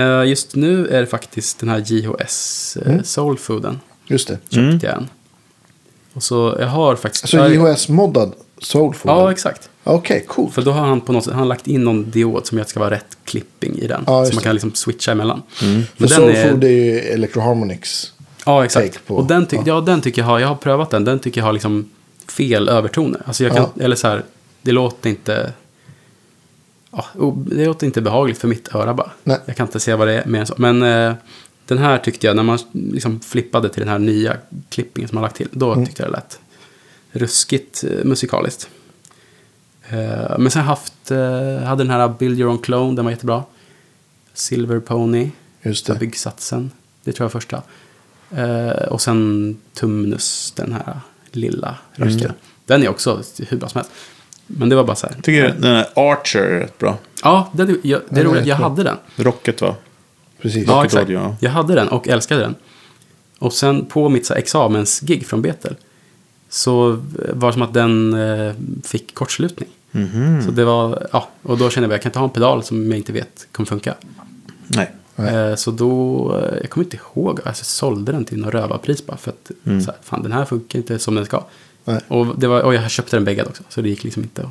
[SPEAKER 2] eh, just nu är det faktiskt den här JHS eh, Soul Fooden.
[SPEAKER 3] Just det.
[SPEAKER 2] Köpte
[SPEAKER 1] Mm.
[SPEAKER 2] jag en. Och så jag har faktiskt...
[SPEAKER 3] Alltså JHS-moddad Soulfood?
[SPEAKER 2] Ja, exakt.
[SPEAKER 3] Okej, coolt.
[SPEAKER 2] För då har han på något sätt, han har lagt in någon diod som gör att det ska vara rätt clipping i den.
[SPEAKER 3] Ja,
[SPEAKER 2] så man kan liksom switcha emellan.
[SPEAKER 3] För
[SPEAKER 2] Men den
[SPEAKER 3] Soulfood är... ju Electro Harmonix.
[SPEAKER 2] Ja, exakt.
[SPEAKER 3] på-
[SPEAKER 2] och den, ty-
[SPEAKER 3] ja.
[SPEAKER 2] ja. den tycker jag har, jag har prövat den, den tycker jag har liksom fel övertoner. Alltså jag kan, eller så här, det låter inte, ja, det låter inte behagligt för mitt öra bara.
[SPEAKER 3] Nej.
[SPEAKER 2] Jag kan inte se vad det är mer än så. Men eh, den här tyckte jag, när man liksom flippade till den här nya klippingen som man lagt till, då
[SPEAKER 3] Mm.
[SPEAKER 2] tyckte jag det lät ruskigt eh, musikaliskt. Eh, men sen haft, eh, hade den här Build Your Own Clone, den var jättebra. Silver Pony.
[SPEAKER 3] Just det.
[SPEAKER 2] byggsatsen. Det tror jag är första. Eh, och sen Tumnus, den här lilla rösten. Den är också hur bra som helst. Men det var bara så här.
[SPEAKER 1] Jag tycker den här Archer är rätt bra.
[SPEAKER 2] Ja, den, jag, det
[SPEAKER 3] är
[SPEAKER 2] roligt. Jag hade den.
[SPEAKER 1] Rocket va?
[SPEAKER 3] Precis.
[SPEAKER 2] Ja, exakt.
[SPEAKER 1] Radio, ja.
[SPEAKER 2] Jag hade den och älskade den. Och sen på mitt så här, examensgig från Betel. Så var det som att den eh, fick kortslutning.
[SPEAKER 1] Mhm.
[SPEAKER 2] Så det var, ja, och då kände jag att jag kan inte ha en pedal som jag inte vet kommer funka.
[SPEAKER 1] Nej.
[SPEAKER 2] Eh, Så då, eh, jag kommer inte ihåg, alltså jag sålde den till något rövarpris bara för att så här, fan den här funkar inte som den ska.
[SPEAKER 3] Nej.
[SPEAKER 2] Och, det var, och jag köpte den bäggad också, så det gick liksom inte att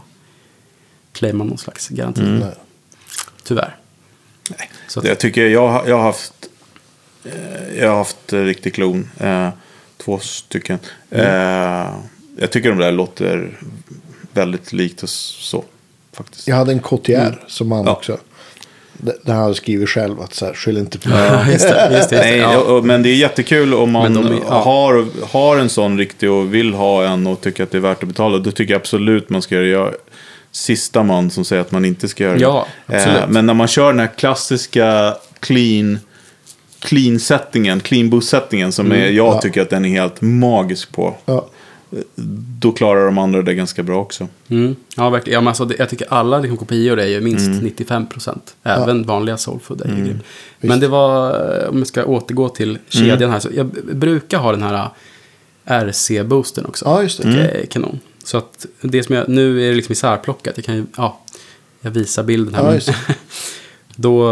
[SPEAKER 2] claima någon slags garanti.
[SPEAKER 3] Nej.
[SPEAKER 2] Tyvärr.
[SPEAKER 1] Nej.
[SPEAKER 2] Så att,
[SPEAKER 1] Jag tycker jag, har- jag har haft eh, jag har haft eh, riktig klon. Eh, två stycken.
[SPEAKER 2] Mm.
[SPEAKER 1] Eh, jag tycker de där låter väldigt likt och så. Faktiskt.
[SPEAKER 3] Jag hade en KTR som han
[SPEAKER 1] Mm. Ja.
[SPEAKER 3] också. D- Där han skrivit själv att så här, skyll inte på mig.
[SPEAKER 2] ja, just det. Just det, just det. (laughs)
[SPEAKER 1] Nej,
[SPEAKER 2] ja.
[SPEAKER 1] och- men det är jättekul om man
[SPEAKER 2] de ja.
[SPEAKER 1] har, har en sån riktig och vill ha en och tycker att det är värt att betala. Då tycker jag absolut man ska göra det. Jag sista man som säger att man inte ska göra det.
[SPEAKER 2] Ja.
[SPEAKER 1] Eh, men när man kör den här klassiska clean, clean settingen, clean boost settingen som är, jag
[SPEAKER 3] Mm. ja.
[SPEAKER 1] tycker att den är helt magisk på.
[SPEAKER 3] Ja.
[SPEAKER 1] Då klarar de andra det ganska bra också.
[SPEAKER 2] Mm. Ja, verkligen. Ja, men alltså, jag tycker alla liksom, kopior är ju minst
[SPEAKER 1] Mm.
[SPEAKER 2] 95 procent. Även vanliga soulfood är ju.
[SPEAKER 3] Visst.
[SPEAKER 2] Men det var, om jag ska återgå till kedjan här. Så jag brukar ha den här RC-boosten också.
[SPEAKER 3] ja, just det.
[SPEAKER 2] Är kanon. Så att det som jag, nu är det liksom isärplockat. Jag kan ju, ja, jag visar bilden här.
[SPEAKER 3] Ja, just (laughs)
[SPEAKER 2] då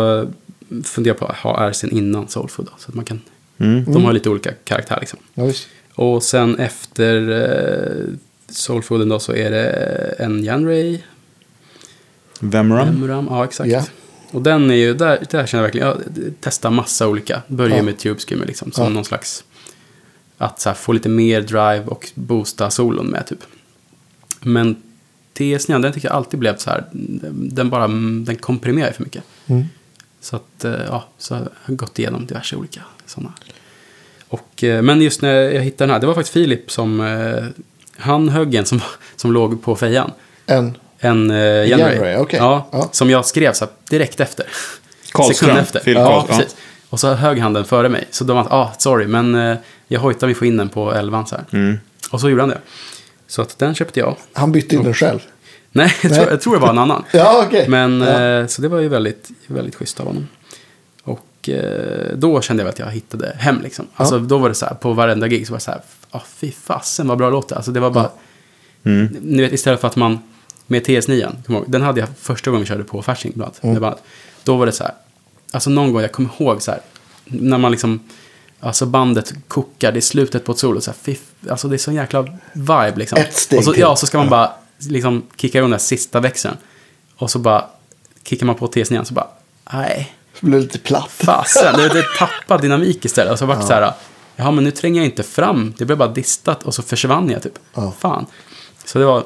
[SPEAKER 2] funderar jag på att ha RCn innan soulfood. Då, så att man kan,
[SPEAKER 1] Mm.
[SPEAKER 2] de har lite olika karaktär liksom.
[SPEAKER 3] Ja, visst.
[SPEAKER 2] Och sen efter eh, Soulfooden då så är det en Janray.
[SPEAKER 1] Vemram.
[SPEAKER 2] Emuram, ja exakt.
[SPEAKER 3] Ja.
[SPEAKER 2] Och den är ju, där, där känner jag verkligen, jag testar massa olika. Börjar
[SPEAKER 3] Ja.
[SPEAKER 2] med Tube Skimmer liksom, som
[SPEAKER 3] Ja.
[SPEAKER 2] någon slags, att så här, få lite mer drive och boosta solon med typ. Men TS9, den tycker jag alltid blev så här, den bara, den komprimerar för mycket.
[SPEAKER 3] Mm.
[SPEAKER 2] Så att, eh, ja, så har jag gått igenom diverse olika sådana. Och, eh, men just när jag hittade den här, det var faktiskt Filip som, eh, han högg en som, (laughs) som låg på fejan.
[SPEAKER 3] En.
[SPEAKER 2] En eh, Genray.
[SPEAKER 3] Genray, okej.
[SPEAKER 2] ja,
[SPEAKER 3] Ja.
[SPEAKER 2] Som jag skrev så här, direkt efter. (laughs) Sekund efter.
[SPEAKER 1] Filip
[SPEAKER 2] ja, precis. Och så högg han den före mig. Så de var, ah, sorry, men eh, jag hojtar min skinnen på elvan så här.
[SPEAKER 1] Mm.
[SPEAKER 2] Och så gjorde han det. Så att den köpte jag.
[SPEAKER 3] Han bytte in den själv. (laughs)
[SPEAKER 2] Nej, jag tror, jag tror det var en annan.
[SPEAKER 3] Ja, okej.
[SPEAKER 2] Men,
[SPEAKER 3] Ja.
[SPEAKER 2] så det var ju väldigt, väldigt schysst av honom. Och eh, då kände jag att jag hittade hem liksom. Alltså då var det så här, på varenda gig så var det så här, ah, fy fasen vad bra låt det. Alltså det var bara,
[SPEAKER 1] Mm.
[SPEAKER 2] ni vet istället för att man, med TS9, kom jag ihåg, den hade jag första gången vi körde på Fasching bland annat.
[SPEAKER 3] Mm.
[SPEAKER 2] Då var det så här, alltså någon gång, jag kommer ihåg så här, när man liksom, alltså bandet kokar, det är slutet på ett solo, så här, fy, alltså det är sån jäkla vibe liksom.
[SPEAKER 3] Ett steg
[SPEAKER 2] och så. Ja, så ska man bara liksom kicka igång den här sista växeln. Och så bara kickar man på TS9 igen, så bara, nej.
[SPEAKER 3] Blev lite platt.
[SPEAKER 2] Fasen, det, det tappade dynamik istället. Och så vart det så här, jaha men nu tränger jag inte fram. Det blev bara distat och så försvann jag typ.
[SPEAKER 3] Ja.
[SPEAKER 2] Fan. Så det var,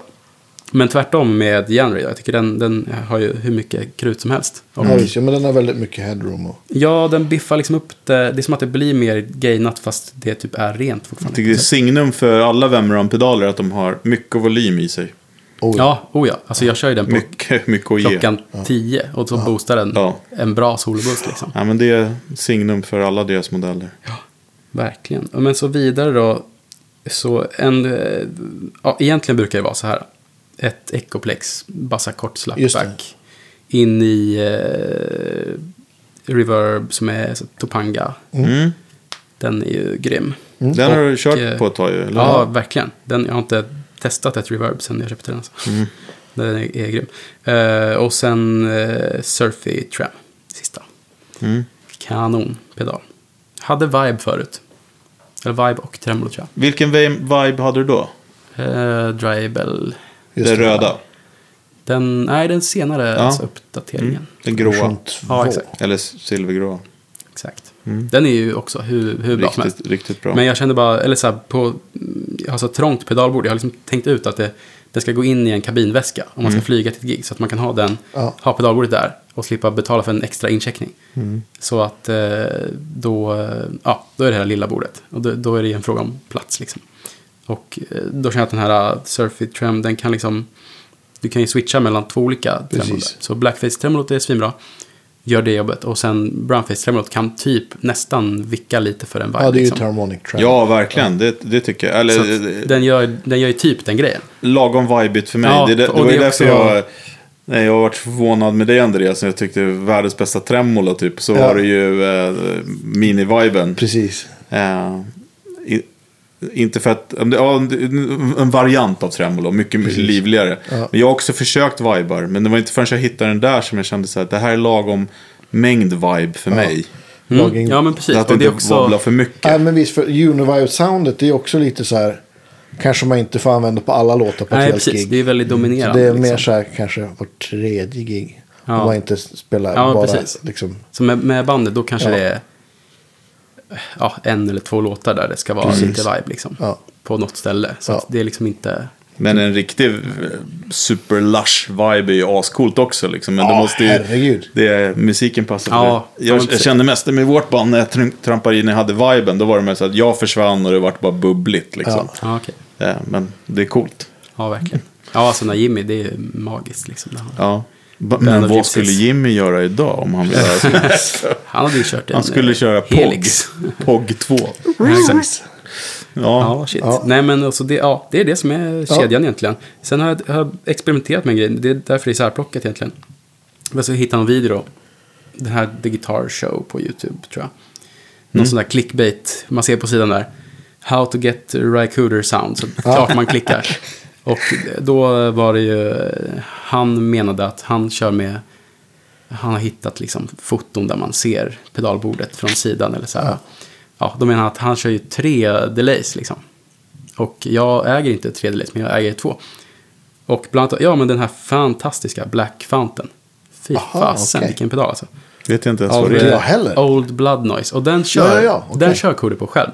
[SPEAKER 2] men tvärtom med Janry. Jag tycker den, den har ju hur mycket krut som helst. Och,
[SPEAKER 3] Ja, visst, ja, men den har väldigt mycket headroom. Och...
[SPEAKER 2] Ja, den biffar liksom upp det. Det är som att det blir mer gainat fast det typ är rent
[SPEAKER 1] Jag
[SPEAKER 2] fortfarande.
[SPEAKER 1] tycker det är signum för alla Vemram-pedaler att de har mycket volym i sig.
[SPEAKER 3] Oh,
[SPEAKER 2] Ja, oh ja. Alltså jag kör ju den på
[SPEAKER 1] Mycket, mycket
[SPEAKER 2] klockan 10 och så boostar den
[SPEAKER 1] Ja.
[SPEAKER 2] en bra soloboost liksom.
[SPEAKER 1] Ja, men det är signum för alla deras modeller.
[SPEAKER 2] Verkligen. Men så vidare då. Så en, eh, ja, egentligen brukar det vara så här. Ett Ecoplex, bassa kort slapback. In i eh, reverb som är så, Topanga.
[SPEAKER 1] Mm.
[SPEAKER 2] Den är ju grym.
[SPEAKER 1] Den har du kört
[SPEAKER 2] eh,
[SPEAKER 1] på ett tag ju, eller?
[SPEAKER 2] Ja, verkligen. Den, jag har inte testat ett reverb sen jag köpte den. Alltså.
[SPEAKER 1] Mm. (laughs)
[SPEAKER 2] Den är, är grym. Eh, och sen eh, Surfy Tram, sista.
[SPEAKER 1] Mm.
[SPEAKER 2] Kanonpedal. Hade vibe förut. Eller vibe och tremolo tror jag.
[SPEAKER 1] Vilken vi- vibe hade du då?
[SPEAKER 2] Drybell.
[SPEAKER 3] just
[SPEAKER 1] det röda?
[SPEAKER 2] Den, nej, den senare
[SPEAKER 1] Ja.
[SPEAKER 2] alltså uppdateringen.
[SPEAKER 1] Den gråa?
[SPEAKER 2] Ja, exakt.
[SPEAKER 1] Eller silvergrå?
[SPEAKER 2] Exakt. Den är ju också hur, hur bra som helst.
[SPEAKER 1] Riktigt, bra.
[SPEAKER 2] Men jag kände bara, eller så här, på, jag har så trångt pedalbord. Jag har liksom tänkt ut att det, det ska gå in i en kabinväska om man ska flyga till ett gig. Så att man kan ha den,
[SPEAKER 3] Ja.
[SPEAKER 2] ha pedalbordet där och slippa betala för en extra incheckning. Så att eh, då, eh, ja, då är det här lilla bordet. Och då, då är det en fråga om plats liksom. Och eh, då känner jag att den här uh, Surfit Trem, den kan liksom, du kan ju switcha mellan två olika tremolor. Så Blackface-tremolot är svinbra. Gör det jobbet. Och sen Brownface-tremolot kan typ nästan vicka lite för en vibe.
[SPEAKER 3] Ja, det är ju
[SPEAKER 2] liksom.
[SPEAKER 3] Harmonic Trap.
[SPEAKER 1] Ja, verkligen. Det, det tycker jag. Eller
[SPEAKER 2] att den, gör, den gör ju typ den grejen.
[SPEAKER 1] lagom vibigt för mig.
[SPEAKER 2] Ja,
[SPEAKER 1] det, det, det
[SPEAKER 2] och
[SPEAKER 1] var ju
[SPEAKER 2] det är
[SPEAKER 1] därför jag... Nej, jag har varit förvånad med dig Andreas. Jag tyckte världens bästa tremolo typ. Så
[SPEAKER 3] Ja.
[SPEAKER 1] var det ju eh, mini-viben.
[SPEAKER 3] Precis.
[SPEAKER 1] Eh, i, inte för att, ja, en variant av tremolo, mycket
[SPEAKER 3] Precis.
[SPEAKER 1] livligare.
[SPEAKER 3] Ja.
[SPEAKER 1] Men jag har också försökt vibar, men det var inte förrän jag hittade den där som jag kände så här, det här är lagom mängd vibe för mig.
[SPEAKER 2] Mm.
[SPEAKER 3] Logging.
[SPEAKER 2] Ja, men precis.
[SPEAKER 1] Att
[SPEAKER 2] Och
[SPEAKER 1] det
[SPEAKER 2] det är
[SPEAKER 1] inte wobblar
[SPEAKER 2] också...
[SPEAKER 1] för mycket.
[SPEAKER 3] Nej, men visst, för Univibe-soundet det är också lite så här. Kanske man inte får använda på alla låtar på ett
[SPEAKER 2] Nej,
[SPEAKER 3] helt
[SPEAKER 2] precis.
[SPEAKER 3] gig.
[SPEAKER 2] Det är väldigt
[SPEAKER 3] Så
[SPEAKER 2] dominerande.
[SPEAKER 3] det är mer
[SPEAKER 2] liksom.
[SPEAKER 3] så här kanske vart tredje gig.
[SPEAKER 2] Ja.
[SPEAKER 3] Om man inte spelar
[SPEAKER 2] Ja,
[SPEAKER 3] bara
[SPEAKER 2] precis.
[SPEAKER 3] liksom.
[SPEAKER 2] Så med, med bandet, då kanske
[SPEAKER 3] Ja.
[SPEAKER 2] det är ja, en eller två låtar där det ska vara
[SPEAKER 3] Precis.
[SPEAKER 2] lite vibe liksom.
[SPEAKER 3] Ja.
[SPEAKER 2] På något ställe. Så
[SPEAKER 3] Ja.
[SPEAKER 2] det är liksom inte...
[SPEAKER 1] Men en riktig eh, super lush vibe är ju ascoolt också. Liksom. Men
[SPEAKER 3] Ja,
[SPEAKER 1] det måste ju,
[SPEAKER 3] herregud.
[SPEAKER 1] det är, musiken passar för
[SPEAKER 2] Ja,
[SPEAKER 1] det. Jag, jag kände mest med vårt band när jag tr- trampade in och hade viben. Då var det mer så att jag försvann och det vart bara bubbligt. Liksom.
[SPEAKER 2] Ja, okej.
[SPEAKER 1] Ja, men det är coolt.
[SPEAKER 2] Ja, verkligen. Ja, alltså när Jimmy, det är magiskt liksom.
[SPEAKER 1] Ja. Men vad
[SPEAKER 2] Gypsies.
[SPEAKER 1] skulle Jimmy göra idag om han ville göra (laughs) så?
[SPEAKER 2] Han hade ju kört en
[SPEAKER 1] Han skulle
[SPEAKER 2] eh,
[SPEAKER 1] köra POG.
[SPEAKER 2] Helix.
[SPEAKER 1] POG 2.
[SPEAKER 2] Exakt.
[SPEAKER 1] Ja.
[SPEAKER 2] Ja, shit.
[SPEAKER 3] Ja.
[SPEAKER 2] Nej, men alltså det, ja, det är det som är kedjan egentligen. Sen har jag, har jag experimenterat med en grej. Det är därför det är isärplockat egentligen. Jag så hittade någon video då. Den här The Guitar Show på YouTube, tror jag. Någon sån där clickbait. Man ser på sidan där. How to get Ry Cooder sound. Så klart man klickar. (laughs) Och då var det ju... Han menade att han kör med... Han har hittat liksom foton där man ser pedalbordet från sidan eller så här. Ja, då menar han att han kör ju tre delays liksom. Och jag äger inte tre delays, men jag äger två. Och bland annat, ja men den här fantastiska Black Fountain. Fy fasen,
[SPEAKER 3] okej.
[SPEAKER 2] vilken pedal alltså.
[SPEAKER 1] Vet jag inte ens vad det är.
[SPEAKER 3] heller.
[SPEAKER 2] Old Blood Noise. Och den kör,
[SPEAKER 3] Ja, ja, ja, okej.
[SPEAKER 2] den kör Cody på själv.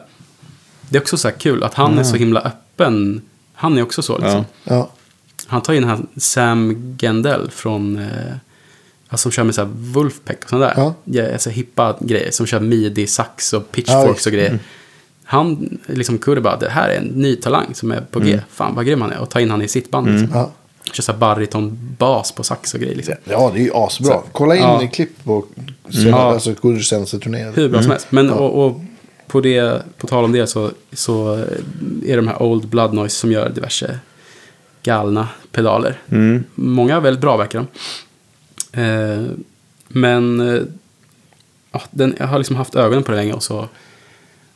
[SPEAKER 2] Det är också så här kul att han är så himla öppen. Han är också så liksom.
[SPEAKER 1] Ja.
[SPEAKER 3] Ja.
[SPEAKER 2] Han tar ju den här Sam Gendell från... Eh, alltså, som kör med så här Wolfpack och sådana där.
[SPEAKER 3] Ja.
[SPEAKER 2] Ja. alltså, hippa grejer. Som kör midi, sax och pitchforks och grejer. Han liksom kunde bara, det här är en ny talang som är på G.
[SPEAKER 1] Mm.
[SPEAKER 2] Fan vad grym han är. Och ta in han i sitt band. Liksom.
[SPEAKER 3] Ja.
[SPEAKER 2] Kör så bariton-bas på sax och grejer. Liksom.
[SPEAKER 3] Ja, det är ju asbra.
[SPEAKER 2] Så-
[SPEAKER 3] Kolla in
[SPEAKER 2] Ja.
[SPEAKER 3] i klipp på sen,
[SPEAKER 2] Ja.
[SPEAKER 3] alltså, senaste turné.
[SPEAKER 2] Hur bra som helst. Men och, och på, det, på tal om det så, så är de här Old Blood Noise som gör diverse galna pedaler.
[SPEAKER 1] Mm.
[SPEAKER 2] Många är väldigt bra verkar de. Eh, men eh, ja, den, jag har liksom haft ögonen på den länge och så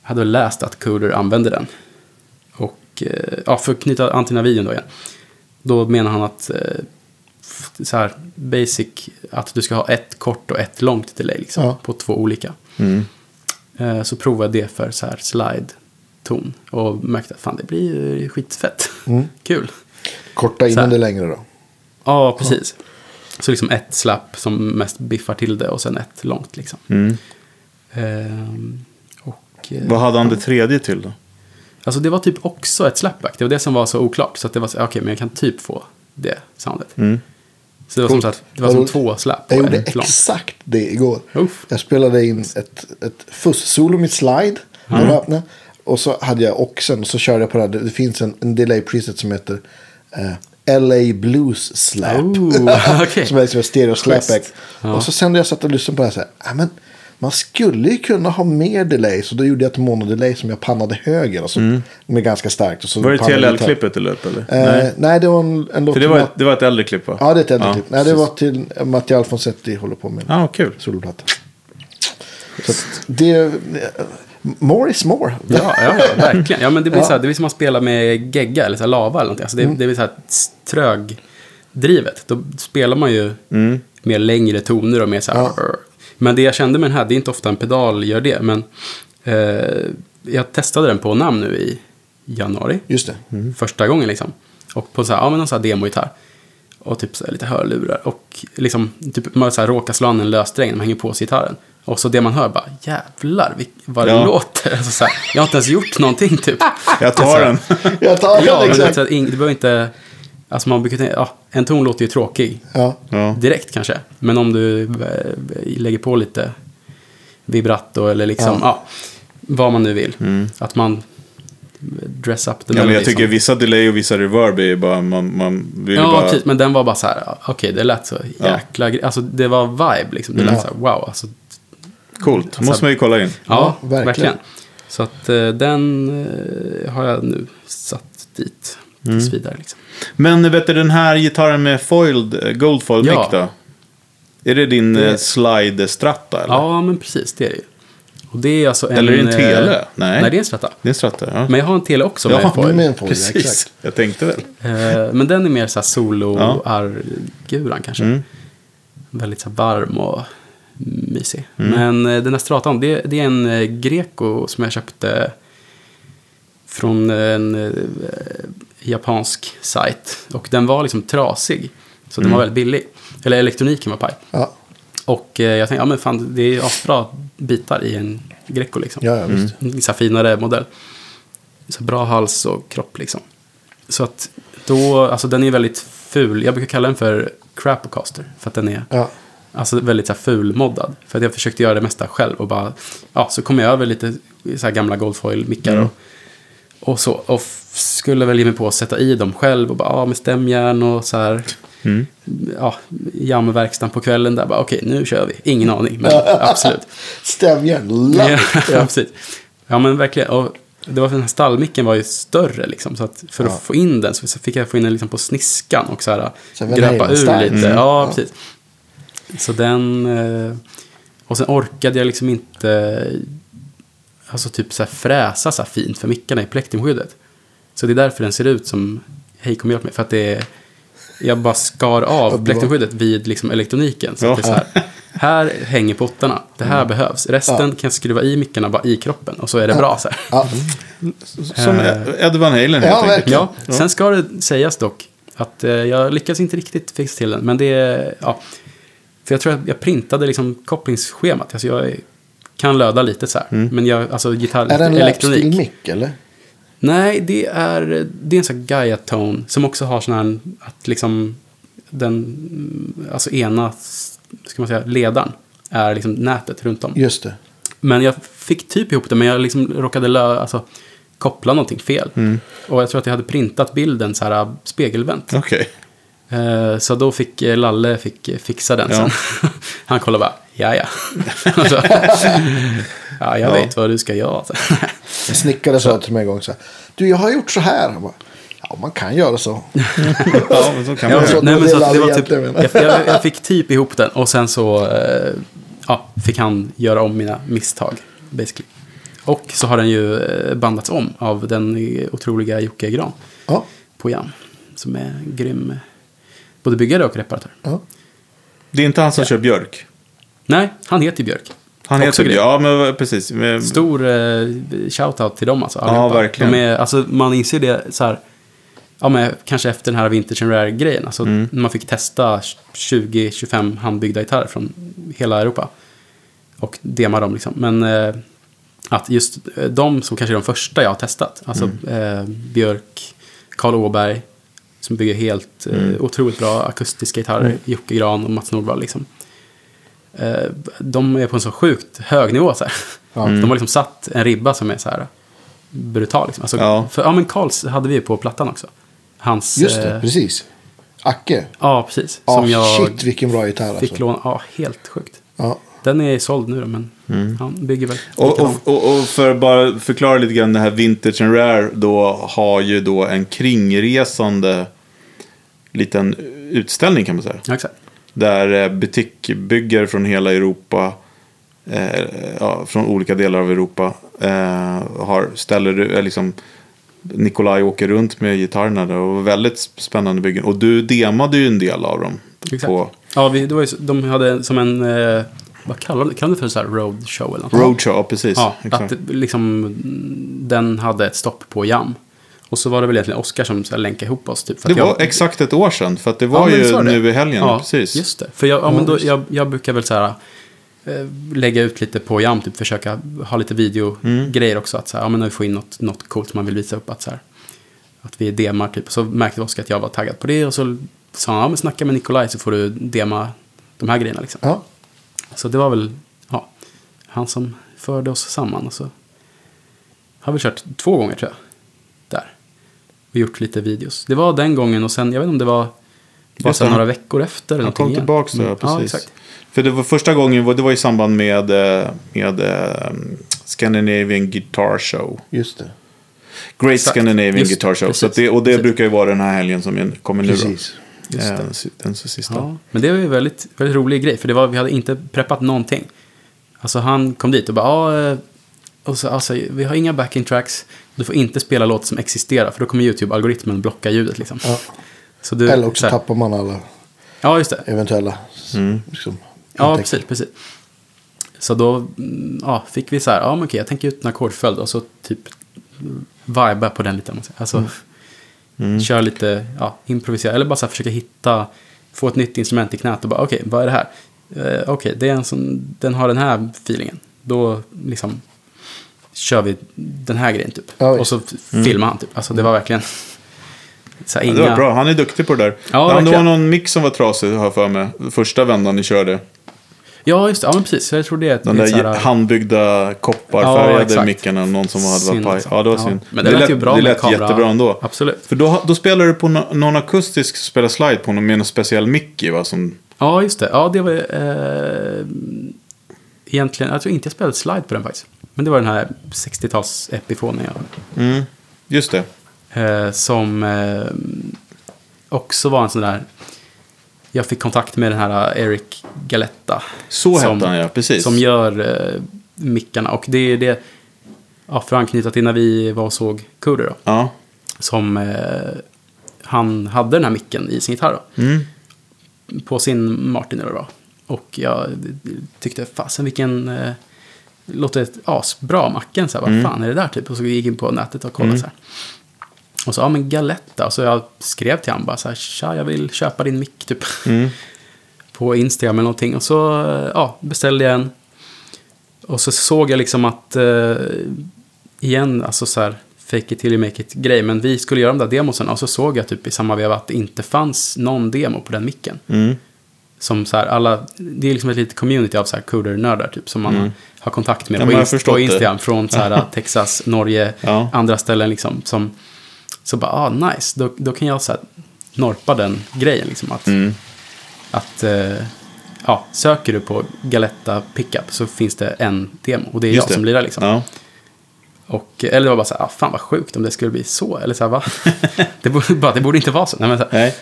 [SPEAKER 2] hade väl läst att Cooler använde den. Och eh, ja, för att knyta an till den här videon då igen. Då menar han att eh, så här basic, att du ska ha ett kort och ett långt delay liksom,
[SPEAKER 3] Ja.
[SPEAKER 2] på två olika.
[SPEAKER 1] Mm.
[SPEAKER 2] Eh, så provade jag det för så här slide-ton och märkte att fan det blir skitfett.
[SPEAKER 3] Mm. (laughs)
[SPEAKER 2] Kul.
[SPEAKER 3] Korta
[SPEAKER 2] här.
[SPEAKER 3] det längre då.
[SPEAKER 2] Ja, precis. Så liksom ett slapp som mest biffar till det och sen ett långt liksom.
[SPEAKER 1] Mm.
[SPEAKER 2] Ehm, och, eh,
[SPEAKER 1] Vad hade han det tredje till då?
[SPEAKER 2] Alltså det var typ också ett slapback. Det var det som var så oklart. Så att det var så, okej, men jag kan typ få det soundet.
[SPEAKER 1] Mm.
[SPEAKER 2] Så det var som, så att, det var som två slapp
[SPEAKER 3] Jag
[SPEAKER 2] och
[SPEAKER 3] gjorde
[SPEAKER 2] långt.
[SPEAKER 3] exakt det igår.
[SPEAKER 2] Uff.
[SPEAKER 3] Jag spelade in ett, ett fuss-solo med slide. Mm. Öppna, och så hade jag oxen och så körde jag på det här. Det finns en, en delay preset som heter eh, LA Blues Slap.
[SPEAKER 2] Oh, (laughs) okej. (laughs)
[SPEAKER 3] som är liksom en stereo slapback.
[SPEAKER 2] Ja.
[SPEAKER 3] Och så sen när jag satt och lyssnade på det här så här. "Ja, men man skulle ju kunna ha mer delay. Så då gjorde jag ett monodelay som jag pannade höger. Alltså, Med ganska starkt. Och så
[SPEAKER 1] Var det. TLL-klippet du upp eller?
[SPEAKER 3] Eh, nej.
[SPEAKER 1] Nej.
[SPEAKER 3] det var en, en låt
[SPEAKER 1] det var, ett, det var ett äldre klipp va?
[SPEAKER 3] Ja, det är ett äldre klipp. Nej, det var till Mattia Alfonsetti håller på med.
[SPEAKER 1] Ja, kul.
[SPEAKER 3] Soloplatta. Så det... More is more.
[SPEAKER 2] Ja, ja, ja, verkligen. Ja, men det blir, så här, det blir som att spela med gegga eller så här lava eller någonting. Alltså det,
[SPEAKER 3] Mm.
[SPEAKER 2] det blir så här trögdrivet. Då spelar man ju mer längre toner och mer så här.
[SPEAKER 3] Mm. Ja.
[SPEAKER 2] Men det jag kände med den här, det är inte ofta en pedal gör det, men eh, jag testade den på namn nu i januari.
[SPEAKER 3] Just det.
[SPEAKER 2] Första gången liksom. Och på så här, ja, men någon så här demogitarr. Och typ så här, lite hörlurar. Och liksom, typ, man så här, råkar slå an en lössträng när man hänger på sig gitarren. Och så det man hör bara, jävlar vad det
[SPEAKER 1] Ja.
[SPEAKER 2] låter. Alltså, så här, jag har inte ens gjort någonting typ. (laughs) (laughs)
[SPEAKER 1] Jag tar den.
[SPEAKER 3] Jag tar
[SPEAKER 2] Ja,
[SPEAKER 3] den
[SPEAKER 2] men det,
[SPEAKER 3] exakt.
[SPEAKER 2] så att ing- det behöver inte... Alltså man brukar tänka, ja, en ton låter ju tråkig
[SPEAKER 3] Ja.
[SPEAKER 1] Ja.
[SPEAKER 2] direkt kanske. Men om du eh, lägger på lite vibrato eller liksom, ja. vad man nu vill. Att man dress up the
[SPEAKER 1] Mm. Ja, men jag
[SPEAKER 2] melody
[SPEAKER 1] tycker
[SPEAKER 2] som-
[SPEAKER 1] vissa delay och vissa reverb är bara, man, man vill
[SPEAKER 2] Ja,
[SPEAKER 1] bara...
[SPEAKER 2] precis. Men den var bara så här, ja, okej, det lät så jäkla gre- Alltså det var vibe liksom. Det lät
[SPEAKER 3] Ja.
[SPEAKER 2] så här, wow. Alltså,
[SPEAKER 1] Coolt, måste man ju kolla in.
[SPEAKER 2] ja,
[SPEAKER 3] Ja, verkligen.
[SPEAKER 2] verkligen. Så att eh, den eh, har jag nu satt dit tills vidare liksom.
[SPEAKER 1] Men vet du den här gitarren med foiled, eh, gold foil
[SPEAKER 2] Ja.
[SPEAKER 1] då? Är det din
[SPEAKER 2] Det-
[SPEAKER 1] eh, slide stratta eller?
[SPEAKER 2] Ja, men precis, det är det ju. Och det är alltså en...
[SPEAKER 1] Eller är det en
[SPEAKER 2] eh,
[SPEAKER 1] tele? Nej.
[SPEAKER 2] Nej, det är en stratta.
[SPEAKER 1] Det är en stratta, ja.
[SPEAKER 2] Men jag har en tele också
[SPEAKER 1] Ja,
[SPEAKER 2] med foil.
[SPEAKER 3] med en foil,
[SPEAKER 1] Precis,
[SPEAKER 3] exakt.
[SPEAKER 1] jag tänkte väl.
[SPEAKER 2] Eh, Men den är mer så här
[SPEAKER 1] Ja.
[SPEAKER 2] solo-arguran kanske.
[SPEAKER 1] Mm.
[SPEAKER 2] Väldigt så varm och mysig.
[SPEAKER 1] Mm.
[SPEAKER 2] Men eh, den här stratan, det, det är en eh, Greco som jag köpte från en eh, japansk sajt. Och den var liksom trasig. Så
[SPEAKER 1] Mm.
[SPEAKER 2] den var väldigt billig. Eller elektroniken var paj.
[SPEAKER 3] Ja,
[SPEAKER 2] Och eh, jag tänkte, ja men fan, det är asbra bitar i en Greco liksom.
[SPEAKER 3] ja, ja visst.
[SPEAKER 2] En så här finare modell. Så bra hals och kropp liksom. Så att då, alltså den är väldigt ful. Jag brukar kalla den för Crapocaster. För att den är
[SPEAKER 3] Ja.
[SPEAKER 2] alltså väldigt så här fulmoddad. För att jag försökte göra det mesta själv. Och bara, ja, så kom jag över lite så här gamla Goldfoil-mickar. Och, och så. Och skulle väl ge mig på att sätta i dem själv. Och bara, ja, med stämjärn och så här.
[SPEAKER 1] Mm.
[SPEAKER 2] Ja, jamverkstan på kvällen där. Bara, okej, nu kör vi. Ingen aning, men (laughs) absolut.
[SPEAKER 3] Stämjärn.
[SPEAKER 2] Ja, (laughs) ja, precis. Ja, men verkligen. Och det var för den här stallmicken var ju större liksom. Så att för
[SPEAKER 3] Ja.
[SPEAKER 2] att få in den så fick jag få in den liksom på sniskan och så här
[SPEAKER 3] Så
[SPEAKER 2] gröpa ur lite.
[SPEAKER 3] Mm.
[SPEAKER 2] Ja,
[SPEAKER 3] Ja.
[SPEAKER 2] precis. Så den... eh, Och sen orkade jag liksom inte... Alltså typ så här fräsa så här fint för mickarna i plektrumskyddet. Så det är därför den ser ut som Hej kom hjälp mig. För att det är... Jag bara skar
[SPEAKER 3] Ja,
[SPEAKER 2] av plektrumskyddet vid liksom elektroniken. Så
[SPEAKER 1] Ja.
[SPEAKER 2] att det är så här, (laughs) här hänger pottarna. Det här behövs. Resten
[SPEAKER 3] Mm. Ja.
[SPEAKER 2] kan jag skruva i mickarna bara i kroppen. Och så är det bra så här.
[SPEAKER 3] Ja.
[SPEAKER 1] Som Ed Van Halen helt
[SPEAKER 3] Ja,
[SPEAKER 1] enkelt.
[SPEAKER 2] Ja, sen ska det sägas dock att eh, jag lyckas inte riktigt fixa till den. Men det är, ja. För jag tror att jag printade liksom kopplingsschemat. Alltså jag kan löda lite så här. Men jag, alltså gitarr,
[SPEAKER 3] Mm. Är det en
[SPEAKER 2] elektronik.
[SPEAKER 3] mick eller?
[SPEAKER 2] Nej, det är, det är en sån här Gaia-tone som också har sån här, att liksom den, mm, alltså ena, ska man säga, ledaren är liksom nätet runt om.
[SPEAKER 3] Just det.
[SPEAKER 2] Men jag fick typ ihop det, men jag liksom råkade lö, alltså, koppla någonting fel.
[SPEAKER 1] Mm.
[SPEAKER 2] Och jag tror att jag hade printat bilden så här spegelvänt.
[SPEAKER 1] Okej.
[SPEAKER 2] Eh, Så då fick eh, Lalle fick eh, fixa den
[SPEAKER 1] Ja.
[SPEAKER 2] sen. (laughs) Han kollade bara, ja ja. (laughs) Ja, jag
[SPEAKER 1] Ja.
[SPEAKER 2] vet vad du ska göra.
[SPEAKER 3] En snickare sa till mig en gång så här. Du, jag har gjort så här. Bara, ja, man kan göra så. (laughs)
[SPEAKER 1] Ja, men så kan man
[SPEAKER 2] nej, men så det var typ, jag, jag, jag fick typ ihop den och sen så ja, fick han göra om mina misstag. Basically. Och så har den ju bandats om av den otroliga Jocke Gran
[SPEAKER 3] Ja,
[SPEAKER 2] på Jam. Som är grym både byggare och reparatör.
[SPEAKER 3] ja.
[SPEAKER 1] Det är inte han som kör björk.
[SPEAKER 2] Nej, han heter Björk.
[SPEAKER 1] Han heter
[SPEAKER 2] grym.
[SPEAKER 1] Ja, men precis. Men,
[SPEAKER 2] Stor eh, shoutout till dem alltså.
[SPEAKER 1] Ja,
[SPEAKER 2] allihopa.
[SPEAKER 1] verkligen.
[SPEAKER 2] De är, alltså, man inser det så här, ja, men, kanske efter den här Vintage and Rare-grejen. Alltså,
[SPEAKER 1] Mm.
[SPEAKER 2] när man fick testa 20-25 handbyggda gitarrer från hela Europa. Och dema dem liksom. Men eh, att just eh, de som kanske är de första jag har testat. Alltså
[SPEAKER 1] Mm.
[SPEAKER 2] eh, Björk, Karl Åberg. Som bygger helt eh,
[SPEAKER 1] Mm.
[SPEAKER 2] otroligt bra akustiska gitarrer. Jocke Gran och Mats Nordvall liksom. Eh, de är på en så sjukt hög nivå. Så här. De har liksom satt en ribba som är så här brutal. Liksom. Alltså,
[SPEAKER 1] Ja.
[SPEAKER 2] För, ja, men Karls hade vi ju på plattan också. Hans...
[SPEAKER 3] Just det,
[SPEAKER 2] eh,
[SPEAKER 3] precis. Acke.
[SPEAKER 2] Ja, precis.
[SPEAKER 3] Ja,
[SPEAKER 2] som jag
[SPEAKER 3] shit vilken bra gitarr
[SPEAKER 2] fick
[SPEAKER 3] alltså.
[SPEAKER 2] låna. Ja, helt sjukt.
[SPEAKER 3] Ja,
[SPEAKER 2] Den är såld nu då, men han bygger väl
[SPEAKER 1] Mm. Och, och, och, och för att bara förklara lite grann det här Vintage and Rare då har ju då en kringresande liten utställning kan man säga.
[SPEAKER 2] Exakt.
[SPEAKER 1] Där eh, butikbyggare från hela Europa, eh, ja, från olika delar av Europa, eh, har, ställer eh, liksom Nikolaj åker runt med gitarrerna där och väldigt spännande byggen. Och du demade ju en del av dem.
[SPEAKER 2] Exakt.
[SPEAKER 1] På
[SPEAKER 2] Ja, vi, det var ju, de hade som en... Eh, vad kallar de det? För så här roadshow eller något?
[SPEAKER 1] Roadshow, ja precis.
[SPEAKER 2] Ja,
[SPEAKER 1] exakt.
[SPEAKER 2] att liksom, den hade ett stopp på Jam. Och så var det väl egentligen Oskar som länkade ihop oss. Typ, för
[SPEAKER 1] Det
[SPEAKER 2] jag-
[SPEAKER 1] var exakt ett år sedan, för att det var
[SPEAKER 2] Ja,
[SPEAKER 1] ju
[SPEAKER 2] var det.
[SPEAKER 1] nu i helgen.
[SPEAKER 2] Ja,
[SPEAKER 1] precis.
[SPEAKER 2] just det. För jag, ja, men då, jag, jag brukar väl så här, eh, lägga ut lite på Jam, typ försöka ha lite videogrejer också. Att så här, ja, men vi får in något, något coolt som man vill visa upp. Att, så här, att vi demar typ. Så märkte Oskar att jag var taggad på det. Och så sa han, ja men snacka med Nikolaj så får du dema de här grejerna liksom.
[SPEAKER 3] ja.
[SPEAKER 2] Så det var väl ja, han som förde oss samman. Och så har vi kört två gånger tror jag. Och gjort lite videos. Det var den gången och sen, jag vet inte om det var bara sen några veckor efter. eller
[SPEAKER 1] Han kom tillbaka så, ja,
[SPEAKER 2] Mm.
[SPEAKER 1] precis.
[SPEAKER 2] Ja, exakt.
[SPEAKER 1] För det var första gången, det var i samband med, eh, med eh, Scandinavian Guitar Show.
[SPEAKER 3] Just det.
[SPEAKER 1] Great
[SPEAKER 2] Exakt.
[SPEAKER 1] Scandinavian
[SPEAKER 2] Just
[SPEAKER 1] Guitar Show.
[SPEAKER 2] precis.
[SPEAKER 1] Så att det, och det
[SPEAKER 2] Precis.
[SPEAKER 1] brukar ju vara den här helgen som kommer nu
[SPEAKER 3] Precis.
[SPEAKER 1] då.
[SPEAKER 2] Just
[SPEAKER 1] Eh. Den, den sista.
[SPEAKER 2] Ja, men det var ju väldigt, väldigt rolig grej. För det var, vi hade inte preppat någonting. Alltså han kom dit och bara, ja, och så, alltså, vi har inga backing tracks. Du får inte spela låtar som existerar. För då kommer YouTube-algoritmen blocka ljudet liksom.
[SPEAKER 3] Ja.
[SPEAKER 2] Så du,
[SPEAKER 3] Eller också tappar man alla
[SPEAKER 2] Ja, just det.
[SPEAKER 3] eventuella
[SPEAKER 1] Mm.
[SPEAKER 3] liksom,
[SPEAKER 2] Ja, precis, precis. Så då mm, ja, fick vi så här, ja men okej, jag tänker ut en ackordföljd och så typ viba på den lite. Alltså,
[SPEAKER 1] Mm.
[SPEAKER 2] köra lite, ja, improvisera. Eller bara så här, försöka hitta, få ett nytt instrument i knät och bara, okej, vad är det här? Eh, okej, det är en sån, den har den här feelingen. Då liksom kör vi den här grejen typ.
[SPEAKER 3] Ja,
[SPEAKER 2] och så f- filmar han typ. Alltså det var verkligen (laughs) så här,
[SPEAKER 1] Ja,
[SPEAKER 2] inga...
[SPEAKER 1] det var bra, han är duktig på det där.
[SPEAKER 2] Ja,
[SPEAKER 1] Ja, det var någon mix som var trasig, har för mig. Första vändan ni körde.
[SPEAKER 2] Ja, just det. Ja, men precis. Så jag tror det är ett,
[SPEAKER 1] Den
[SPEAKER 2] det är
[SPEAKER 1] där
[SPEAKER 2] så här-
[SPEAKER 1] handbyggda
[SPEAKER 2] Ja,
[SPEAKER 1] kopparfärgade
[SPEAKER 2] exakt.
[SPEAKER 1] mickarna. Någon som hade varit paj. Ja, det var
[SPEAKER 2] Ja.
[SPEAKER 1] synd.
[SPEAKER 2] Men det lät ju bra
[SPEAKER 1] Det lät
[SPEAKER 2] kamera.
[SPEAKER 1] jättebra ändå.
[SPEAKER 2] Absolut.
[SPEAKER 1] För då, då spelar du på no, någon akustisk spelar slide på någon med en speciell mick i, va? Som,
[SPEAKER 2] Ja, just det. Ja, det var eh, egentligen, jag tror inte jag spelade slide på den faktiskt. Men det var den här 60-tals Epifonen jag
[SPEAKER 1] mm, just det.
[SPEAKER 2] eh, Som eh, också var en sån där, jag fick kontakt med den här Eric Galetta.
[SPEAKER 1] Så
[SPEAKER 2] som,
[SPEAKER 1] hette han ja, precis.
[SPEAKER 2] Som gör eh, mickarna. Och det är det, ja, för att anknyta till när vi var och såg Cooder då.
[SPEAKER 1] Ja.
[SPEAKER 2] Som eh, han hade den här micken i sin gitarr då.
[SPEAKER 1] Mm.
[SPEAKER 2] på sin Martin eller vad. Och jag tyckte, fasen vilken... Låter asbra macken. Så här,
[SPEAKER 1] Mm.
[SPEAKER 2] Vad fan är det där typ? Och så gick jag in på nätet och kollade så här. Och så, ja men Galetta. Och så jag skrev till honom bara så här, tja jag vill köpa din mick typ.
[SPEAKER 1] Mm. (laughs)
[SPEAKER 2] på Instagram eller någonting. Och så, eh, ja, beställde jag en. Och så såg jag liksom att, eh, igen, alltså så här, fake it till you make it grej. Men vi skulle göra de där demosen och så såg jag typ i samma veva att det inte fanns någon demo på den micken.
[SPEAKER 1] Mm.
[SPEAKER 2] Som så här, alla, det är liksom ett litet community av så här coder-nördar typ. Som man har kontakt med
[SPEAKER 1] Mm. Ja,
[SPEAKER 2] på, Inst- på
[SPEAKER 1] det.
[SPEAKER 2] Instagram. Från så här, (laughs) Texas, Norge,
[SPEAKER 1] Ja.
[SPEAKER 2] andra ställen liksom. Som, så bara, ah nice. Då, då kan jag så här, norpa den grejen liksom. Att,
[SPEAKER 1] Mm.
[SPEAKER 2] att eh, ja, söker du på Galetta Pickup så finns det en demo. Och det är
[SPEAKER 1] Just
[SPEAKER 2] jag som lirar liksom.
[SPEAKER 1] Ja.
[SPEAKER 2] Och, eller det var bara så här, ah, fan vad sjukt om det skulle bli så. Eller så här, va? (laughs) det, borde, bara, det borde inte vara så. Nej, men, så här,
[SPEAKER 1] Nej.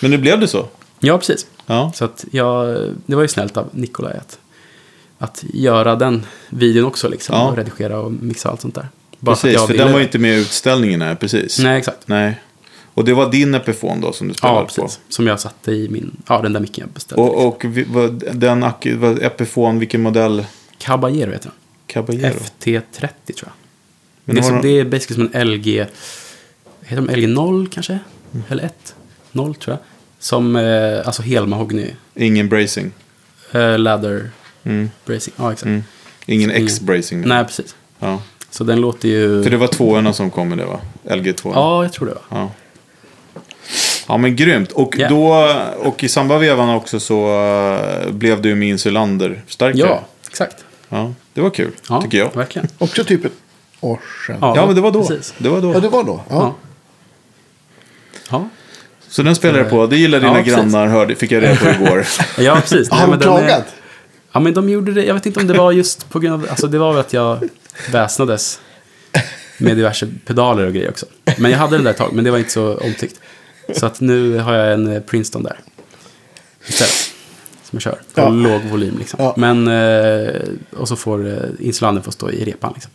[SPEAKER 1] Men nu blev det så.
[SPEAKER 2] Ja, precis.
[SPEAKER 1] Ja.
[SPEAKER 2] Så att jag, det var ju snällt av Nikolaj att, att göra den videon också. Liksom,
[SPEAKER 1] Ja.
[SPEAKER 2] Och redigera och mixa allt sånt där. Bara
[SPEAKER 1] Precis, för
[SPEAKER 2] ville-
[SPEAKER 1] den var ju inte med i utställningen här, precis.
[SPEAKER 2] Nej, exakt.
[SPEAKER 1] Nej. Och det var din Epiphone då som du spelade
[SPEAKER 2] Ja,
[SPEAKER 1] på?
[SPEAKER 2] precis. Som jag satte i min, ja den där micken jag beställde.
[SPEAKER 1] Och, och vi, vad, den Epiphone, vilken modell?
[SPEAKER 2] Caballero heter den.
[SPEAKER 1] Caballero?
[SPEAKER 2] FT30 tror jag.
[SPEAKER 1] Men
[SPEAKER 2] det, är som,
[SPEAKER 1] de-
[SPEAKER 2] det är basically som en LG, heter de LG 0 kanske?
[SPEAKER 1] Mm.
[SPEAKER 2] Eller 1? 0 tror jag. Som, eh, alltså helmahogny,
[SPEAKER 1] Ingen bracing?
[SPEAKER 2] eh, leather
[SPEAKER 1] Mm.
[SPEAKER 2] bracing. Ja, exakt.
[SPEAKER 1] Mm. Ingen
[SPEAKER 2] Ingen-
[SPEAKER 1] X-bracing?
[SPEAKER 2] Nej, precis.
[SPEAKER 1] Ja.
[SPEAKER 2] Så den låter ju...
[SPEAKER 1] För det var tvåorna som kom med det va? LG2?
[SPEAKER 2] Ja, jag tror det va.
[SPEAKER 1] Ja. Ja men grymt. Och,
[SPEAKER 2] Ja.
[SPEAKER 1] då, och i samma vevan också så eh, blev du ju med Insulander-stärkare.
[SPEAKER 2] Ja, exakt.
[SPEAKER 1] ja. Det var kul,
[SPEAKER 2] Ja,
[SPEAKER 1] tycker jag.
[SPEAKER 2] verkligen. (laughs)
[SPEAKER 3] Också typ ett år sedan.
[SPEAKER 2] Ja.
[SPEAKER 1] Ja, men det var då.
[SPEAKER 2] precis.
[SPEAKER 1] Det var då.
[SPEAKER 3] Ja, det var då. Ja.
[SPEAKER 2] Ja. Ja,
[SPEAKER 1] Så den spelar jag på. Det gillar
[SPEAKER 2] Ja,
[SPEAKER 1] dina
[SPEAKER 2] precis.
[SPEAKER 1] grannar, hörde, fick jag reda på igår. (laughs)
[SPEAKER 2] ja precis.
[SPEAKER 3] Har de klagat?
[SPEAKER 2] Ja, men de gjorde det. Jag vet inte om det var just på grund av... Alltså det var väl att jag väsnades med diverse pedaler och grejer också. Men jag hade den där ett tag, men det var inte så omtyckt. Så att nu har jag en eh, Princeton där. Istället. Som jag kör. På
[SPEAKER 3] Ja.
[SPEAKER 2] låg volym liksom.
[SPEAKER 3] Ja.
[SPEAKER 2] Men... Eh, och så får eh, insulander få stå i repan liksom.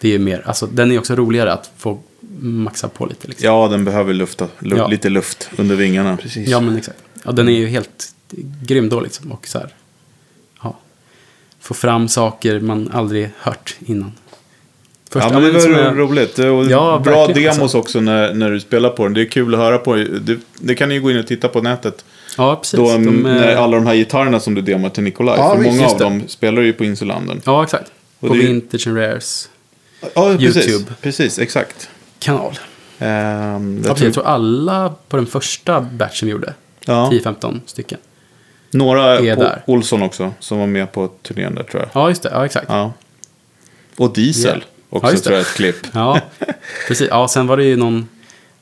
[SPEAKER 2] Det är ju mer... Alltså den är också roligare att få maxa på lite liksom.
[SPEAKER 1] ja, den behöver lufta, lu-
[SPEAKER 2] Ja.
[SPEAKER 1] lite luft under vingarna.
[SPEAKER 3] Precis.
[SPEAKER 2] Ja, men exakt. Ja, den är ju helt grym då liksom. Och så här, ja, få fram saker man aldrig hört innan. Först,
[SPEAKER 1] Ja, men det var
[SPEAKER 2] jag-
[SPEAKER 1] roligt. Och
[SPEAKER 2] Ja,
[SPEAKER 1] bra demos
[SPEAKER 2] alltså.
[SPEAKER 1] också när, när du spelar på den. Det är kul att höra på. Det, det kan ni ju gå in och titta på nätet.
[SPEAKER 2] Ja, precis.
[SPEAKER 1] Då,
[SPEAKER 2] De,
[SPEAKER 1] när
[SPEAKER 2] eh,
[SPEAKER 1] alla de här gitarrerna som du demar till Nikolaj.
[SPEAKER 3] Ja,
[SPEAKER 1] för
[SPEAKER 3] visst,
[SPEAKER 1] många av
[SPEAKER 2] det.
[SPEAKER 1] dem spelar ju på Insulandern.
[SPEAKER 2] Ja, exakt.
[SPEAKER 1] Och
[SPEAKER 2] På
[SPEAKER 1] det-
[SPEAKER 2] Vintage and Rares
[SPEAKER 1] Ja, precis.
[SPEAKER 2] YouTube.
[SPEAKER 1] Precis, exakt.
[SPEAKER 2] Kanal.
[SPEAKER 1] Ehm,
[SPEAKER 2] Ja,
[SPEAKER 1] jag
[SPEAKER 2] precis.
[SPEAKER 1] tror,
[SPEAKER 2] Jag tror alla på den första batchen vi gjorde,
[SPEAKER 1] ja,
[SPEAKER 2] 10-15 stycken.
[SPEAKER 1] några
[SPEAKER 2] är
[SPEAKER 1] på
[SPEAKER 2] där.
[SPEAKER 1] Olsson också som var med på turnén där tror jag.
[SPEAKER 2] Ja, just det. Ja, exakt.
[SPEAKER 1] Ja. Och Diesel
[SPEAKER 2] Ja.
[SPEAKER 1] också
[SPEAKER 2] Ja, just det.
[SPEAKER 1] tror jag ett klipp.
[SPEAKER 2] Ja, precis. Ja, sen var det ju någon...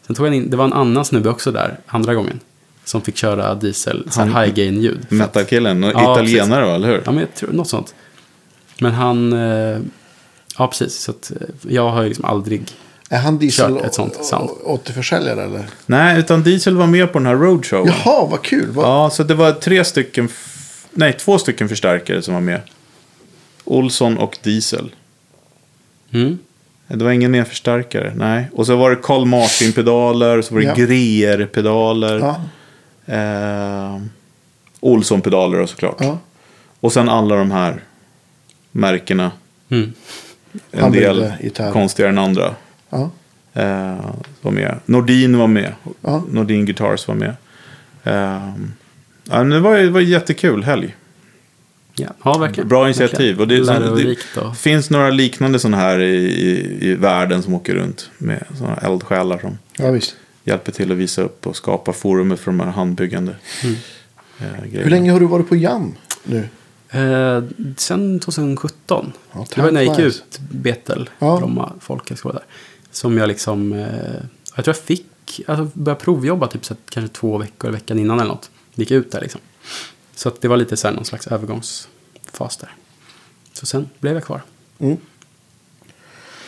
[SPEAKER 2] Sen tog jag in, det var en annan snubbe också där, andra gången. Som fick köra diesel, så high gain-ljud.
[SPEAKER 1] Metalkillen, och
[SPEAKER 2] Ja,
[SPEAKER 1] italienare va, eller hur?
[SPEAKER 2] Ja, men jag tror något sånt. Men han... Eh, ja, precis. Så att eh, jag har ju liksom aldrig...
[SPEAKER 3] Är han diesel
[SPEAKER 2] Kört ett sånt sound.
[SPEAKER 3] återförsäljare eller?
[SPEAKER 1] Nej, utan Diesel var med på den här roadshowen.
[SPEAKER 3] Jaha, vad kul. Vad...
[SPEAKER 1] Ja, så det var tre stycken, nej två stycken förstärkare som var med. Olsson och Diesel.
[SPEAKER 2] Mm.
[SPEAKER 1] Det var ingen mer förstärkare, nej. Och så var det Carl Martin-pedaler, så var det
[SPEAKER 3] Ja.
[SPEAKER 1] Greer-pedaler.
[SPEAKER 3] Ja,
[SPEAKER 1] Eh, Olsson-pedaler såklart.
[SPEAKER 3] ja.
[SPEAKER 1] Och sen alla de här märkena.
[SPEAKER 2] Mm.
[SPEAKER 1] En
[SPEAKER 3] Han
[SPEAKER 1] del
[SPEAKER 3] gitarr.
[SPEAKER 1] konstigare än andra.
[SPEAKER 3] Ja.
[SPEAKER 1] Eh, var med. Nordin var med.
[SPEAKER 3] Ja.
[SPEAKER 1] Nordin Guitars var med. Eh, ja, men det var, det var jättekul helg.
[SPEAKER 2] Ja, ja, verkligen.
[SPEAKER 1] Bra initiativ. Och det, som, det
[SPEAKER 2] och...
[SPEAKER 1] finns några liknande sådana här i, i, i världen som åker runt. Med sådana eldsjälar som
[SPEAKER 3] ja, visst.
[SPEAKER 1] hjälper till att visa upp och skapa forumet för de här handbyggande
[SPEAKER 2] Mm.
[SPEAKER 1] eh, grejerna.
[SPEAKER 3] Hur länge har du varit på Jam nu?
[SPEAKER 2] Eh, sen 2017.
[SPEAKER 3] Ja,
[SPEAKER 2] det var när jag gick ut Betel,
[SPEAKER 3] Ja.
[SPEAKER 2] Bromma folkhögskola där. Som jag liksom, eh, jag tror jag fick, alltså började provjobba typ så att, kanske två veckor, veckan innan eller något. Gick ut där liksom. Så att det var lite så här någon slags övergångsfas där. Så sen blev jag kvar.
[SPEAKER 3] Mm.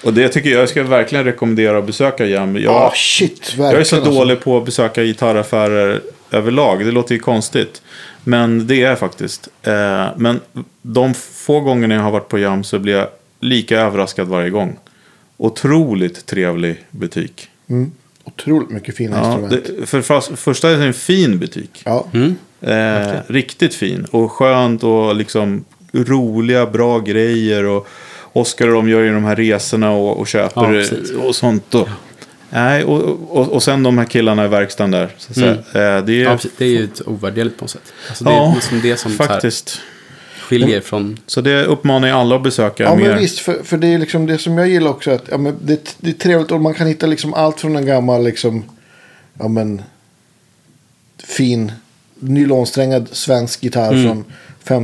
[SPEAKER 1] Och det tycker jag, jag ska verkligen rekommendera att besöka Jam. Jag,
[SPEAKER 3] Ja, shit.
[SPEAKER 1] Jag är så
[SPEAKER 3] alltså.
[SPEAKER 1] dålig på att besöka gitarraffärer överlag. Det låter ju konstigt. Men det är jag faktiskt. Eh, men de få gångerna jag har varit på Jam så blir jag lika överraskad varje gång. Otroligt trevlig butik.
[SPEAKER 3] Mm. Otroligt mycket fina
[SPEAKER 1] Ja,
[SPEAKER 3] instrument.
[SPEAKER 1] det, för fast, första är det en fin butik.
[SPEAKER 3] Ja.
[SPEAKER 2] Mm.
[SPEAKER 1] Eh, riktigt fin och skönt och liksom roliga, bra grejer. Och Oskar och de gör ju de här resorna och, och
[SPEAKER 2] Ja,
[SPEAKER 1] köper
[SPEAKER 2] precis.
[SPEAKER 1] och sånt. Och, nej, och, och, och sen de här killarna i verkstaden där. Så att säga. Eh, det är
[SPEAKER 2] Ja. Det är ju ett ovärderligt på något sätt. Alltså det är
[SPEAKER 1] Ja,
[SPEAKER 2] liksom det som så här
[SPEAKER 1] faktiskt.
[SPEAKER 2] Skiljer från...
[SPEAKER 1] Så det uppmanar jag alla att besöka
[SPEAKER 3] Ja,
[SPEAKER 1] mer.
[SPEAKER 3] men visst. För, för det är liksom det som jag gillar också. Att, ja, men det, det är trevligt och man kan hitta liksom allt från en gammal liksom, ja, men, fin nylonsträngad svensk gitarr
[SPEAKER 2] Mm.
[SPEAKER 3] från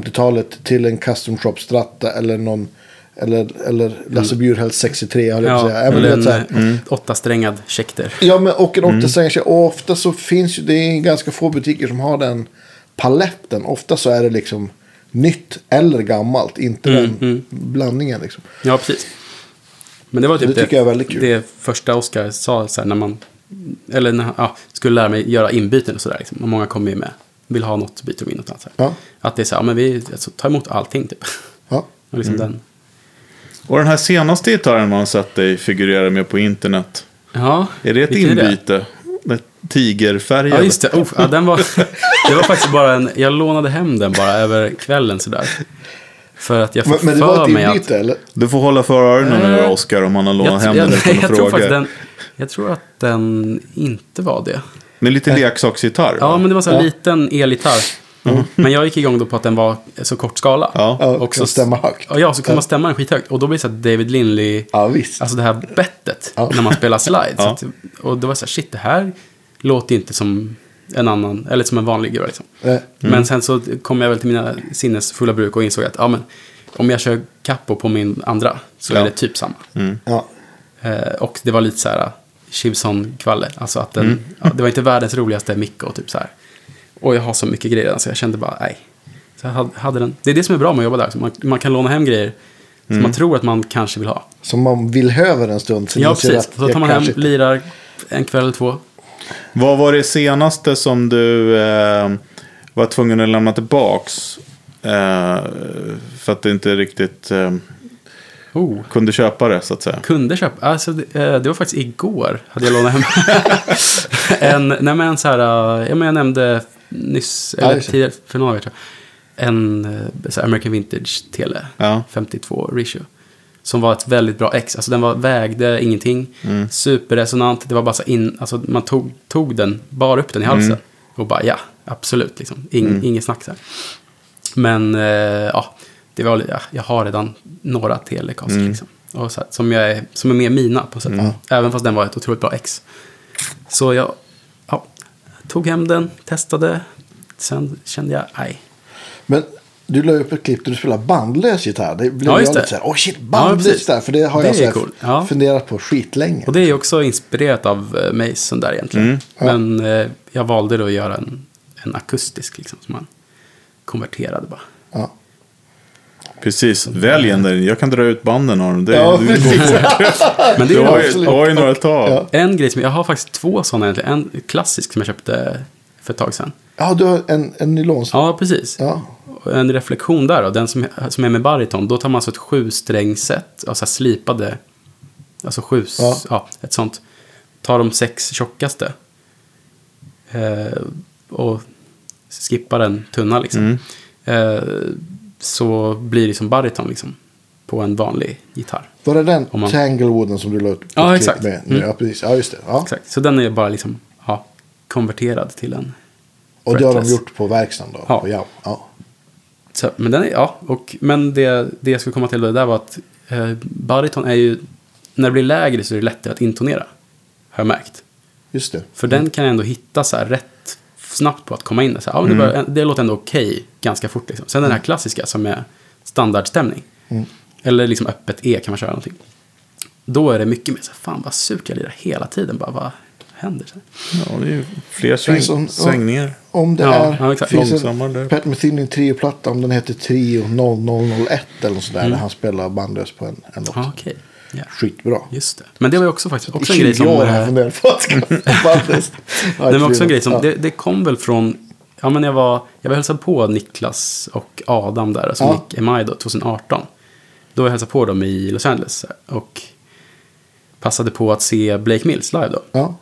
[SPEAKER 3] 50-talet till en custom shop stratta eller någon eller, eller Lasse Bjurhälls 63 höll jag på att
[SPEAKER 2] Ja,
[SPEAKER 3] säga. Även
[SPEAKER 2] eller
[SPEAKER 3] vet,
[SPEAKER 2] en eh, åttasträngad Schecter.
[SPEAKER 3] Ja, men och en
[SPEAKER 2] Mm.
[SPEAKER 3] åttasträngad Och ofta så finns ju, det är ganska få butiker som har den paletten. Ofta så är det liksom nytt eller gammalt. Inte
[SPEAKER 2] Mm,
[SPEAKER 3] den blandningen liksom.
[SPEAKER 2] Ja, precis. Men det var typ
[SPEAKER 3] Det tycker jag är väldigt kul.
[SPEAKER 2] det första Oscar sa så här, när man eller när, ja, skulle lära mig göra inbyten och sådär. Liksom. Och många kommer ju med, vill ha något, byter de in något annat. Så här.
[SPEAKER 3] Ja.
[SPEAKER 2] Att det är så här, men vi alltså, tar emot allting typ. (laughs)
[SPEAKER 3] Ja.
[SPEAKER 2] Och liksom
[SPEAKER 3] Mm.
[SPEAKER 2] den.
[SPEAKER 1] Och den här senaste gitarren man har sett dig figurera med på internet.
[SPEAKER 2] Ja,
[SPEAKER 1] Är det ett
[SPEAKER 2] vilken är det?
[SPEAKER 1] inbyte? Det tigerfärgad?
[SPEAKER 2] Ja, just det. Oh, ja, den var, (laughs) det var faktiskt bara en, jag lånade hem den bara över kvällen sådär. För att jag
[SPEAKER 3] Men,
[SPEAKER 2] fick
[SPEAKER 3] men det
[SPEAKER 2] för
[SPEAKER 3] var
[SPEAKER 2] mig att...
[SPEAKER 3] eller?
[SPEAKER 1] Du får hålla för öronen nu
[SPEAKER 2] Eh,
[SPEAKER 1] Oskar om han har lånat hem
[SPEAKER 2] jag,
[SPEAKER 1] den utan
[SPEAKER 2] jag,
[SPEAKER 1] att
[SPEAKER 2] jag, tror
[SPEAKER 1] fråga.
[SPEAKER 2] faktiskt den, jag tror att den inte var det.
[SPEAKER 1] Med lite leksaksgitarr?
[SPEAKER 2] Ja,
[SPEAKER 1] va?
[SPEAKER 2] men det var så här
[SPEAKER 3] Ja.
[SPEAKER 2] liten elgitarr. Men jag gick igång då på att den var så kort skala.
[SPEAKER 1] Ja.
[SPEAKER 2] Och så-
[SPEAKER 3] stämma högt.
[SPEAKER 2] Ja, så kunde man stämma den skithögt. Och då blir det så här David Lindley,
[SPEAKER 3] Ja, visst.
[SPEAKER 2] alltså det här bettet,
[SPEAKER 3] Ja.
[SPEAKER 2] när man spelar slide. (laughs)
[SPEAKER 1] Ja.
[SPEAKER 2] Så att, och det var så här, shit, det här låter inte som en annan, eller som en vanlig gura liksom.
[SPEAKER 3] Eh,
[SPEAKER 2] Men sen så kom jag väl till mina sinnesfulla bruk och insåg att, ja men, om jag kör capo på min andra så
[SPEAKER 1] Ja.
[SPEAKER 2] är det typ samma.
[SPEAKER 3] ja.
[SPEAKER 2] Eh, och det var lite så här Chivson-kvalle. Alltså att den,
[SPEAKER 1] Mm.
[SPEAKER 2] ja, det var inte världens roligaste mick och typ så här. Och jag har så mycket grejer redan så jag kände bara, nej. Så jag hade, hade den. Det är det som är bra med att jobba där. Man, man kan låna hem grejer som
[SPEAKER 1] Mm.
[SPEAKER 2] man tror att man kanske vill ha.
[SPEAKER 3] Som man vill höver en stund.
[SPEAKER 2] Ja, precis. Så tar man hem,
[SPEAKER 3] kanske
[SPEAKER 2] lirar en kväll eller två.
[SPEAKER 1] Vad var det senaste som du eh, var tvungen att lämna tillbaks? Eh, för att du inte riktigt eh,
[SPEAKER 2] Oh.
[SPEAKER 1] kunde köpa det så att säga.
[SPEAKER 2] Kunde köpa, alltså det, eh, det var faktiskt igår hade jag lånat hem (laughs) en, nej men en så här, eh, ja men jag nämnde nyss, eller tidigare, för några veckor sedan, en eh, American Vintage Tele
[SPEAKER 1] Ja.
[SPEAKER 2] 52 ratio. Som var ett väldigt bra ex, alltså den var, vägde ingenting,
[SPEAKER 1] Mm.
[SPEAKER 2] superresonant, det var bara så in, alltså man tog, tog den, bar upp den i halsen
[SPEAKER 1] Mm.
[SPEAKER 2] och bara ja, absolut liksom, In, inget snack så här. Men eh, ja, det var, ja, jag har redan några Telecaster
[SPEAKER 1] Mm.
[SPEAKER 2] liksom. Och så här, som, jag är, som är mer mina på sätt. Även fast den var ett otroligt bra ex. Så jag ja, tog hem den, testade. Sen kände jag, nej.
[SPEAKER 3] Men du la upp ett klipp där du spelar bandlös gitarr. Det blev
[SPEAKER 2] Ja,
[SPEAKER 3] jag
[SPEAKER 2] just
[SPEAKER 3] lite
[SPEAKER 2] det.
[SPEAKER 3] så här, åh shit,
[SPEAKER 2] Ja,
[SPEAKER 3] bandlös
[SPEAKER 2] precis.
[SPEAKER 3] gitarr. För det har
[SPEAKER 2] Det
[SPEAKER 3] jag så
[SPEAKER 2] coolt. Ja.
[SPEAKER 3] funderat på skitlänge.
[SPEAKER 2] Och det är också inspirerat av eh, Mason där egentligen.
[SPEAKER 1] Mm.
[SPEAKER 3] Ja.
[SPEAKER 2] Men eh, jag valde då att göra en, en akustisk liksom. Som man konverterade bara.
[SPEAKER 3] Ja.
[SPEAKER 1] Precis, välj en där. Jag kan dra ut banden av dem. Det,
[SPEAKER 3] Ja,
[SPEAKER 1] du,
[SPEAKER 3] precis. (laughs) (laughs)
[SPEAKER 2] Men det
[SPEAKER 1] du
[SPEAKER 2] är
[SPEAKER 1] har
[SPEAKER 2] ju
[SPEAKER 1] du har ju några att ta av.
[SPEAKER 3] Ja.
[SPEAKER 2] en grej som, jag har faktiskt två sådana egentligen. En klassisk som jag köpte för ett tag sedan.
[SPEAKER 3] ja, du har en, en nylon.
[SPEAKER 2] Ja, precis.
[SPEAKER 3] Ja.
[SPEAKER 2] En reflektion där då, den som, som är med bariton, då tar man alltså ett sjusträngset, alltså slipade, alltså sju,
[SPEAKER 3] Ja.
[SPEAKER 2] ja. ett sånt. Tar de sex tjockaste eh, och skippar den tunna liksom.
[SPEAKER 1] Mm.
[SPEAKER 2] Eh, så blir det som bariton liksom, på en vanlig gitarr.
[SPEAKER 3] Var det den
[SPEAKER 2] man-
[SPEAKER 3] Tanglewooden som du la ett
[SPEAKER 2] Ja, exakt.
[SPEAKER 3] med?
[SPEAKER 2] Mm.
[SPEAKER 3] Ja, precis. Ja, just det. Ja.
[SPEAKER 2] Exakt, så den är bara liksom, ja, konverterad till en
[SPEAKER 3] Och det har de gjort på verkstaden då?
[SPEAKER 2] Ja.
[SPEAKER 3] På ja.
[SPEAKER 2] Så, men den är, ja, och, men det, det jag skulle komma till då, det där var att eh, bariton är ju, när det blir lägre så är det lättare att intonera. Har jag märkt.
[SPEAKER 3] Just det.
[SPEAKER 2] För den kan jag ändå hitta så här rätt snabbt på att komma in. Så här, ja, men det, börjar, det låter ändå okej ganska fort. Liksom. Sen den här klassiska som är standardstämning.
[SPEAKER 3] Mm.
[SPEAKER 2] Eller liksom öppet E kan man köra någonting. Då är det mycket mer så här, fan vad surt jag lirar hela tiden. Bara, vad händer? Så här.
[SPEAKER 1] Ja, det är ju fler sväng,
[SPEAKER 3] Finns en-
[SPEAKER 1] svängningar.
[SPEAKER 3] Om det
[SPEAKER 2] Ja,
[SPEAKER 3] är...
[SPEAKER 2] ja,
[SPEAKER 3] finns en Pat Metheny trio-platta, om den heter Trio 0001 eller något sådär. Där han spelar bandlös på en, en låt.
[SPEAKER 2] Mm. Ja, okej. Ja,
[SPEAKER 3] Skitbra.
[SPEAKER 2] just det. Men det var ju också faktiskt också
[SPEAKER 3] I
[SPEAKER 2] en grej
[SPEAKER 3] 20
[SPEAKER 2] som...
[SPEAKER 3] år. Ja, (laughs)
[SPEAKER 2] Det var också en grej som,
[SPEAKER 3] ja.
[SPEAKER 2] det, det kom väl från, ja men jag var, jag var hälsade på Niklas och Adam där, alltså
[SPEAKER 3] Ja.
[SPEAKER 2] Nick Emai då, 2018. Då var jag hälsade på dem i Los Angeles och passade på att se Blake Mills live då.
[SPEAKER 3] Ja.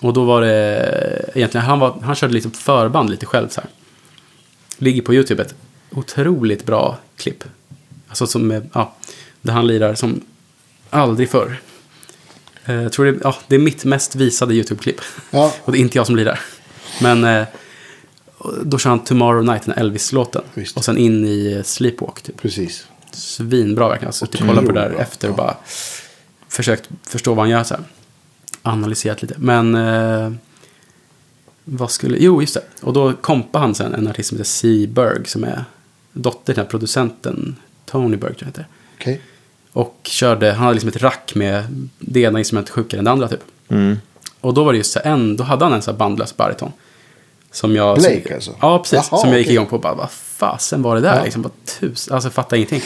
[SPEAKER 2] Och då var det, egentligen, han, var, han körde lite förband lite själv så här. Ligger på YouTube ett otroligt bra klipp. Alltså som, ja, där han lirar som aldrig förr. Eh, Jag tror det, ja, det är mitt mest visade YouTube-klipp.
[SPEAKER 3] Ja. (laughs)
[SPEAKER 2] Och det är inte jag som lirar. Men eh, då kör han Tomorrow Night, den Elvis-låten. Och sen in i eh, Sleepwalk. Typ.
[SPEAKER 3] Precis.
[SPEAKER 2] Svinbra verkligen. Alltså, typ, kolla på det där
[SPEAKER 3] bra.
[SPEAKER 2] efter och bara försökt förstå vad han gör. Så här. Analyserat lite. Men, eh, vad skulle, jo just det. Och då kompade han sen en artist som heter C. Berg som är dotter till den här producenten Tony Berg tror jag heter.
[SPEAKER 3] Okej.
[SPEAKER 2] Och körde, han hade liksom ett rack med det ena instrumentet sjukare än det andra typ.
[SPEAKER 1] Mm.
[SPEAKER 2] Och då var det just så en, då hade han en sån här bandlös bariton. Som jag...
[SPEAKER 3] Blake
[SPEAKER 2] som,
[SPEAKER 3] alltså?
[SPEAKER 2] Ja, precis.
[SPEAKER 3] Jaha,
[SPEAKER 2] som jag gick
[SPEAKER 3] okej.
[SPEAKER 2] igång på och bara, vad fasen var det där?
[SPEAKER 3] Ja.
[SPEAKER 2] Liksom, bara tus, alltså fattar ingenting.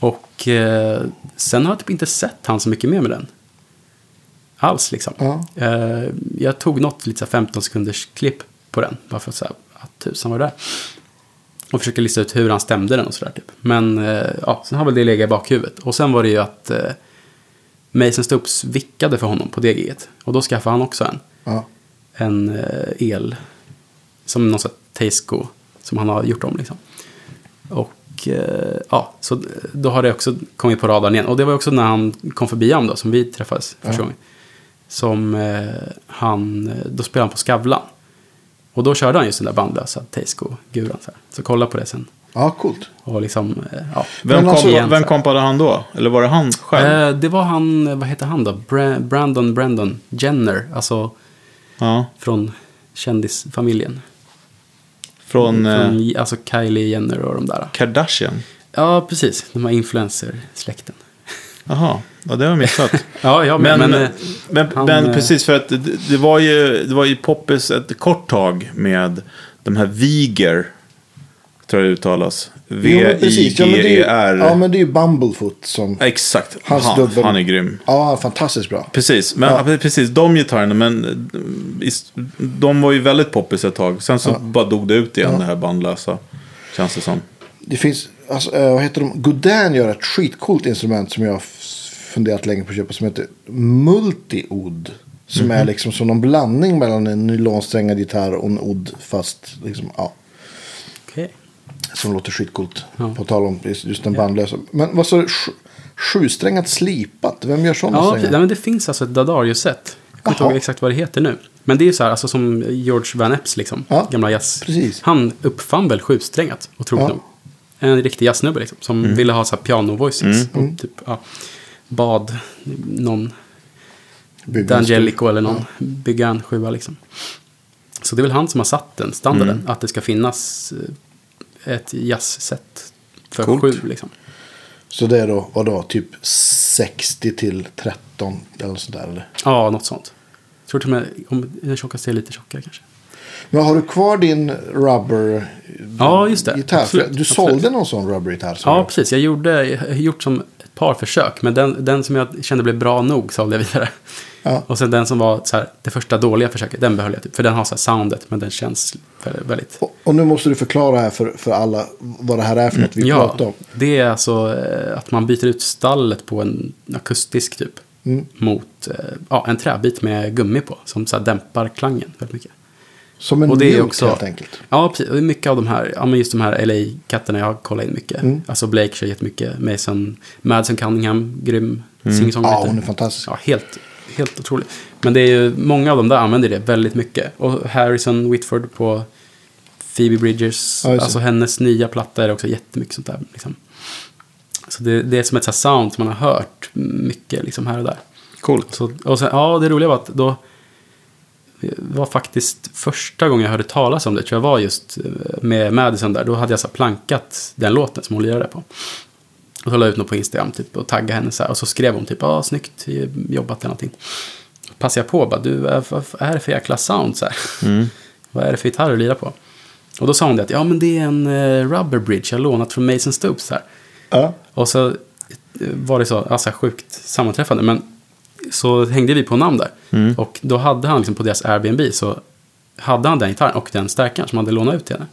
[SPEAKER 2] Och eh, sen har jag typ inte sett han så mycket mer med den. Alls liksom.
[SPEAKER 3] Ja.
[SPEAKER 2] Eh, jag tog något lite så här 15 sekunders klipp på den. Bara för att säga, att tusan var det där? Och försöka lista ut hur han stämde den och sådär typ. Men eh, ja, sen har väl det legat i bakhuvudet. Och sen var det ju att eh, Mason Stoops vickade för honom på det giget. Och då skaffade han också en.
[SPEAKER 3] Ja.
[SPEAKER 2] En eh, el. Som någon här Tasco. Som han har gjort om liksom. Och eh, ja, så då har det också kommit på radarn igen. Och det var också när han kom förbi honom då, som vi träffades första
[SPEAKER 3] Ja.
[SPEAKER 2] gången. Som eh, han, då spelade han på Skavlan. Och då körde han just den där bandlösa Tasco-guran. Så, så kolla på det sen.
[SPEAKER 3] ja, coolt.
[SPEAKER 2] Och liksom, eh, ja.
[SPEAKER 1] Vem, kom,
[SPEAKER 3] alltså-
[SPEAKER 2] Igen,
[SPEAKER 1] vem
[SPEAKER 2] så.
[SPEAKER 1] kompade han då? Eller var det han själv?
[SPEAKER 2] Eh, det var han, eh, vad heter han då? Bra- Brandon Brandon Jenner. Alltså
[SPEAKER 1] ja.
[SPEAKER 2] från kändisfamiljen.
[SPEAKER 1] Från eh,
[SPEAKER 2] Från, alltså Kylie Jenner och de där.
[SPEAKER 1] Kardashian?
[SPEAKER 2] Ja, precis. De här influencer-släkten.
[SPEAKER 1] Jaha, ja, det har jag missat. (laughs)
[SPEAKER 2] Ja, ja,
[SPEAKER 1] Men,
[SPEAKER 2] men,
[SPEAKER 1] men,
[SPEAKER 2] men,
[SPEAKER 1] men,
[SPEAKER 2] han,
[SPEAKER 1] men
[SPEAKER 2] eh,
[SPEAKER 1] precis för att det, det var ju, det var ju poppis ett kort tag med de här Viger. Tror jag det uttalas. V-I-G-E-R.
[SPEAKER 3] ja, men det är ju Bumblefoot som...
[SPEAKER 1] Exakt,
[SPEAKER 3] Hans
[SPEAKER 1] han,
[SPEAKER 3] dubbel-
[SPEAKER 1] han är grym.
[SPEAKER 3] Ja, fantastiskt bra.
[SPEAKER 1] Precis, men,
[SPEAKER 3] Ja.
[SPEAKER 1] precis, de gitarrerna, men eh, de var ju väldigt poppis ett tag. Sen så
[SPEAKER 3] Ja.
[SPEAKER 1] bara dog det ut igen,
[SPEAKER 3] Ja.
[SPEAKER 1] det här bandlösa. Känns det som.
[SPEAKER 3] Det finns, alltså, eh, vad heter de? Godin gör ett skitcoolt instrument som jag har funderat länge på att köpa som heter Multi-Odd. Som
[SPEAKER 1] Mhm.
[SPEAKER 3] är liksom som en blandning mellan en nylonsträngad gitarr och en odd fast liksom, ja.
[SPEAKER 2] okej.
[SPEAKER 3] Som låter skitcoolt.
[SPEAKER 2] Ja.
[SPEAKER 3] På tal om just den bandlösa. Men vad sa du? Sju- Sjusträngat slipat? Vem gör sådana
[SPEAKER 2] Ja,
[SPEAKER 3] strängar?
[SPEAKER 2] men det finns alltså ett Dadarius-set. Jag kommer inte ihåg exakt vad det heter nu. Men det är ju så här, alltså som George Van Epps, liksom.
[SPEAKER 3] Ja,
[SPEAKER 2] Gamla jazz.
[SPEAKER 3] precis.
[SPEAKER 2] Han uppfann väl sjusträngat, otroligt
[SPEAKER 3] Ja.
[SPEAKER 2] nog. En riktig jazznubbe liksom. Som ville ha så här piano-voices. Och typ, ja, bad någon
[SPEAKER 3] Bygga
[SPEAKER 2] D'Angelico eller någon bygga en sjua liksom. Så det är väl han som har satt den standarden. Att det ska finnas eh, ett jazzset för
[SPEAKER 1] Coolt.
[SPEAKER 2] sju liksom.
[SPEAKER 3] Så det är då, vadå, typ 60 till 13 eller sådär eller?
[SPEAKER 2] Ja, något sånt. Jag tror till och med om den tjockaste är lite tjockare kanske.
[SPEAKER 3] Men har du kvar din rubber
[SPEAKER 2] Ja, just det.
[SPEAKER 3] gitarr?
[SPEAKER 2] Absolut,
[SPEAKER 3] du
[SPEAKER 2] absolut.
[SPEAKER 3] sålde någon sån rubber gitarr.
[SPEAKER 2] Ja,
[SPEAKER 3] du.
[SPEAKER 2] precis. Jag, gjorde, jag har gjort som ett par försök. Men den, den som jag kände blev bra nog sålde jag vidare.
[SPEAKER 3] Ja.
[SPEAKER 2] Och sen den som var så här, det första dåliga försöket, den behöll jag typ. För den har så här soundet, men den känns väldigt...
[SPEAKER 3] Och, och nu måste du förklara här för, för alla vad det här är för något vi
[SPEAKER 2] ja,
[SPEAKER 3] pratar om.
[SPEAKER 2] det är alltså eh, att man byter ut stallet på en akustisk typ.
[SPEAKER 3] Mm.
[SPEAKER 2] Mot eh, ja, en träbit med gummi på. Som så här dämpar klangen väldigt mycket.
[SPEAKER 3] Som en
[SPEAKER 2] Och det är
[SPEAKER 3] mjuk
[SPEAKER 2] också-
[SPEAKER 3] helt enkelt.
[SPEAKER 2] Ja, mycket av de här, ja men just de här LA-katterna jag har kollat in mycket.
[SPEAKER 3] Mm.
[SPEAKER 2] Alltså Blake kör jättemycket. Mason, Madsen Cunningham, grym
[SPEAKER 3] Ja,
[SPEAKER 2] singer-songwriter.
[SPEAKER 3] hon är fantastisk.
[SPEAKER 2] Ja, helt, helt otroligt. Men det är ju, många av dem där använder det väldigt mycket. Och Harrison Whitford på Phoebe Bridgers,
[SPEAKER 3] Ja,
[SPEAKER 2] alltså hennes nya platta är också jättemycket sånt där. Liksom. Så det, det är som ett så sound som man har hört mycket liksom här och där.
[SPEAKER 1] Coolt.
[SPEAKER 2] Så, och sen, ja, det roliga var att då var faktiskt första gången jag hörde talas om det, tror jag var just eh, med Madison där. Då hade jag så plankat den låten som hon lirade på. Och så la jag ut något på Instagram typ, och taggade henne så här. Och så skrev hon typ, ja, snyggt jobbat eller någonting. Passade jag på bara, du, vad vad är det för jäkla sound så här? (laughs) vad är det för gitarr du lirar på? Och då sa hon det att, ja men det är en eh, rubber bridge jag lånat från Mason Stoops här.
[SPEAKER 3] Ja.
[SPEAKER 2] Och så eh, var det så, alltså sjukt sammanträffande. Men så hängde vi på namn där. Och då hade han liksom på deras Airbnb så hade han den gitarren och den stärkaren som han hade lånat ut till henne.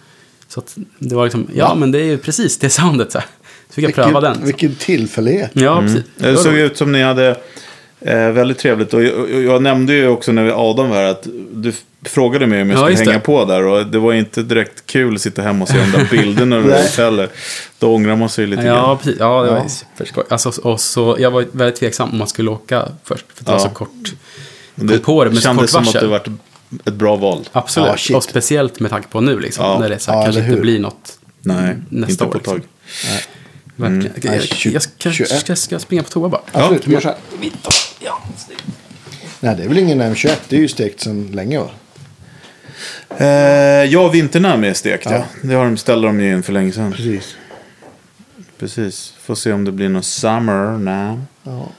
[SPEAKER 2] Så att det var liksom, ja
[SPEAKER 3] Va?
[SPEAKER 2] men det är ju precis det (laughs) soundet så här. Så fick jag pröva den. liksom.
[SPEAKER 3] Vilken tillfällighet.
[SPEAKER 2] Ja, precis.
[SPEAKER 1] Det såg ut som ni hade eh, väldigt trevligt. Och jag, jag nämnde ju också när vi Adam var här att du frågade mig om jag
[SPEAKER 2] Ja,
[SPEAKER 1] skulle
[SPEAKER 2] just
[SPEAKER 1] hänga
[SPEAKER 2] det.
[SPEAKER 1] på där. Och det var inte direkt kul att sitta hemma och se de där (laughs) bilderna du
[SPEAKER 3] Nej.
[SPEAKER 1] ut heller. Då ångrar man sig lite
[SPEAKER 2] Ja,
[SPEAKER 1] grann.
[SPEAKER 2] precis. Ja, det var
[SPEAKER 3] Ja.
[SPEAKER 2] superskoj. Alltså, och så, jag var väldigt tveksam om man skulle åka först. För att det var
[SPEAKER 1] Ja.
[SPEAKER 2] så kort.
[SPEAKER 1] Det
[SPEAKER 2] på det med så
[SPEAKER 1] kändes
[SPEAKER 2] kort
[SPEAKER 1] som att det varit ett bra val.
[SPEAKER 2] Absolut.
[SPEAKER 3] Ja,
[SPEAKER 2] och speciellt med tanke på nu liksom.
[SPEAKER 1] Ja.
[SPEAKER 2] När det så här,
[SPEAKER 3] Ja,
[SPEAKER 2] kanske inte blir något
[SPEAKER 1] Nej,
[SPEAKER 2] nästa
[SPEAKER 1] inte
[SPEAKER 2] år.
[SPEAKER 1] på tag.
[SPEAKER 2] liksom. Verkligen.
[SPEAKER 3] Nej,
[SPEAKER 2] Jag, jag kanske
[SPEAKER 3] 21.
[SPEAKER 2] ska, ska springa på toa bara.
[SPEAKER 3] Absolut, gör så här. Nej, det är väl ingen M21. Det är ju stekt sedan länge va?
[SPEAKER 1] Eh, ja, vinternäm är stekt ja.
[SPEAKER 3] Ja.
[SPEAKER 1] Det har de, ställde de ju in för länge sedan.
[SPEAKER 3] Precis.
[SPEAKER 1] Precis. Får se om det blir någon summer nam.
[SPEAKER 3] Ja.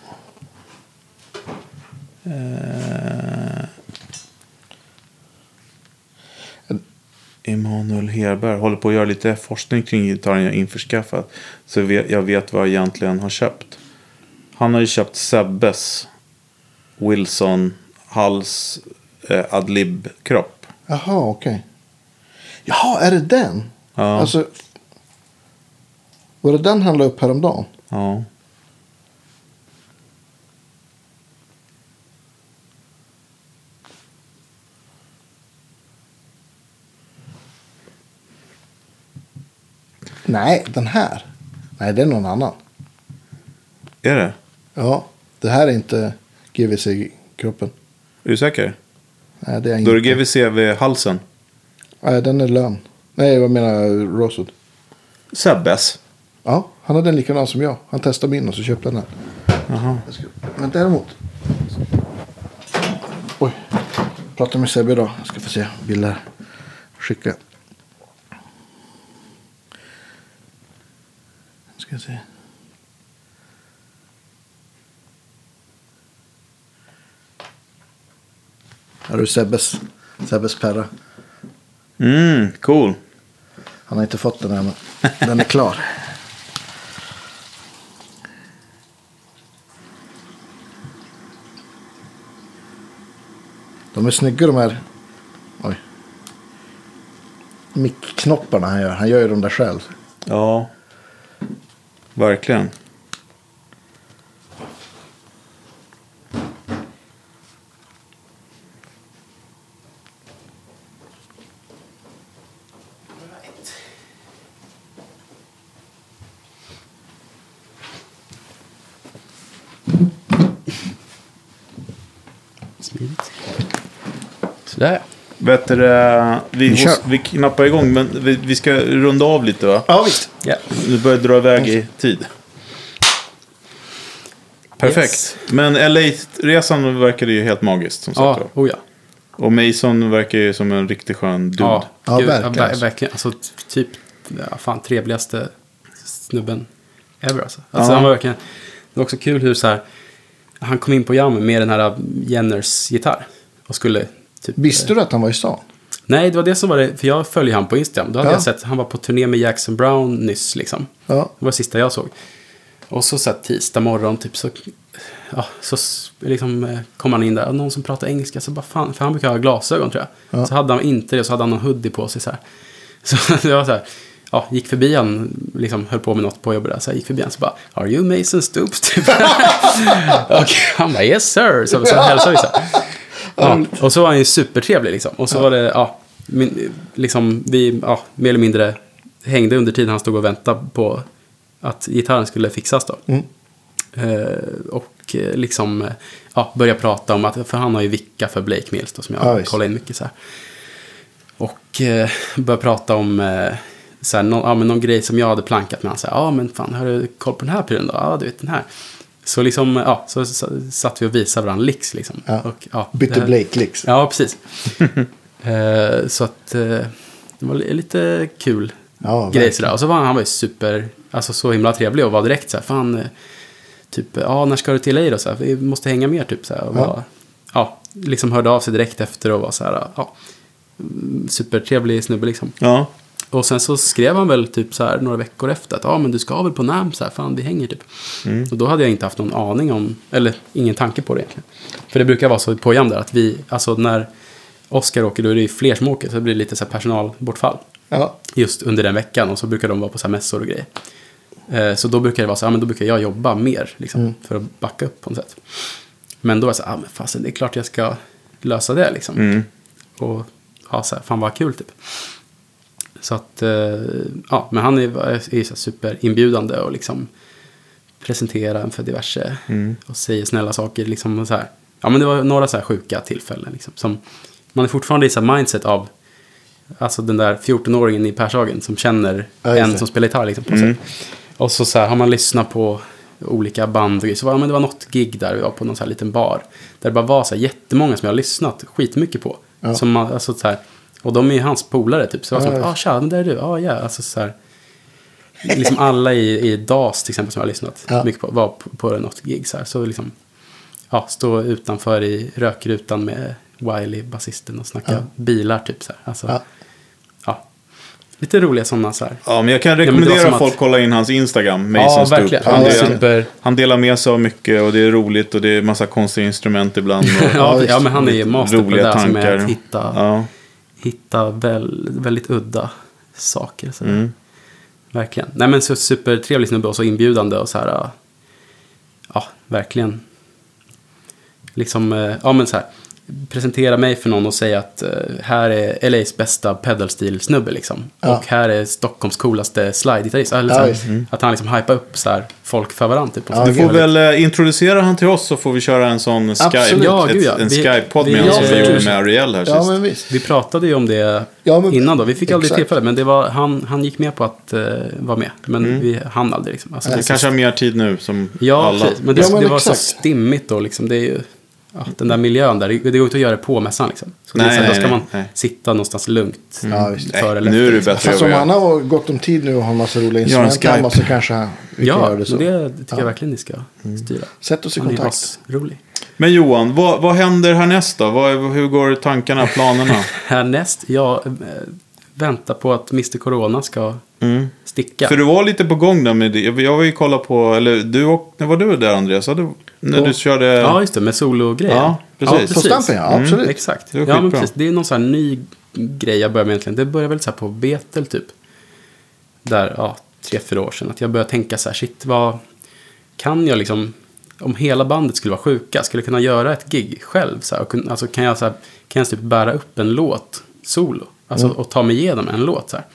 [SPEAKER 1] Eh, Emanuel Herberg håller på att göra lite forskning kring gitarren jag införskaffat. Så jag vet- vad jag egentligen har köpt. Han har ju köpt Sebbes Wilson hals eh, adlib kropp.
[SPEAKER 3] Jaha, okej. Jaha, är det den?
[SPEAKER 1] Ja.
[SPEAKER 3] Alltså, var det den han la upp häromdagen?
[SPEAKER 1] Ja.
[SPEAKER 3] Nej, den här. Nej, det är någon annan.
[SPEAKER 1] Är det?
[SPEAKER 3] Ja, det här är inte GVC-kroppen.
[SPEAKER 1] Är du säker?
[SPEAKER 3] Nej, det är
[SPEAKER 1] Då är
[SPEAKER 3] inte.
[SPEAKER 1] det GVC vid halsen.
[SPEAKER 3] Nej, den är lön. Nej, vad menar jag? Rosewood.
[SPEAKER 1] Sebbes.
[SPEAKER 3] Ja, han hade en likadan som jag. Han testade min och så köpte han den.
[SPEAKER 1] Jaha.
[SPEAKER 3] Jag ska- Men däremot. Oj. Pratar med Sebbe idag. Jag ska få se bilder. Skicka. Ska se. Här har du Sebbes. Sebbes perra.
[SPEAKER 1] Mm, cool.
[SPEAKER 3] Han har inte fått den än. men Den är klar. De är snygga de här. Oj. Mickknopparna han gör. Han gör ju dem där själv.
[SPEAKER 1] Ja. Verkligen.
[SPEAKER 2] Smidigt. Sådär.
[SPEAKER 1] Vet du, vi,
[SPEAKER 3] Vi
[SPEAKER 1] hos, vi knappar igång, men vi, vi ska runda av lite va?
[SPEAKER 3] Ja visst.
[SPEAKER 2] Ja.
[SPEAKER 1] Nu börjar dra iväg i tid. Perfekt.
[SPEAKER 2] Yes.
[SPEAKER 1] Men LA-resan verkade ju helt magiskt som sagt
[SPEAKER 2] Ja, oh ja.
[SPEAKER 1] Och Mason verkar ju som en riktigt skön dude.
[SPEAKER 2] Ja,
[SPEAKER 3] Ja,
[SPEAKER 2] Gud,
[SPEAKER 3] verkligen,
[SPEAKER 2] ver-
[SPEAKER 3] alltså.
[SPEAKER 2] verkligen. Alltså, typ, ja, fan, trevligaste snubben ever alltså. alltså
[SPEAKER 1] Ja.
[SPEAKER 2] han var verkligen, det var också kul hur så här, han kom in på jammen med den här Jenners gitarr. Och skulle typ...
[SPEAKER 3] Visste du att han var i stan?
[SPEAKER 2] Nej, det var det som var det, för jag följer han på Instagram. Då hade
[SPEAKER 3] Ja.
[SPEAKER 2] jag sett, han var på turné med Jackson Brown nyss liksom.
[SPEAKER 3] Ja.
[SPEAKER 2] Det var det sista jag såg. Och så, så här, tisdag morgon typ så, ja, så liksom, eh, kom han in där. Någon som pratar engelska. Så bara fan, för han brukar ha glasögon tror jag.
[SPEAKER 3] Ja.
[SPEAKER 2] Så hade han inte det, så hade han någon hoodie på sig så här. (laughs) Så det var så här, ja, gick förbi han, liksom höll på med något på jobbet där. Så jag gick förbi han så bara, Are you Mason Stoops? Typ. (laughs) och han bara, Yes sir. Så, så hälsade vi så här. Ja, och så var han ju supertrevlig liksom. Och så var det, ja, min, liksom, vi ja, mer eller mindre hängde under tiden han stod och väntade på att gitarren skulle fixas då.
[SPEAKER 3] Mm.
[SPEAKER 2] Eh, och eh, liksom, ja, börja prata om att, för han har ju vicka för Blake Mills då, som jag
[SPEAKER 3] Ja,
[SPEAKER 2] ja, kollar in mycket så här. Och eh, börja prata om eh, så här, någon, ja, men någon grej som jag hade plankat med. Han säger, ja men fan, har du koll på den här prylen då? Ja, du vet den här. Så liksom, ja, så, satt vi och visade varandra licks liksom.
[SPEAKER 3] Ja.
[SPEAKER 2] Och, ja,
[SPEAKER 3] Bytte
[SPEAKER 2] det här-
[SPEAKER 3] Blake liksom.
[SPEAKER 2] Ja, precis. (laughs) eh, så att eh, det var li- lite kul
[SPEAKER 3] Ja,
[SPEAKER 2] grej sådär. Och så var han, han var ju super, alltså så himla trevlig och var direkt så här, fan, eh, typ, ja, när ska du till LA då? Så här, vi måste hänga mer typ så här. Och
[SPEAKER 3] Ja.
[SPEAKER 2] var, ja, liksom hörde av sig direkt efter och var så här, ja, mm, supertrevlig snubbe liksom.
[SPEAKER 1] Ja.
[SPEAKER 2] Och sen så skrev han väl typ så här några veckor efter att ja men du ska väl på NAM så här, fan vi hänger typ. Och då hade jag inte haft någon aning om, eller ingen tanke på det egentligen. För det brukar vara så på jam där att vi, alltså när Oscar åker då är det ju fler som åker så det blir lite så här personalbortfall.
[SPEAKER 3] Ja.
[SPEAKER 2] Just under den veckan och så brukar de vara på så här mässor och grejer. Eh, så då brukar det vara så ja, men då brukar jag jobba mer liksom, för att backa upp på något sätt. Men då var jag så ja men fasen det är klart jag ska lösa det liksom.
[SPEAKER 1] Mm.
[SPEAKER 2] Och ja, så här, fan vad kul typ. Så att, eh, ja, men han är, är ju superinbjudande och liksom presenterar en för diverse och säger snälla saker liksom så här. Ja, men det var några så här sjuka tillfällen liksom. Som, man är fortfarande i så här mindset av, alltså den där 14-åringen i Pershagen som känner
[SPEAKER 3] Ja,
[SPEAKER 2] en som spelar gitarr liksom på sätt. Och så, så här, har man lyssnat på olika band och så var ja, men det var något gig där vi var på någon så här liten bar. Där det bara var så här jättemånga som jag har lyssnat skitmycket på.
[SPEAKER 3] Ja.
[SPEAKER 2] Som man, alltså så här, Och de är ju hans polare typ. Så jag var
[SPEAKER 3] Ja,
[SPEAKER 2] som, ah tja, men där är du. Ah ja, alltså så här. Liksom alla i, i DAS till exempel som jag har lyssnat
[SPEAKER 3] Ja.
[SPEAKER 2] mycket på var på, på något gig så här. Så liksom, ja, stå utanför i rökrutan med Wiley, basisten och snacka
[SPEAKER 3] Ja.
[SPEAKER 2] bilar typ så här. Alltså,
[SPEAKER 3] Ja.
[SPEAKER 2] ja. Lite roliga sådana så här.
[SPEAKER 1] Ja, men jag kan
[SPEAKER 2] det
[SPEAKER 1] rekommendera
[SPEAKER 2] som att-
[SPEAKER 1] folk kolla in hans Instagram,
[SPEAKER 2] Ja,
[SPEAKER 1] Mason Stoop.
[SPEAKER 2] verkligen.
[SPEAKER 1] Han,
[SPEAKER 3] Ja,
[SPEAKER 2] Ja,
[SPEAKER 1] delar, han delar med sig av mycket och det är roligt och det är massa konstiga instrument ibland. Och (laughs)
[SPEAKER 2] Ja, ja, men han är ju master på det där som är
[SPEAKER 1] tankar.
[SPEAKER 2] att hitta,
[SPEAKER 1] Ja.
[SPEAKER 2] Hitta väl, väldigt udda saker. Så.
[SPEAKER 1] Mm.
[SPEAKER 2] Verkligen. Nej men så supertrevlig snubbe och så inbjudande och så här. Ja, verkligen. Liksom, äh, ja men så här. Presentera mig för någon och säga att äh, här är LAs bästa pedalstil-snubbe liksom.
[SPEAKER 3] Ja.
[SPEAKER 2] Och här är Stockholms coolaste slide-gitarrist. Eller
[SPEAKER 3] Ja,
[SPEAKER 2] så
[SPEAKER 3] visst.
[SPEAKER 2] här, Att han liksom hypar upp så här folk för varandra. Typ, på
[SPEAKER 3] Ja,
[SPEAKER 1] Du får väl eh, introducera han till oss så får vi köra en sån Skype,
[SPEAKER 3] Absolut.
[SPEAKER 2] Ja,
[SPEAKER 1] ett,
[SPEAKER 2] gud ja.
[SPEAKER 1] en
[SPEAKER 2] Vi-
[SPEAKER 1] Skype-podd
[SPEAKER 2] vi-
[SPEAKER 1] med honom
[SPEAKER 2] ja,
[SPEAKER 1] som vi gjorde med Ariel här
[SPEAKER 3] Ja,
[SPEAKER 1] sist.
[SPEAKER 3] men visst.
[SPEAKER 2] Vi pratade ju om det
[SPEAKER 3] Ja, men-
[SPEAKER 2] innan då. Vi fick aldrig
[SPEAKER 3] exakt.
[SPEAKER 2] tillfälle. Men det var, han, han gick med på att uh, vara med. Men
[SPEAKER 3] Mm.
[SPEAKER 2] vi hann aldrig. Liksom. Alltså, det
[SPEAKER 1] kanske har mer tid nu som
[SPEAKER 2] Ja,
[SPEAKER 1] alla.
[SPEAKER 2] precis. Men det,
[SPEAKER 3] Ja, men
[SPEAKER 2] det var så stimmigt då. Liksom. Det är ju, ja, den där miljön där. Det, det går inte att göra det på mässan. Liksom. Så det
[SPEAKER 1] Nej,
[SPEAKER 2] så här, då
[SPEAKER 1] nej,
[SPEAKER 2] ska
[SPEAKER 1] nej,
[SPEAKER 2] man
[SPEAKER 1] nej.
[SPEAKER 2] sitta någonstans lugnt.
[SPEAKER 3] Ja, visst.
[SPEAKER 2] Före
[SPEAKER 1] Nej,
[SPEAKER 2] eller
[SPEAKER 1] nu är det
[SPEAKER 2] liksom.
[SPEAKER 1] bättre
[SPEAKER 3] Fast om han har gott om tid nu och har massa roliga
[SPEAKER 1] en
[SPEAKER 3] instrument hemma så kanske han kan
[SPEAKER 2] Ja,
[SPEAKER 3] göra det så.
[SPEAKER 2] det tycker jag
[SPEAKER 3] Ja.
[SPEAKER 2] verkligen ni ska styra.
[SPEAKER 3] Sätt oss i
[SPEAKER 2] Han är
[SPEAKER 3] kontakt.
[SPEAKER 2] rolig.
[SPEAKER 1] Men Johan, vad, vad händer härnäst då? Vad, hur går tankarna, planerna? (laughs)
[SPEAKER 2] Härnäst, jag äh, väntar på att Mr Corona ska
[SPEAKER 1] Mm.
[SPEAKER 2] sticka.
[SPEAKER 1] För du var lite på gång där med det. Jag var ju kolla på, eller du och, när var du där Andreas? Ja, du, när
[SPEAKER 3] På-
[SPEAKER 1] du körde...
[SPEAKER 2] Ja, just det. Med sologrejen.
[SPEAKER 1] Ja, precis.
[SPEAKER 3] På Stampen, ja.
[SPEAKER 1] Mm.
[SPEAKER 3] Absolut.
[SPEAKER 2] Exakt.
[SPEAKER 1] Det
[SPEAKER 2] ja, men precis. Det är någon sån här ny grej jag började med egentligen. Det började väl så här på Betel typ. Där, ja, tre, fyra år sedan. Att jag började tänka så här, shit, vad kan jag liksom, om hela bandet skulle vara sjuka, skulle jag kunna göra ett gig själv? Så här, och kun, alltså kan jag, så här, kan jag typ bära upp en låt solo? Alltså,
[SPEAKER 3] Mm.
[SPEAKER 2] och ta mig igenom en låt så här.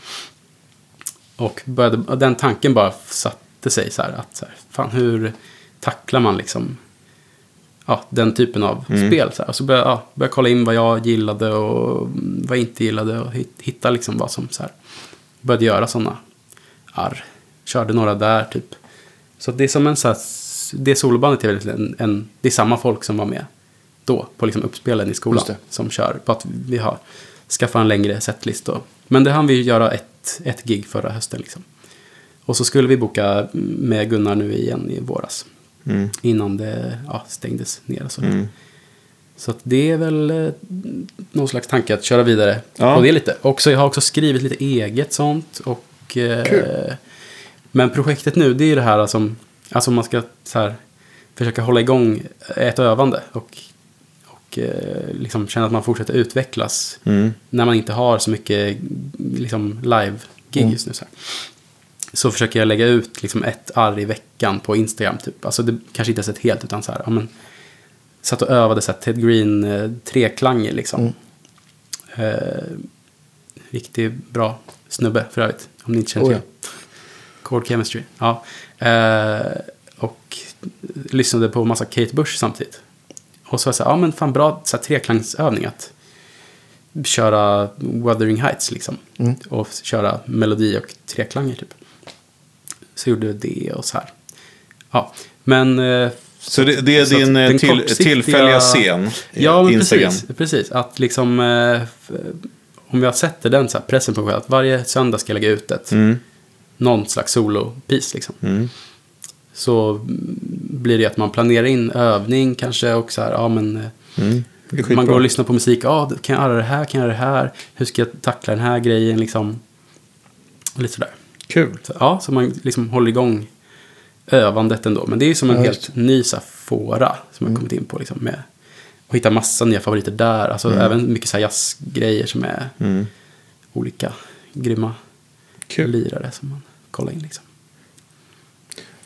[SPEAKER 2] Och, började, och den tanken bara satte sig så här, att så här, fan hur tacklar man liksom ja, den typen av
[SPEAKER 1] Mm.
[SPEAKER 2] spel. Så här. Och så började jag ja, började kolla in vad jag gillade och vad jag inte gillade och hit- hitta liksom vad som så här. Började göra sådana arr. Körde några där typ. Så det är som en så här, det solobandet är väl en, en, det är samma folk som var med då på liksom uppspelen i skolan. Som kör, på att vi har skaffat en längre setlist då. Men det hann vi göra ett, ett gig förra hösten liksom. Och så skulle vi boka med Gunnar nu igen i våras.
[SPEAKER 1] Mm.
[SPEAKER 2] Innan det ja, stängdes ner så.
[SPEAKER 1] Mm.
[SPEAKER 2] Så det är väl eh, någon slags tanke att köra vidare
[SPEAKER 1] Ja.
[SPEAKER 2] på det lite. Och så jag har också skrivit lite eget sånt. Och, eh. Men projektet nu, det är ju det här som, alltså man ska så här, försöka hålla igång ett övande. Och, och eh, liksom känna att man fortsätter utvecklas.
[SPEAKER 1] Mm.
[SPEAKER 2] När man inte har så mycket liksom, live-gig
[SPEAKER 3] Mm.
[SPEAKER 2] just nu. Så, här. så försöker jag lägga ut liksom, ett arr i veckan på Instagram. Typ. Alltså det kanske inte ens ett helt, utan så här, ja, men, satt och övade så här, Ted Green eh, treklanger liksom.
[SPEAKER 3] Mm.
[SPEAKER 2] Eh, riktigt bra snubbe för övrigt, om ni inte känner
[SPEAKER 3] Oh,
[SPEAKER 2] till Chord Chemistry. Ja. Eh, och lyssnade på massa Kate Bush samtidigt. Och så var jag så här, ja men fan bra så här, treklangsövning att köra Wuthering Heights liksom.
[SPEAKER 3] Mm.
[SPEAKER 2] Och köra melodi och treklanger typ. Så gjorde jag det och så här. Ja, men... eh,
[SPEAKER 1] Så det, det är
[SPEAKER 2] så
[SPEAKER 1] din eh, till,
[SPEAKER 2] kortsiktiga-
[SPEAKER 1] tillfälliga scen?
[SPEAKER 2] Ja, men
[SPEAKER 1] Instagram.
[SPEAKER 2] precis, precis. Att liksom, eh, om jag sätter den så här pressen på mig själv, att varje söndag ska jag lägga ut ett,
[SPEAKER 1] Mm.
[SPEAKER 2] någon slags solo-piece liksom.
[SPEAKER 1] Mm.
[SPEAKER 2] Så mm, blir det att man planerar in övning kanske och så här, ja men eh,
[SPEAKER 1] Mm.
[SPEAKER 2] Man går och lyssnar på musik, ja kan jag göra det här, kan jag göra det här, hur ska jag tackla den här grejen liksom. Och lite sådär.
[SPEAKER 1] Kul.
[SPEAKER 2] Så, ja, så man liksom håller igång övandet ändå. Men det är ju som en
[SPEAKER 3] Ja,
[SPEAKER 2] helt ny så här, fåra som jag kommit in på. Liksom, med, och hitta massa nya favoriter där. Alltså även mycket så här jazzgrejer som är
[SPEAKER 1] Mm.
[SPEAKER 2] olika grymma
[SPEAKER 1] Kul.
[SPEAKER 2] lirare som man kollar in. Liksom.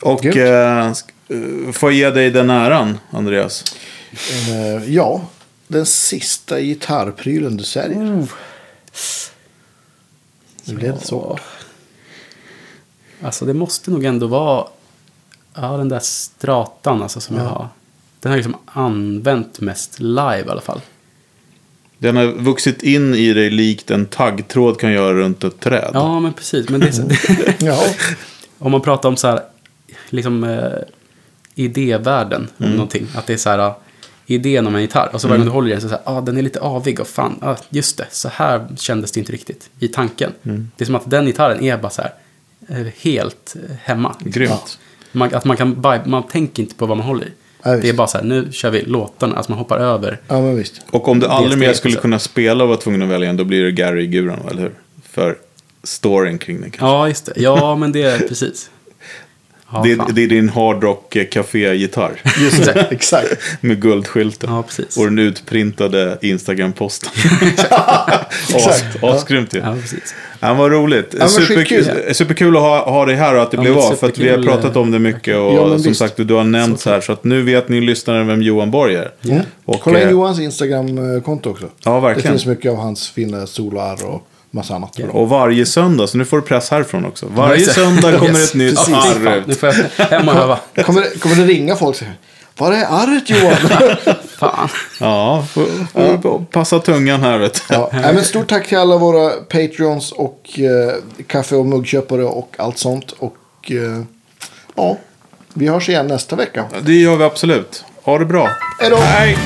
[SPEAKER 1] Och eh, eh, får jag ge dig den äran, Andreas?
[SPEAKER 3] Eh, ja, den sista gitarrprylen du säljer. Nu blev det så.
[SPEAKER 2] Alltså det måste nog ändå vara ja, den där stratan alltså, som jag har. Den har jag liksom använt mest live i alla fall.
[SPEAKER 1] Den har vuxit in i dig likt en taggtråd kan göra runt ett träd.
[SPEAKER 2] Ja, men precis. Men det är så,
[SPEAKER 3] Ja, (laughs)
[SPEAKER 2] om man pratar om så här, liksom eh, idévärlden, om någonting. Att det är så här, idén om en gitarr. Och så varje gång du håller i den så är det så här, ah, den är lite avig och fan, ah, just det, så här kändes det inte riktigt i tanken. Det är som att den gitarren är bara så här, eh, helt eh, hemma.
[SPEAKER 1] Grymt.
[SPEAKER 2] Man, att man kan, man tänker inte på vad man håller i.
[SPEAKER 3] Ja,
[SPEAKER 2] det är bara så här, nu kör vi låtarna, alltså man hoppar över.
[SPEAKER 3] Ja, men visst.
[SPEAKER 1] Och om du aldrig mer skulle kunna spela och vara tvungen att välja en, då blir det Gary Guran, eller hur? För storyn kring den kanske.
[SPEAKER 2] Ja, just det. Ja, men det är precis. Ja,
[SPEAKER 1] det,
[SPEAKER 2] fan.
[SPEAKER 1] det är din hardrock eh, café-gitarr.
[SPEAKER 3] Just det, (laughs) exakt.
[SPEAKER 1] Med guldskylten.
[SPEAKER 2] Ja, precis.
[SPEAKER 1] Och den utprintade Instagram-posten. (laughs)
[SPEAKER 3] Exakt. (laughs)
[SPEAKER 1] Asgrymt ju.
[SPEAKER 2] Ja, precis.
[SPEAKER 1] Ja, vad roligt.
[SPEAKER 3] men skitkul.
[SPEAKER 1] Super, superkul att ha, ha dig här och att det
[SPEAKER 2] Ja,
[SPEAKER 1] blev av. För att vi har
[SPEAKER 2] superkul,
[SPEAKER 1] pratat om det mycket och
[SPEAKER 3] Ja,
[SPEAKER 1] som
[SPEAKER 3] visst.
[SPEAKER 1] sagt du har nämnt här. Så att nu vet ni lyssnare vem Johan Borg är.
[SPEAKER 3] Mm.
[SPEAKER 1] Och,
[SPEAKER 3] Kolla in
[SPEAKER 1] eh,
[SPEAKER 3] Johans Instagram-konto också.
[SPEAKER 1] Ja,
[SPEAKER 3] Det
[SPEAKER 1] verkligen.
[SPEAKER 3] finns mycket av hans fina solar och massa annat. bra.
[SPEAKER 1] Och varje söndag, så nu får du press härifrån också. Varje söndag kommer
[SPEAKER 2] Yes.
[SPEAKER 1] ett nytt
[SPEAKER 3] Precis.
[SPEAKER 2] Fan, nu får jag hem och öva. (laughs)
[SPEAKER 3] Kommer, det, kommer det ringa folk och säga Var är arret Johan? (laughs)
[SPEAKER 2] Fan.
[SPEAKER 1] Ja, får, får passa tungan här vet du.
[SPEAKER 3] ja, men stort tack till alla våra Patreons och eh, kaffe och muggköpare och allt sånt. Och eh, ja, vi hörs igen nästa vecka.
[SPEAKER 1] Det gör vi absolut. Ha det bra.
[SPEAKER 3] Hej då!
[SPEAKER 1] Hej!